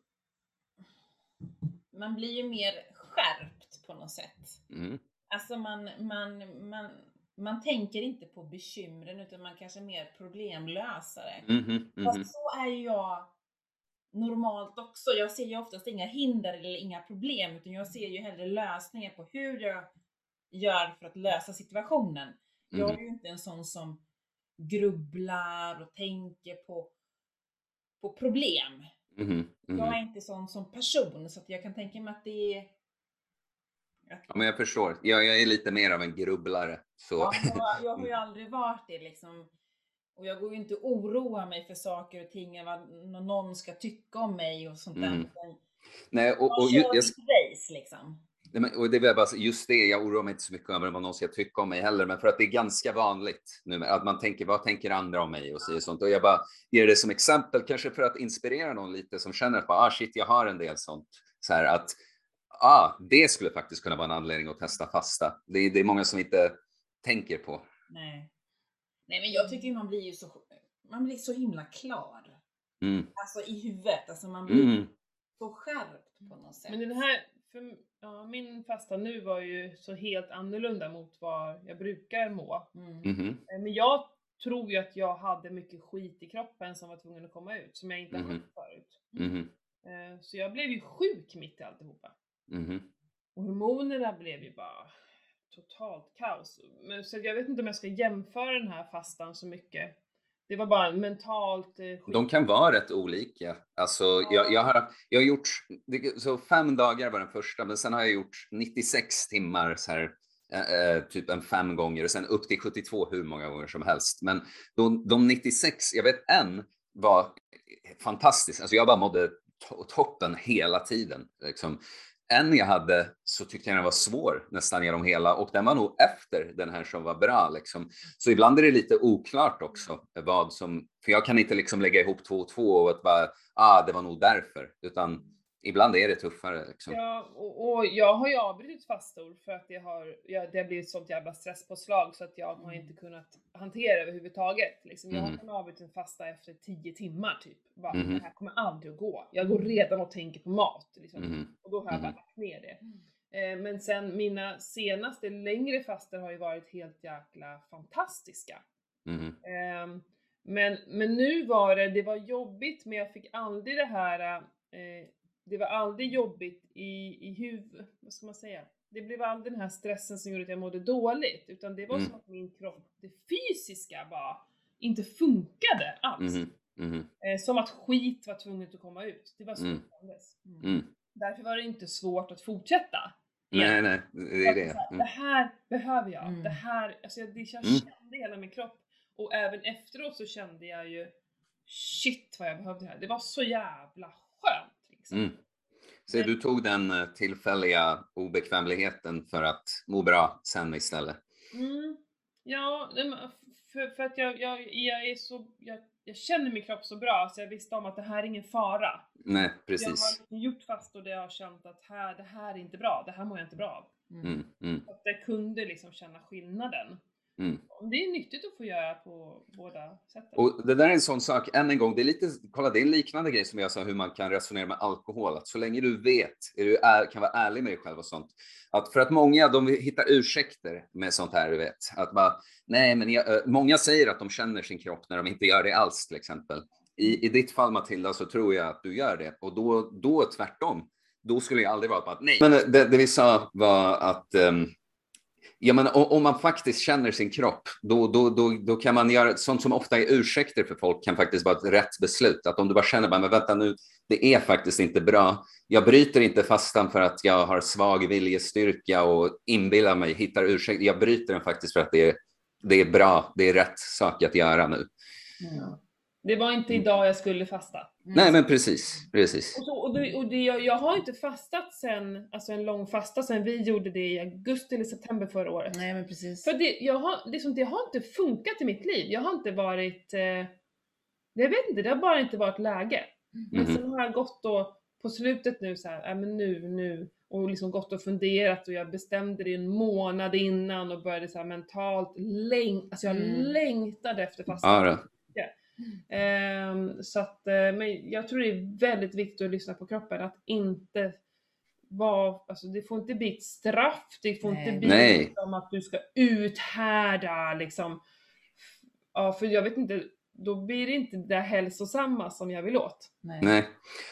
Man blir ju mer skärpt på något sätt.
Mm.
Alltså man, man, man, man tänker inte på bekymren utan man kanske är mer problemlösare.
Mhm, mhm.
Fast så är jag normalt också. Jag ser ju oftast inga hinder eller inga problem utan jag ser ju hellre lösningar på hur jag gör för att lösa situationen. Jag
Mhm.
är ju inte en sån som grubblar och tänker på, på problem.
Mhm, mhm.
Jag är inte sån som person så att jag kan tänka mig att det är... Att,
Ja, men jag förstår. Jag, jag är lite mer av en grubblare. Så.
ja, jag, jag har ju aldrig varit det liksom. Och jag går ju inte och oroar mig för saker och ting, vad någon ska tycka om mig och sånt där.
Mm. Nej, och,
Jag
och, ju-
kör
jag,
mitt race liksom.
Nej, men- och det jag bara just det, jag oroar mig inte så mycket över vad någon ska tycka om mig heller, men för att det är ganska vanligt nu att man tänker, vad tänker andra om mig och säger sånt. Och jag bara ger det som exempel, kanske för att inspirera någon lite som känner att, ah shit, jag har en del sånt. Så här att, ah, det skulle faktiskt kunna vara en anledning att testa fasta. Det är, det är många som inte tänker på.
Nej. Nej men jag tycker man blir ju så, man blir så himla klar.
Mm.
Alltså i huvudet, alltså man blir
Mm.
så skärpt på något sätt.
Men den här, för, ja, min fasta nu var ju så helt annorlunda mot vad jag brukar må.
Mm.
Eh, Men jag tror ju att jag hade mycket skit i kroppen som var tvungen att komma ut, som jag inte
Mhm.
haft förut. Eh, Så jag blev ju sjuk mitt i alltihopa. Och hormonerna blev ju bara totalt kaos. Så jag vet inte om jag ska jämföra den här fastan så mycket. Det var bara en mentalt eh, skit.
De kan vara rätt olika. Alltså, jag, jag, har, jag har gjort, så fem dagar var den första, men sen har jag gjort 96 timmar så här, eh, typ en fem gånger och sen upp till 72 hur många gånger som helst. Men de, de 96, jag vet en var fantastisk. Alltså jag bara mådde to- toppen hela tiden. Liksom. En jag hade så tyckte jag den var svår nästan genom hela och den var nog efter den här som var bra. Liksom. Så ibland är det lite oklart också vad som, för jag kan inte liksom lägga ihop två och två och att bara, ah, det var nog därför, utan ibland är det tuffare. Liksom.
Ja, och, och jag har ju avbrutit fastor för att det har, ja, det har blivit sånt jävla stresspåslag så att jag har inte kunnat hantera överhuvudtaget. Liksom, jag
Mm.
har avbrutit en fasta efter 10 timmar typ. Bara,
Mhm.
Det här kommer aldrig att gå. Jag går redan och tänker på mat. Liksom.
Mhm.
Och då har jag bara
Mhm.
lagt ner det. Eh, men sen mina senaste längre fastor har ju varit helt jäkla fantastiska. Ehm, men, men nu var det, det var jobbigt men jag fick aldrig det här, eh, det var aldrig jobbigt i, i huvudet, vad ska man säga? Det blev aldrig den här stressen som gjorde att jag mådde dåligt, utan det var
Mm.
som att min kropp, det fysiska bara inte funkade alls.
Mhm. Mhm.
Eh, som att skit var tvunget att komma ut. Det var så
Mm.
det kändes.
Mm.
Därför var det inte svårt att fortsätta.
Nej, nej, det är det.
Här,
Mm.
Det här behöver jag.
Mm.
Det här, alltså jag, det, jag
Mm.
kände hela min kropp. Och även efteråt så kände jag ju shit vad jag behövde det här. Det var så jävla skönt. Liksom.
Mm. Så du tog den eh, tillfälliga obekvämligheten för att må bra sen istället?
Mm. Ja, för, för att jag, jag, jag är så, jag, jag känner min kropp så bra så jag visste om att det här är ingen fara.
Nej,
Jag har
precis.
gjort fast och det jag har känt att här, det här är inte bra, det här mår jag inte bra av.
Mm. Mm.
Att jag kunde liksom känna skillnaden.
Mm.
Det är nyttigt att få göra på båda sätten.
Och det där är en sån sak, än en gång, det är lite, kolla det är en liknande grej som jag sa hur man kan resonera med alkohol. Att så länge du vet, är du är, kan vara ärlig med dig själv och sånt. Att för att många, de hittar ursäkter med sånt här, du vet. Att bara, nej men jag, eh, många säger att de känner sin kropp när de inte gör det alls till exempel. I, I ditt fall Matilda så tror jag att du gör det och då, då tvärtom. Då skulle jag aldrig vara på att nej. Men det, det vi sa var att um, Ja, men om man faktiskt känner sin kropp, då, då, då, då kan man göra sånt som ofta är ursäkter för folk kan faktiskt vara ett rätt beslut. Att om du bara känner, men vänta nu, det är faktiskt inte bra. Jag bryter inte fastan för att jag har svag viljestyrka och inbillar mig, hittar ursäkter. Jag bryter den faktiskt för att det är, det är bra, det är rätt sak att göra nu.
Ja. Det var inte idag jag skulle fasta.
Mm. Nej, men precis, precis.
Och, så, och, det, och det, jag, jag, har inte fastat sen, alltså en lång fasta sen vi gjorde det i augusti eller september förra året.
Nej, men precis.
För det, jag har, liksom, det har inte funkat i mitt liv. Jag har inte varit, eh, jag vet inte, det har bara inte varit läge. Mm. Men sen har jag gått då på slutet nu så här, äh, men nu, nu, och liksom gått och funderat och jag bestämde det en månad innan och började så här mentalt läng, alltså jag mm. längtade efter fastan.
Ja,
Um, så att, uh, men jag tror det är väldigt viktigt att lyssna på kroppen, att inte vara, alltså det får inte bli ett straff, det får Nej. inte bli
Nej.
liksom att du ska uthärda liksom. Ja, för jag vet inte, då blir det inte det hälsosamma som jag vill åt.
Nej. Nej.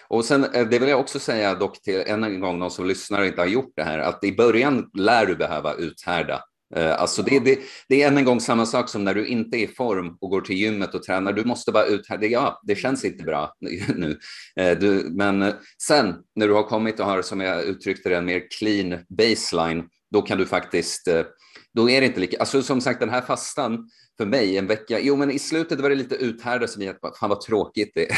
Och sen, eh, det vill jag också säga dock till än en gång, de som lyssnar och inte har gjort det här, att i början lär du behöva uthärda. Eh, alltså det, det, det, är än en gång samma sak som när du inte är i form och går till gymmet och tränar. Du måste bara ut här. Det, ja, det känns inte bra nu. Eh, du, men eh, sen när du har kommit och har, som jag uttryckte det, en mer clean baseline, då kan du faktiskt, eh, då är det inte lika, alltså som sagt den här fastan för mig en vecka, jo men i slutet var det lite uthärda som jag, fan vad tråkigt det är.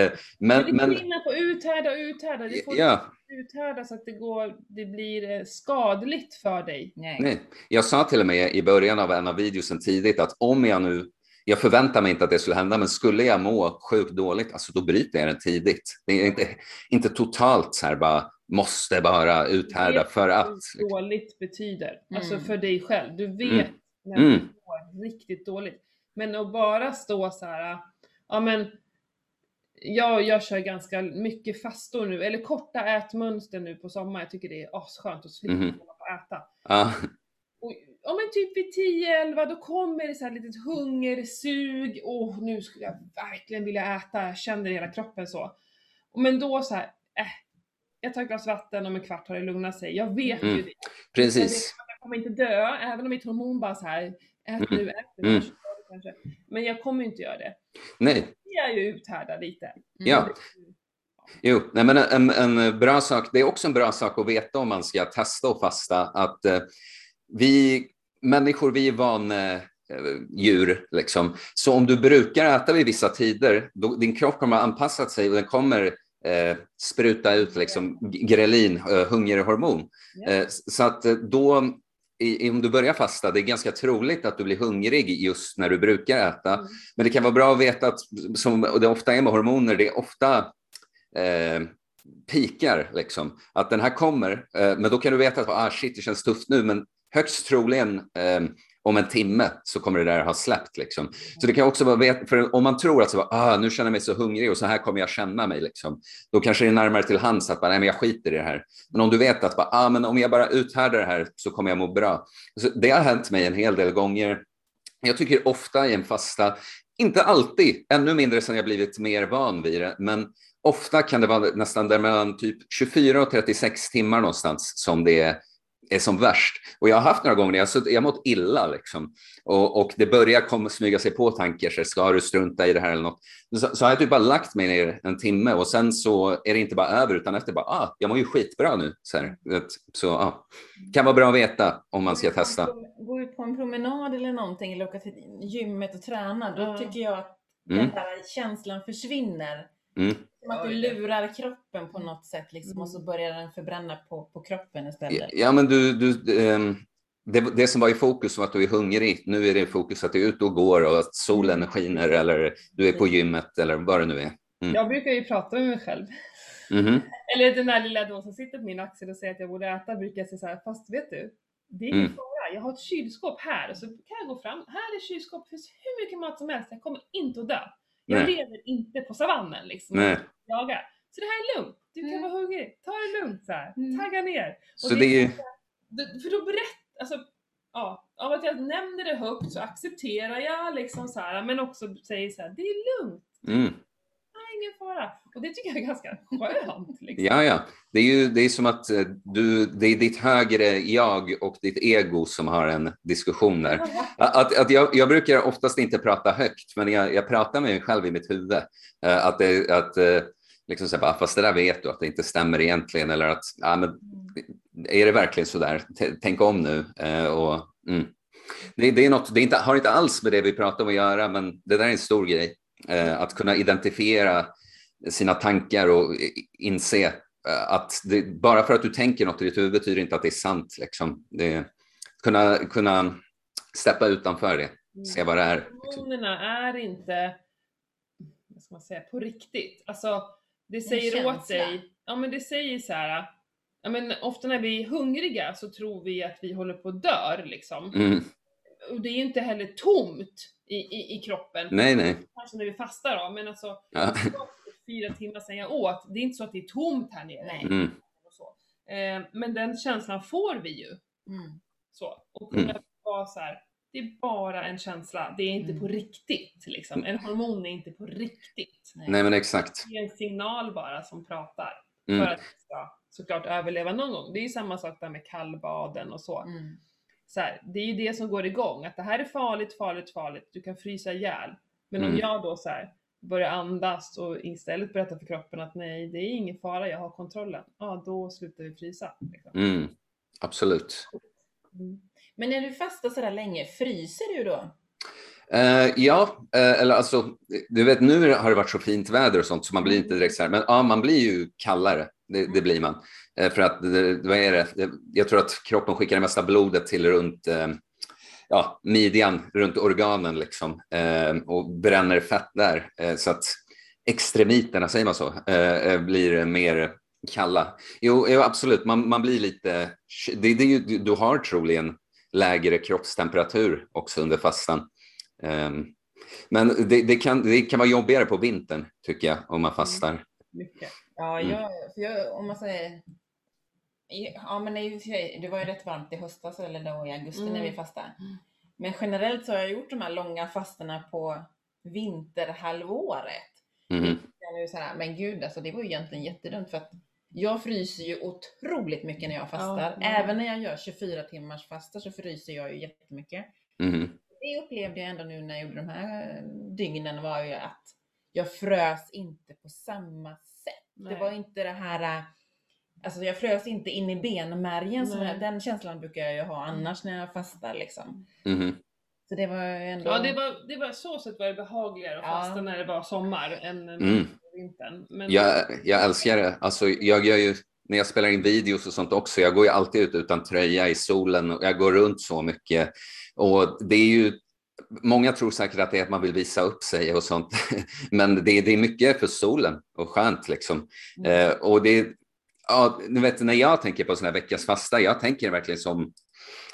Ja, men, men, det är skillnad på uthärda och uthärda. Det får ja uthärda så att det, går, det blir eh, skadligt för dig.
Nej. Nej. Jag sa till och med i början av en av videosen tidigt att om jag nu jag förväntar mig inte att det skulle hända, men skulle jag må sjukt dåligt, alltså då bryter jag den tidigt. Det är inte, inte totalt så här bara måste bara uthärda för att.
Liksom. dåligt betyder, alltså mm. alltså för dig själv. Du vet mm. när du mm. mår riktigt dåligt. Men att bara stå så här, ja men jag, jag kör ganska mycket fastor nu, eller korta ätmönster nu på sommaren. Jag tycker det är asskönt att slippa mm. hålla på äta.
Ah.
Och, ja men typ vid 10-11 då kommer det så här litet hungersug. Åh, nu skulle jag verkligen vilja äta. Jag känner i hela kroppen så. Men då så här, äh, jag tar ett glas vatten, om en kvart har det lugnat sig. Jag vet mm. ju det.
Precis. Jag,
kommer inte dö, även om mitt hormon bara så här, ät nu, ät nu. Mm. Men jag kommer inte göra det.
Nej
jag ju uthärda lite. Mm.
Ja. Jo, nej men en, en, bra sak, det är också en bra sak att veta om man ska testa och fasta, att eh, vi människor, vi är vana eh, djur, liksom. så om du brukar äta vid vissa tider, då, din kropp kommer att anpassa sig och den kommer eh, spruta ut liksom, grelin, eh, hungerhormon. Eh, så att eh, då i, om du börjar fasta, det är ganska troligt att du blir hungrig just när du brukar äta. Mm. Men det kan vara bra att veta att, som det ofta är med hormoner, det är ofta eh, pikar, liksom. Att den här kommer, eh, men då kan du veta att ah, shit, det känns tufft nu, men högst troligen om en timme så kommer det där ha släppt. Liksom. Så det kan också vara, för om man tror att så, ah, nu känner jag mig så hungrig och så här kommer jag känna mig, liksom, då kanske det är närmare till hands att bara, nej, men jag skiter i det här. Men om du vet att bara, ah, men om jag bara uthärdar det här så kommer jag må bra. Så det har hänt mig en hel del gånger. Jag tycker ofta i en fasta, inte alltid, ännu mindre sedan jag blivit mer van vid det, men ofta kan det vara nästan där mellan typ 24 och 36 timmar någonstans som det är är som värst. Och jag har haft några gånger när jag, så, jag mått illa liksom. och, och det börjar komma, smyga sig på tankar, så ska du strunta i det här eller något. Så, så har jag typ bara lagt mig ner en timme och sen så är det inte bara över utan efter bara, ah, jag mår ju skitbra nu. Så, här. så ah. kan vara bra att veta om man ska testa.
Gå ut på en promenad eller någonting eller åka till gymmet och träna, då tycker jag att mm. den där känslan försvinner.
Mm.
Som att du lurar kroppen på något sätt liksom, och så mm. börjar den förbränna på, på kroppen istället.
Ja, men du, du um, det, det, som var i fokus var att du är hungrig. Nu är det i fokus att du är ute och går och att solen mm. skiner eller du är på gymmet eller vad det nu är.
Mm. Jag brukar ju prata med mig själv.
Mm -hmm.
Eller den där lilla då som sitter på min axel och säger att jag borde äta brukar jag säga så här, fast vet du, det är ingen mm. fara. jag har ett kylskåp här och så kan jag gå fram, här är kylskåp, det finns hur mycket mat som helst, jag kommer inte att dö. Jag
Nej.
lever inte på savannen liksom.
Nej.
Jagar. Så det här är lugnt, du kan
Mm.
vara hungrig, ta det lugnt så här.
Mm.
tagga ner. Och
Så det är ju,
det- För då berättar, alltså, ja, av att jag nämner det högt så accepterar jag liksom så här, men också säger så här, det är lugnt,
mm.
ingen fara. Och det tycker jag är ganska skönt. Liksom.
Ja, ja. Det är ju det är som att eh, du, det är ditt högre jag och ditt ego som har en diskussion där. Att, att jag, jag brukar oftast inte prata högt, men jag, jag pratar med mig själv i mitt huvud. Att, det, att eh, liksom så här, bara, fast det där vet du att det inte stämmer egentligen, eller att ja, men, är det verkligen så där? T- Tänk om nu. Eh, Och, mm. det, det, är något, det är inte, har inte alls med det vi pratar om att göra, men det där är en stor grej. Eh, Att kunna identifiera sina tankar och inse eh, att det, bara för att du tänker något i ditt huvud betyder inte att det är sant. Liksom. Det, kunna, kunna steppa utanför det, se vad det är. Liksom.
Är inte, vad ska man säga, på riktigt. Alltså, det säger
känsla.
åt dig, ja men det säger så här. Ja, men ofta när vi är hungriga så tror vi att vi håller på att dör liksom.
Mm.
Och det är ju inte heller tomt i, i, i kroppen.
Nej, nej.
Kanske när vi fastar då, men alltså
Ja.
fyra timmar sedan jag åt. Det är inte så att det är tomt här nere.
Nej.
Mm.
Och så. Eh, men den känslan får vi ju.
Mm.
Så. Och kunna
Mm.
vara så här. Det är bara en känsla, det är inte
Mm.
på riktigt. Liksom. En hormon är inte på riktigt.
nej, men exakt.
Det är en signal bara som pratar.
Mm.
För att vi ska såklart överleva någon gång. Det är ju samma sak där med kallbaden och så.
Mm.
så här, det är ju det som går igång, att det här är farligt, farligt, farligt, du kan frysa ihjäl. Men om
Mm.
jag då så här, börjar andas och istället berättar för kroppen att nej, det är ingen fara, jag har kontrollen. Ja, då slutar vi frysa. Liksom.
Mm. Absolut.
Mm.
Men när du fastar sådär länge, fryser du då?
Eh, ja, eh, eller alltså, du vet nu har det varit så fint väder och sånt så man blir inte direkt så här, men ja, man blir ju kallare. Det, det blir man. Eh, för att, vad är det? Jag tror att kroppen skickar det mesta blodet till runt ja, midjan, runt organen liksom och bränner fett där. Så att extremiterna, säger man så, blir mer kalla. Jo, absolut, man, man blir lite, det, det du, du har troligen lägre kroppstemperatur också under fastan. Ehm, men det, det, kan, det kan vara jobbigare på vintern, tycker jag, om man fastar.
Mycket.
Ja,
Mm.
jag, för jag, om man säger... Ja, men det var ju rätt varmt i höstas eller då i augusti när vi
Mm.
fastade.
Mm.
Men generellt så har jag gjort de här långa fastorna på vinterhalvåret.
Mhm.
Jag nu så här, men gud, alltså det var ju egentligen jättedumt för att jag fryser ju otroligt mycket när jag fastar.
ja.
Även när jag gör 24 timmars fasta så fryser jag ju jättemycket.
Mhm.
Det upplevde jag ändå nu när jag gjorde de här dygnen var ju att jag frös inte på samma sätt.
Nej.
Det var inte det här, äh, alltså jag frös inte in i benmärgen. Som jag, den känslan brukar jag ju ha annars när jag fastar liksom.
Mhm.
Så det var ju ändå...
Ja, det var, det var så sätt var det behagligare att
Ja.
fasta när det var sommar än än
Mm.
Vintern. Men,
Jag, jag älskar det. Alltså, jag gör ju, när jag spelar in videos och sånt också, jag går ju alltid ut utan tröja i solen och jag går runt så mycket. Och det är ju, många tror säkert att det är att man vill visa upp sig och sånt, men det, det är mycket för solen och skönt liksom.
Mm.
Eh, och det, ja, du vet, när jag tänker på sån här veckas fasta, jag tänker verkligen som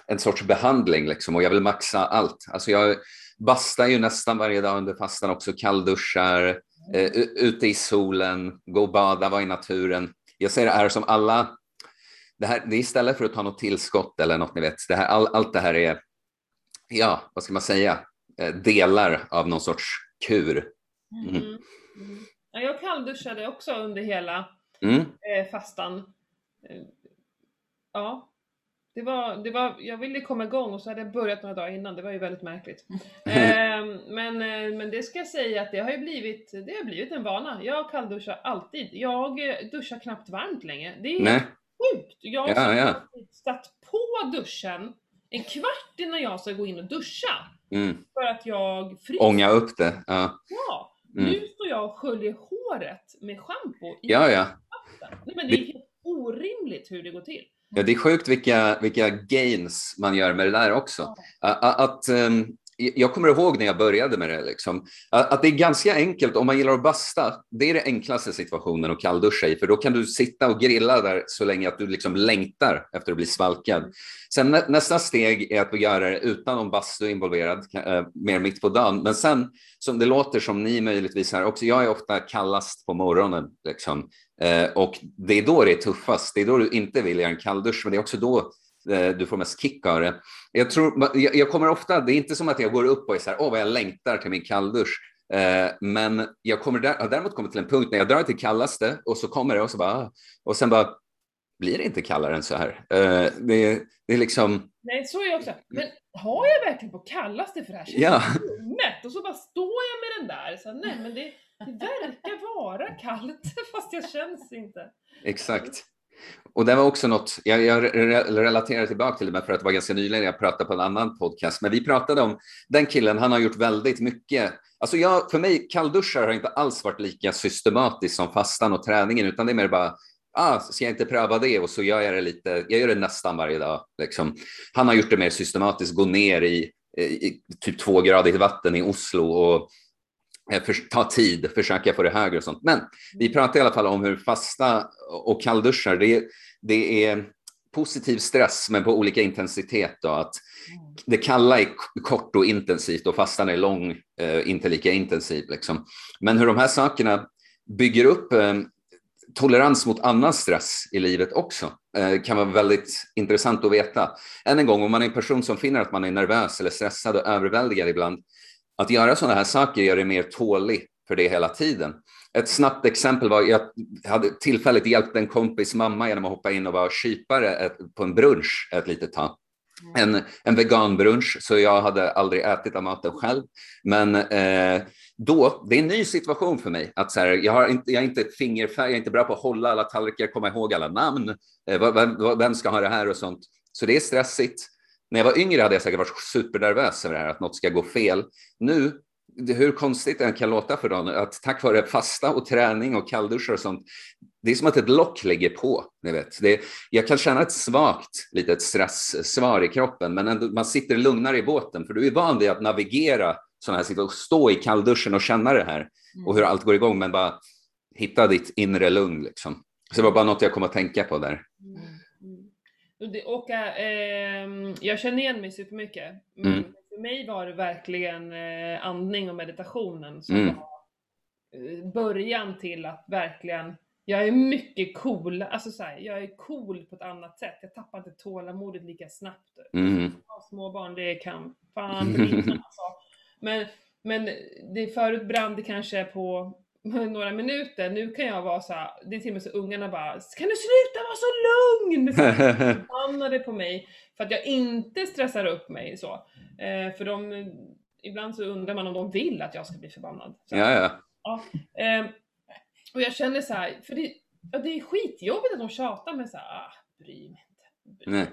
en sorts behandling liksom, och jag vill maxa allt. Alltså jag bastar ju nästan varje dag under fastan också, kallduschar, eh, ute i solen, gå och bada, vara i naturen. Jag ser det här som alla, det, här, det är istället för att ta något tillskott eller något ni vet, det här, all, allt det här är, ja, vad ska man säga, eh, delar av någon sorts kur.
Mm. Mm. Ja, jag kallduschade också under hela
Mm.
eh, fastan. Eh, ja. Det var, det var, jag ville komma igång och så hade jag börjat några dagar innan, det var ju väldigt märkligt. Eh, men, eh, men det ska jag säga att det har ju blivit, det har blivit en vana. Jag kallduschar alltid. Jag eh, duschar knappt varmt längre. Det är
Nej,
sjukt! Jag
Ja,
har
ja.
satt på duschen en kvart innan jag ska gå in och duscha.
mm.
För att jag fryser.
ånga upp det. Ja,
Ja,
Mm.
nu står jag och sköljer håret med schampo i
ja. ja.
vatten. Nej, men det är helt orimligt hur det går till.
Ja, det är sjukt vilka, vilka gains man gör med det där också. Att, ehm, jag kommer ihåg när jag började med det, liksom, att, att det är ganska enkelt om man gillar att basta. Det är det enklaste situationen att kallduscha i, för då kan du sitta och grilla där så länge att du liksom längtar efter att bli svalkad. Sen nä, nästa steg är att göra det utan någon bastu involverad, äh, mer mitt på dagen. Men sen, som det låter som ni möjligtvis här också, jag är ofta kallast på morgonen. Liksom. Eh, och det är då det är tuffast. Det är då du inte vill göra en kalldusch, men det är också då eh, du får mest kick av det. Jag, tror, jag, jag, kommer ofta, det är inte som att jag går upp och är så här, åh vad jag längtar till min kalldusch. Eh, men jag kommer där, har däremot kommit till en punkt när jag drar till kallaste och så kommer det och så bara, ah. och sen bara, blir det inte kallare än så här? Eh, det, det är liksom...
Nej, så är jag också. Men har jag verkligen på kallaste för det här
Ja.
mätt och så bara står jag med den där. Så, nej, men det, det verkar vara kallt fast jag känns inte.
Exakt. Och det var också något, jag, jag re- relaterar tillbaka till det för att det var ganska nyligen jag pratade på en annan podcast, men vi pratade om den killen, han har gjort väldigt mycket. Alltså jag, för mig, kallduschar har inte alls varit lika systematiskt som fastan och träningen, utan det är mer bara, ah, ska jag inte pröva det? Och så gör jag det lite, jag gör det nästan varje dag. Liksom. Han har gjort det mer systematiskt, gå ner i, i typ tvågradigt vatten i Oslo och för, ta tid, försöka få det högre och sånt. Men vi pratar i alla fall om hur fasta och kallduschar, det, det är positiv stress men på olika intensitet. Då, att det kalla är kort och intensivt och fastan är lång, eh, inte lika intensiv. Liksom. Men hur de här sakerna bygger upp eh, tolerans mot annan stress i livet också eh, kan vara väldigt intressant att veta. Än en gång, om man är en person som finner att man är nervös eller stressad och överväldigad ibland, att göra sådana här saker gör det mer tålig för det hela tiden. Ett snabbt exempel var, jag hade tillfälligt hjälpt en kompis mamma genom att hoppa in och vara kypare på en brunch ett litet tag. En, en veganbrunch, så jag hade aldrig ätit av maten själv. Men eh, då, det är en ny situation för mig. Att så här, jag, har inte, jag är inte fingerfärg, jag är inte bra på att hålla alla tallrikar, komma ihåg alla namn, eh, vem, vem ska ha det här och sånt. Så det är stressigt. När jag var yngre hade jag säkert varit supernervös över det här, att något ska gå fel. Nu, hur konstigt det än kan låta för någon, att tack vare fasta och träning och kallduschar och sånt, det är som att ett lock ligger på. Ni vet. Det, jag kan känna ett svagt litet stresssvar i kroppen, men ändå, man sitter lugnare i båten, för du är van vid att navigera sådana här situationer, stå i kallduschen och känna det här och hur allt går igång, men bara hitta ditt inre lugn. Liksom. Så det var bara något jag kom att tänka på där.
Mm. Och, det, och äh, jag känner igen mig supermycket. Men
Mm.
för mig var det verkligen äh, andning och meditationen som
Mm.
var eh, början till att verkligen, jag är mycket cool, alltså så här, jag är cool på ett annat sätt. Jag tappar inte tålamodet lika snabbt.
Mm.
Ja, Småbarn, det kan fan alltså. Men, men det förut brann det kanske på några minuter. Nu kan jag vara så här, det är till och med så ungarna bara Kan du sluta vara så lugn? Förbannade på mig för att jag inte stressar upp mig så. Eh, för de, ibland så undrar man om de vill att jag ska bli förbannad. Så här.
Ja, ja.
Eh, och jag känner så här, för det, ja, det är skitjobbigt att de tjatar men så här, ah, bry mig inte. Bry mig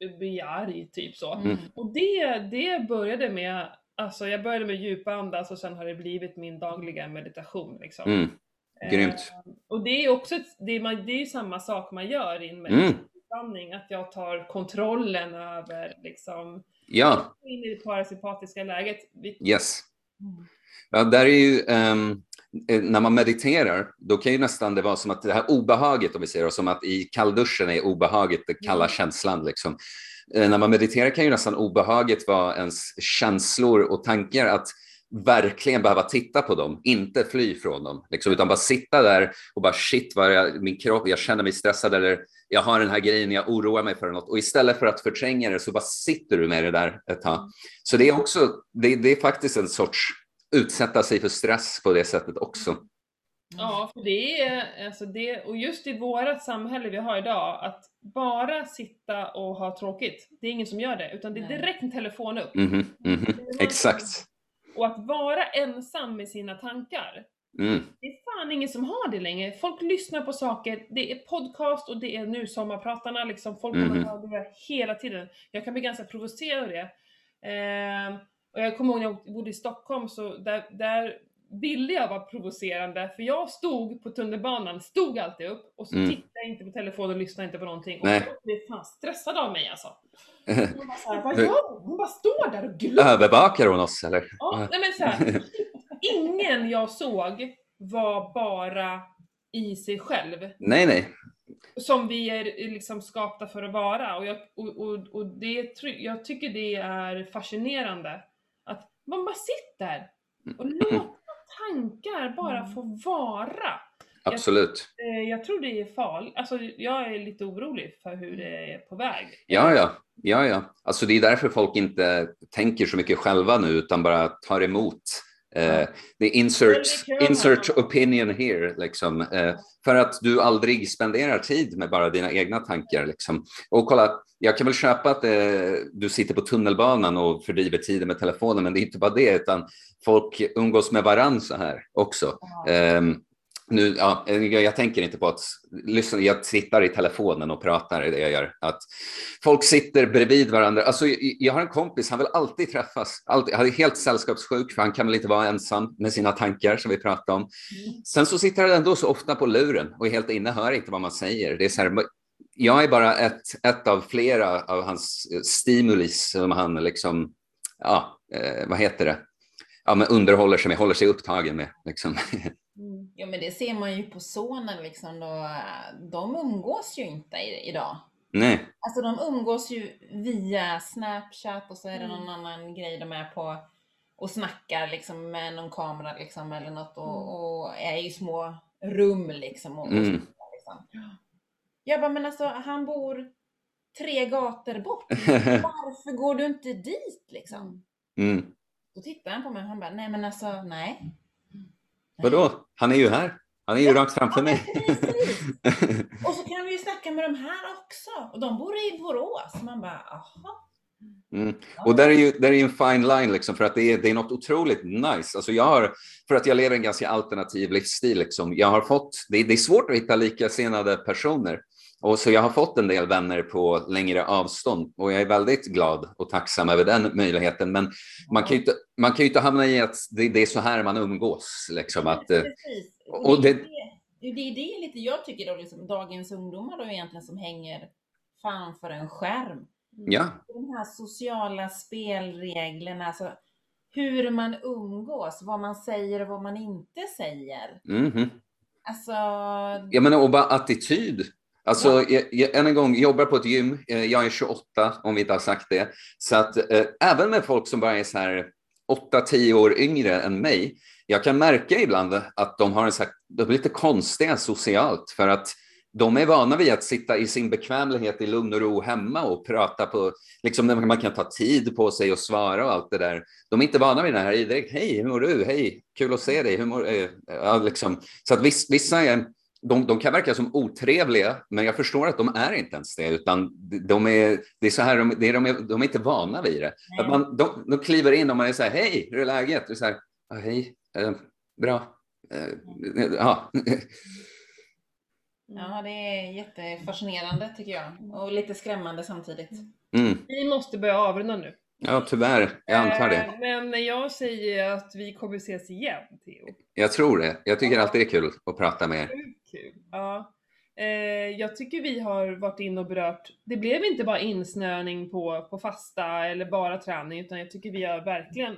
inte. Bli arg, typ så.
Mm.
Och det, det började med, alltså jag började med djupandas och sen har det blivit min dagliga meditation liksom.
Mm. Grymt.
Eh, och det är också, ett, det är, man, det är ju samma sak man gör i en
Mm.
meditationsandning, att jag tar kontrollen över liksom,
Ja,
in i det parasympatiska läget.
Yes.
Mm.
Ja, där är ju, eh, när man mediterar, då kan ju nästan det vara som att det här obehaget, om vi säger, som att i kallduschen är obehaget den kalla
Mm.
känslan. Liksom. Eh, när man mediterar kan ju nästan obehaget vara ens känslor och tankar, att verkligen behöva titta på dem, inte fly från dem, liksom, utan bara sitta där och bara shit, vad jag, min kropp, jag känner mig stressad eller jag har den här grejen, jag oroar mig för något och istället för att förtränga det så bara sitter du med det där ett tag. Så det är också, det, det är faktiskt en sorts utsätta sig för stress på det sättet också.
Ja, för det är, alltså det, och just i vårat samhälle vi har idag, att bara sitta och ha tråkigt, det är ingen som gör det, utan det är direkt en telefon upp.
Mhm, mhm. Exakt.
Och att vara ensam med sina tankar,
Mm.
det är fan ingen som har det längre. Folk lyssnar på saker, det är podcast och det är nu sommarpratarna, liksom folk kommer
Mhm.
höra det hela tiden. Jag kan bli ganska provocerad av det. Ehm, och jag kommer ihåg när jag bodde i Stockholm, så där, där ville jag vara provocerande, för jag stod på tunnelbanan, stod alltid upp, och så
Mm.
tittade tittar inte på telefonen, lyssnar inte på någonting. Och
Nej.
jag blir fan stressad av mig alltså.
Eh,
Hon bara, så här, vad gör hon? Hon bara står där och glor.
Övervakar hon oss eller?
Ja, nej men så här, ingen jag såg var bara i sig själv.
Nej, nej.
Som vi är liksom skapta för att vara. Och jag, och, och, och det, jag tycker det är fascinerande att man bara sitter och låter tankar bara få vara.
Absolut.
Eh, Jag tror det är farligt. Alltså jag är lite orolig för hur det är på väg.
Ja, ja. Ja, ja. Alltså det är därför folk inte tänker så mycket själva nu utan bara tar emot. Eh, det insert, insert opinion here, liksom. Eh, för att du aldrig spenderar tid med bara dina egna tankar. Liksom. Och kolla, jag kan väl köpa att eh, du sitter på tunnelbanan och fördriver tiden med telefonen, men det är inte bara det, utan folk umgås med varann så här också. Ehm, nu, ja, jag, tänker inte på att lyssna, jag tittar i telefonen och pratar, det jag gör. Att folk sitter bredvid varandra. Alltså, jag, jag har en kompis, han vill alltid träffas. Alltid, han är helt sällskapssjuk, för han kan väl inte vara ensam med sina tankar som vi pratade om. Sen så sitter han ändå så ofta på luren och är helt inne, hör inte vad man säger. Det är så här, jag är bara ett, ett av flera av hans eh, stimulis som han liksom, ja, eh, vad heter det? Ja, men underhåller sig med, håller sig upptagen med. Liksom.
Mm.
Ja men det ser man ju på sonen liksom då. De umgås ju inte i- idag.
Nej,
Alltså de umgås ju via Snapchat och så är det
Mm.
någon annan grej de är på och snackar liksom med någon kamera liksom eller något och,
Mm.
och är i små rum liksom. Och, och
Mm.
snackar, liksom. Jag bara, men alltså han bor tre gator bort. Varför går du inte dit liksom?
mm.
Då tittar han på mig och han bara, nej men alltså nej.
vadå? Han är ju här. Han är ju
Ja,
rakt framför mig.
Och så kan vi ju snacka med de här också. Och de bor i Borås. Man bara, aha.
Mm. Och där är ju där är en fine line, liksom, för att det är, det är något otroligt nice. Alltså jag har, för att jag lever en ganska alternativ livsstil, liksom, jag har fått, det är, det är svårt att hitta likasinnade personer. Och så jag har fått en del vänner på längre avstånd och jag är väldigt glad och tacksam över den möjligheten. Men man kan ju inte, man kan inte hamna i att det, det är så här man umgås. Liksom, att, eh,
Precis.
och
det,
det-
är det, lite jag tycker då, liksom, dagens ungdomar då egentligen som hänger framför en skärm.
ja,
De här sociala spelreglerna, alltså hur man umgås, vad man säger och vad man inte säger.
mhm.
Alltså,
Jag menar, och bara attityd. Alltså,
Ja.
jag, jag, än en gång, jobbar på ett gym. Eh, Jag är 28, om vi inte har sagt det. Så att eh, även med folk som bara är så här 8-10 år yngre än mig, jag kan märka ibland att de har en så här, de är lite konstiga socialt för att de är vana vid att sitta i sin bekvämlighet i lugn och ro hemma och prata på, liksom man kan ta tid på sig och svara och allt det där. De är inte vana vid det här direkt. Hej, hur mår du? Hej, kul att se dig. Hur mår, eh, ja, liksom. Så att viss, vissa är, de, de kan verka som otrevliga, men jag förstår att de är inte ens det, utan de är, det är så här, de, de, är, de är inte vana vid det. Att man, de, de kliver in och man är så här, hej, hur är läget? Och så här, "Ja, hej, eh, bra. Eh, ja.
ja det är jättefascinerande tycker jag. Och lite skrämmande samtidigt.
Mm.
Vi måste börja avrunda nu.
ja, tyvärr, jag antar det.
Eh, Men jag säger att vi kommer ses igen, Theo.
Jag tror det. Jag tycker alltid det är kul att prata med er.
Kul. Ja. Eh, jag tycker vi har varit in och berört, det blev inte bara insnöning på, på fasta eller bara träning, utan jag tycker vi har verkligen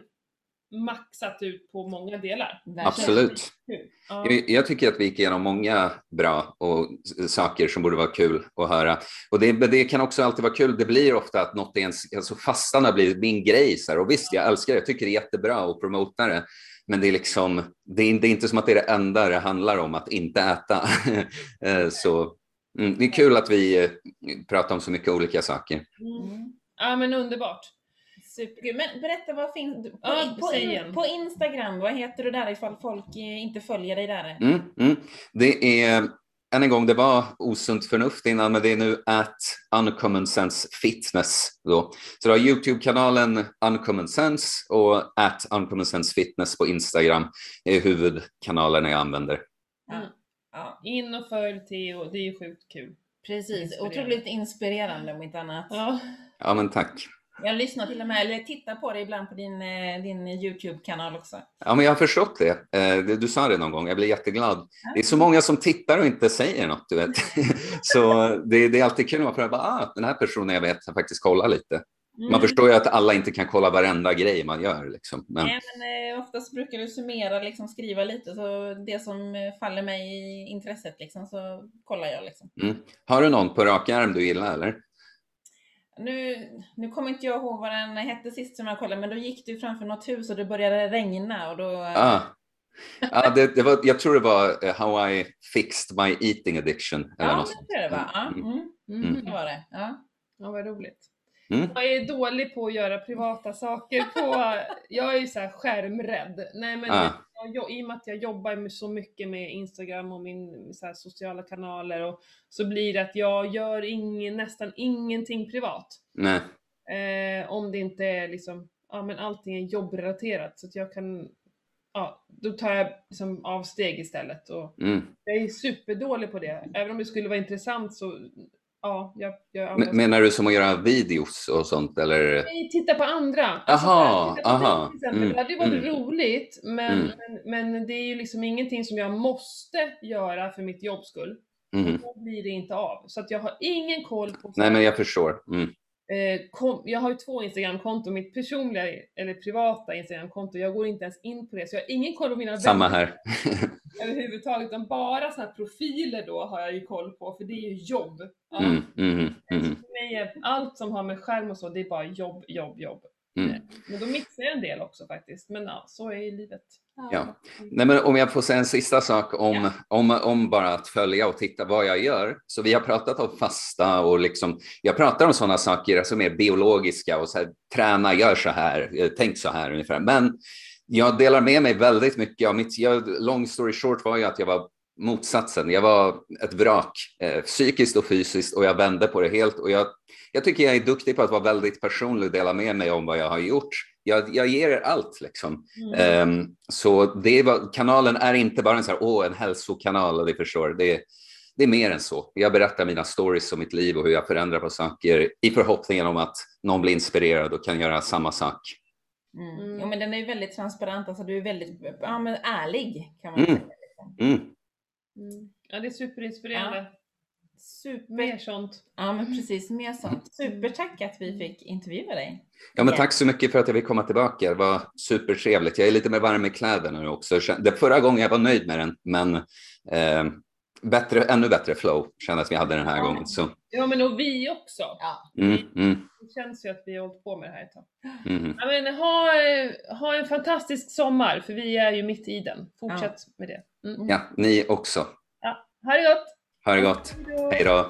maxat ut på många delar.
Verkligen.
Absolut.
Ja.
Jag, jag tycker att vi gick igenom många bra och saker som borde vara kul att höra. Och det, men det kan också alltid vara kul. Det blir ofta att något ens, alltså fastarna blir min grej. Så här. Och visst, jag älskar det. Jag tycker det är jättebra att promota det. Men det är liksom, det är, det är inte som att det är det enda det handlar om, att inte äta. Eh, så mm, det är kul att vi eh, pratar om så mycket olika saker.
Mm. Ja men underbart.
Superkul. Men berätta, vad finns på,
Ja,
på, in, på Instagram? Vad heter du där ifall folk eh, inte följer dig där?
Mm, mm. Det är, än en gång, det var osunt förnuft innan, men det är nu at Uncommon Sense Fitness. Då. Så du har Youtube-kanalen Uncommon Sense och at Uncommon Sense Fitness på Instagram är huvudkanalerna jag använder.
Mm.
ja,
In och följ Theo, det är ju sjukt kul.
precis.
Inspirerande.
Otroligt inspirerande om inte annat.
Ja.
Ja, men tack.
Jag lyssnar till och med, eller tittar på det ibland på din, eh, din Youtube-kanal också.
Ja, men jag har förstått det. Eh, Du sa det någon gång, jag blir jätteglad. Det är så många som tittar och inte säger något, du vet. Så det, det är alltid kul att pröva, ah, den här personen jag vet har faktiskt kollat lite. Man
Mm.
förstår ju att alla inte kan kolla varenda grej man gör. Liksom. Men,
Nej, men eh, oftast brukar du summera, liksom skriva lite, så det som faller mig i intresset liksom, så kollar jag liksom.
mm. Har du någon på rak arm du gillar eller?
Nu, nu kommer inte jag ihåg vad den hette sist som jag kollade, men då gick du framför något hus och det började regna och då...
Ah. Ja, det, det var, jag tror det var eh, How I fixed my eating addiction. Eller
ja,
något
det tror jag det var. Ja,
Mm.
mm,
Mm.
det var det. Ja.
Ja, vad roligt.
Mm.
Jag är dålig på att göra privata saker på, jag är ju så här skärmrädd. Nej men
Ah.
jag, i och med att jag jobbar med så mycket med Instagram och min så sociala kanaler och så blir det att jag gör ingen, nästan ingenting privat.
Nej.
Eh, om det inte är liksom, ja men allting är jobbrelaterat så att jag kan, ja då tar jag liksom avsteg istället och
Mm.
jag är superdålig på det. Även om det skulle vara intressant så, ja, jag
Men- Menar du som att göra videos och sånt eller?
Nej, titta på andra.
Aha,
titta på
aha,
exempel.
mm,
Det hade varit
mm.
roligt, men,
Mm.
men, men det är ju liksom ingenting som jag måste göra för mitt jobbs skull.
Mm.
Då blir det inte av. Så att jag har ingen koll på...
Nej, men jag förstår. Mm.
eh, kom, jag har ju två Instagramkonton, mitt personliga eller privata Instagramkonto, jag går inte ens in på det, så jag har ingen koll på mina
Samma
vänner
här.
överhuvudtaget, utan bara sådana här profiler då har jag ju koll på, för det är ju jobb. Ja.
Mm, mm, mm,
för mig är allt som har med skärm och så, det är bara jobb, jobb, jobb.
mm.
Men då mixar jag en del också faktiskt. Men ja, så är ju livet.
Ja. Nej, men om jag får säga en sista sak om, om, om bara att följa och titta vad jag gör. Så vi har pratat om fasta och liksom, jag pratar om sådana saker som är biologiska och så här, träna, gör så här, tänk så här ungefär. Men jag delar med mig väldigt mycket av mitt, jag, long story short var ju att jag var motsatsen. Jag var ett vrak, eh, psykiskt och fysiskt och jag vände på det helt och jag, jag tycker jag är duktig på att vara väldigt personlig och dela med mig om vad jag har gjort. Jag, jag ger er allt liksom.
Mm.
Ehm, så det var, kanalen är inte bara en, så här, åh, en hälsokanal, och det förstår. Det, det är mer än så. Jag berättar mina stories om mitt liv och hur jag förändrar på saker i förhoppningen om att någon blir inspirerad och kan göra samma sak.
Mm.
Mm.
Jo, men den är ju väldigt transparent, alltså du är väldigt ja, men ärlig kan man
Mm.
säga. Liksom.
Mm.
Mm. Ja, det är superinspirerande.
Super.
Mer sånt.
Ja, men precis, mer sånt. Supertack att vi fick intervjua dig.
Ja, men tack så mycket för att jag vill komma tillbaka. Det var supertrevligt. Jag är lite mer varm i kläderna nu också. Det förra gången jag var nöjd med den, men eh, bättre, ännu bättre flow kändes vi hade den här
Ja.
gången. Så,
Ja, men och vi också.
Ja.
mm, mm,
Det känns ju att vi har hållit på med det här ett tag.
mm.
Ja, men ha, ha en fantastisk sommar, för vi är ju mitt i den. Fortsätt med det. Mm.
Ja, ni också.
Ja, ha det gott!
Ha det gott.
Hej då.
Hej då.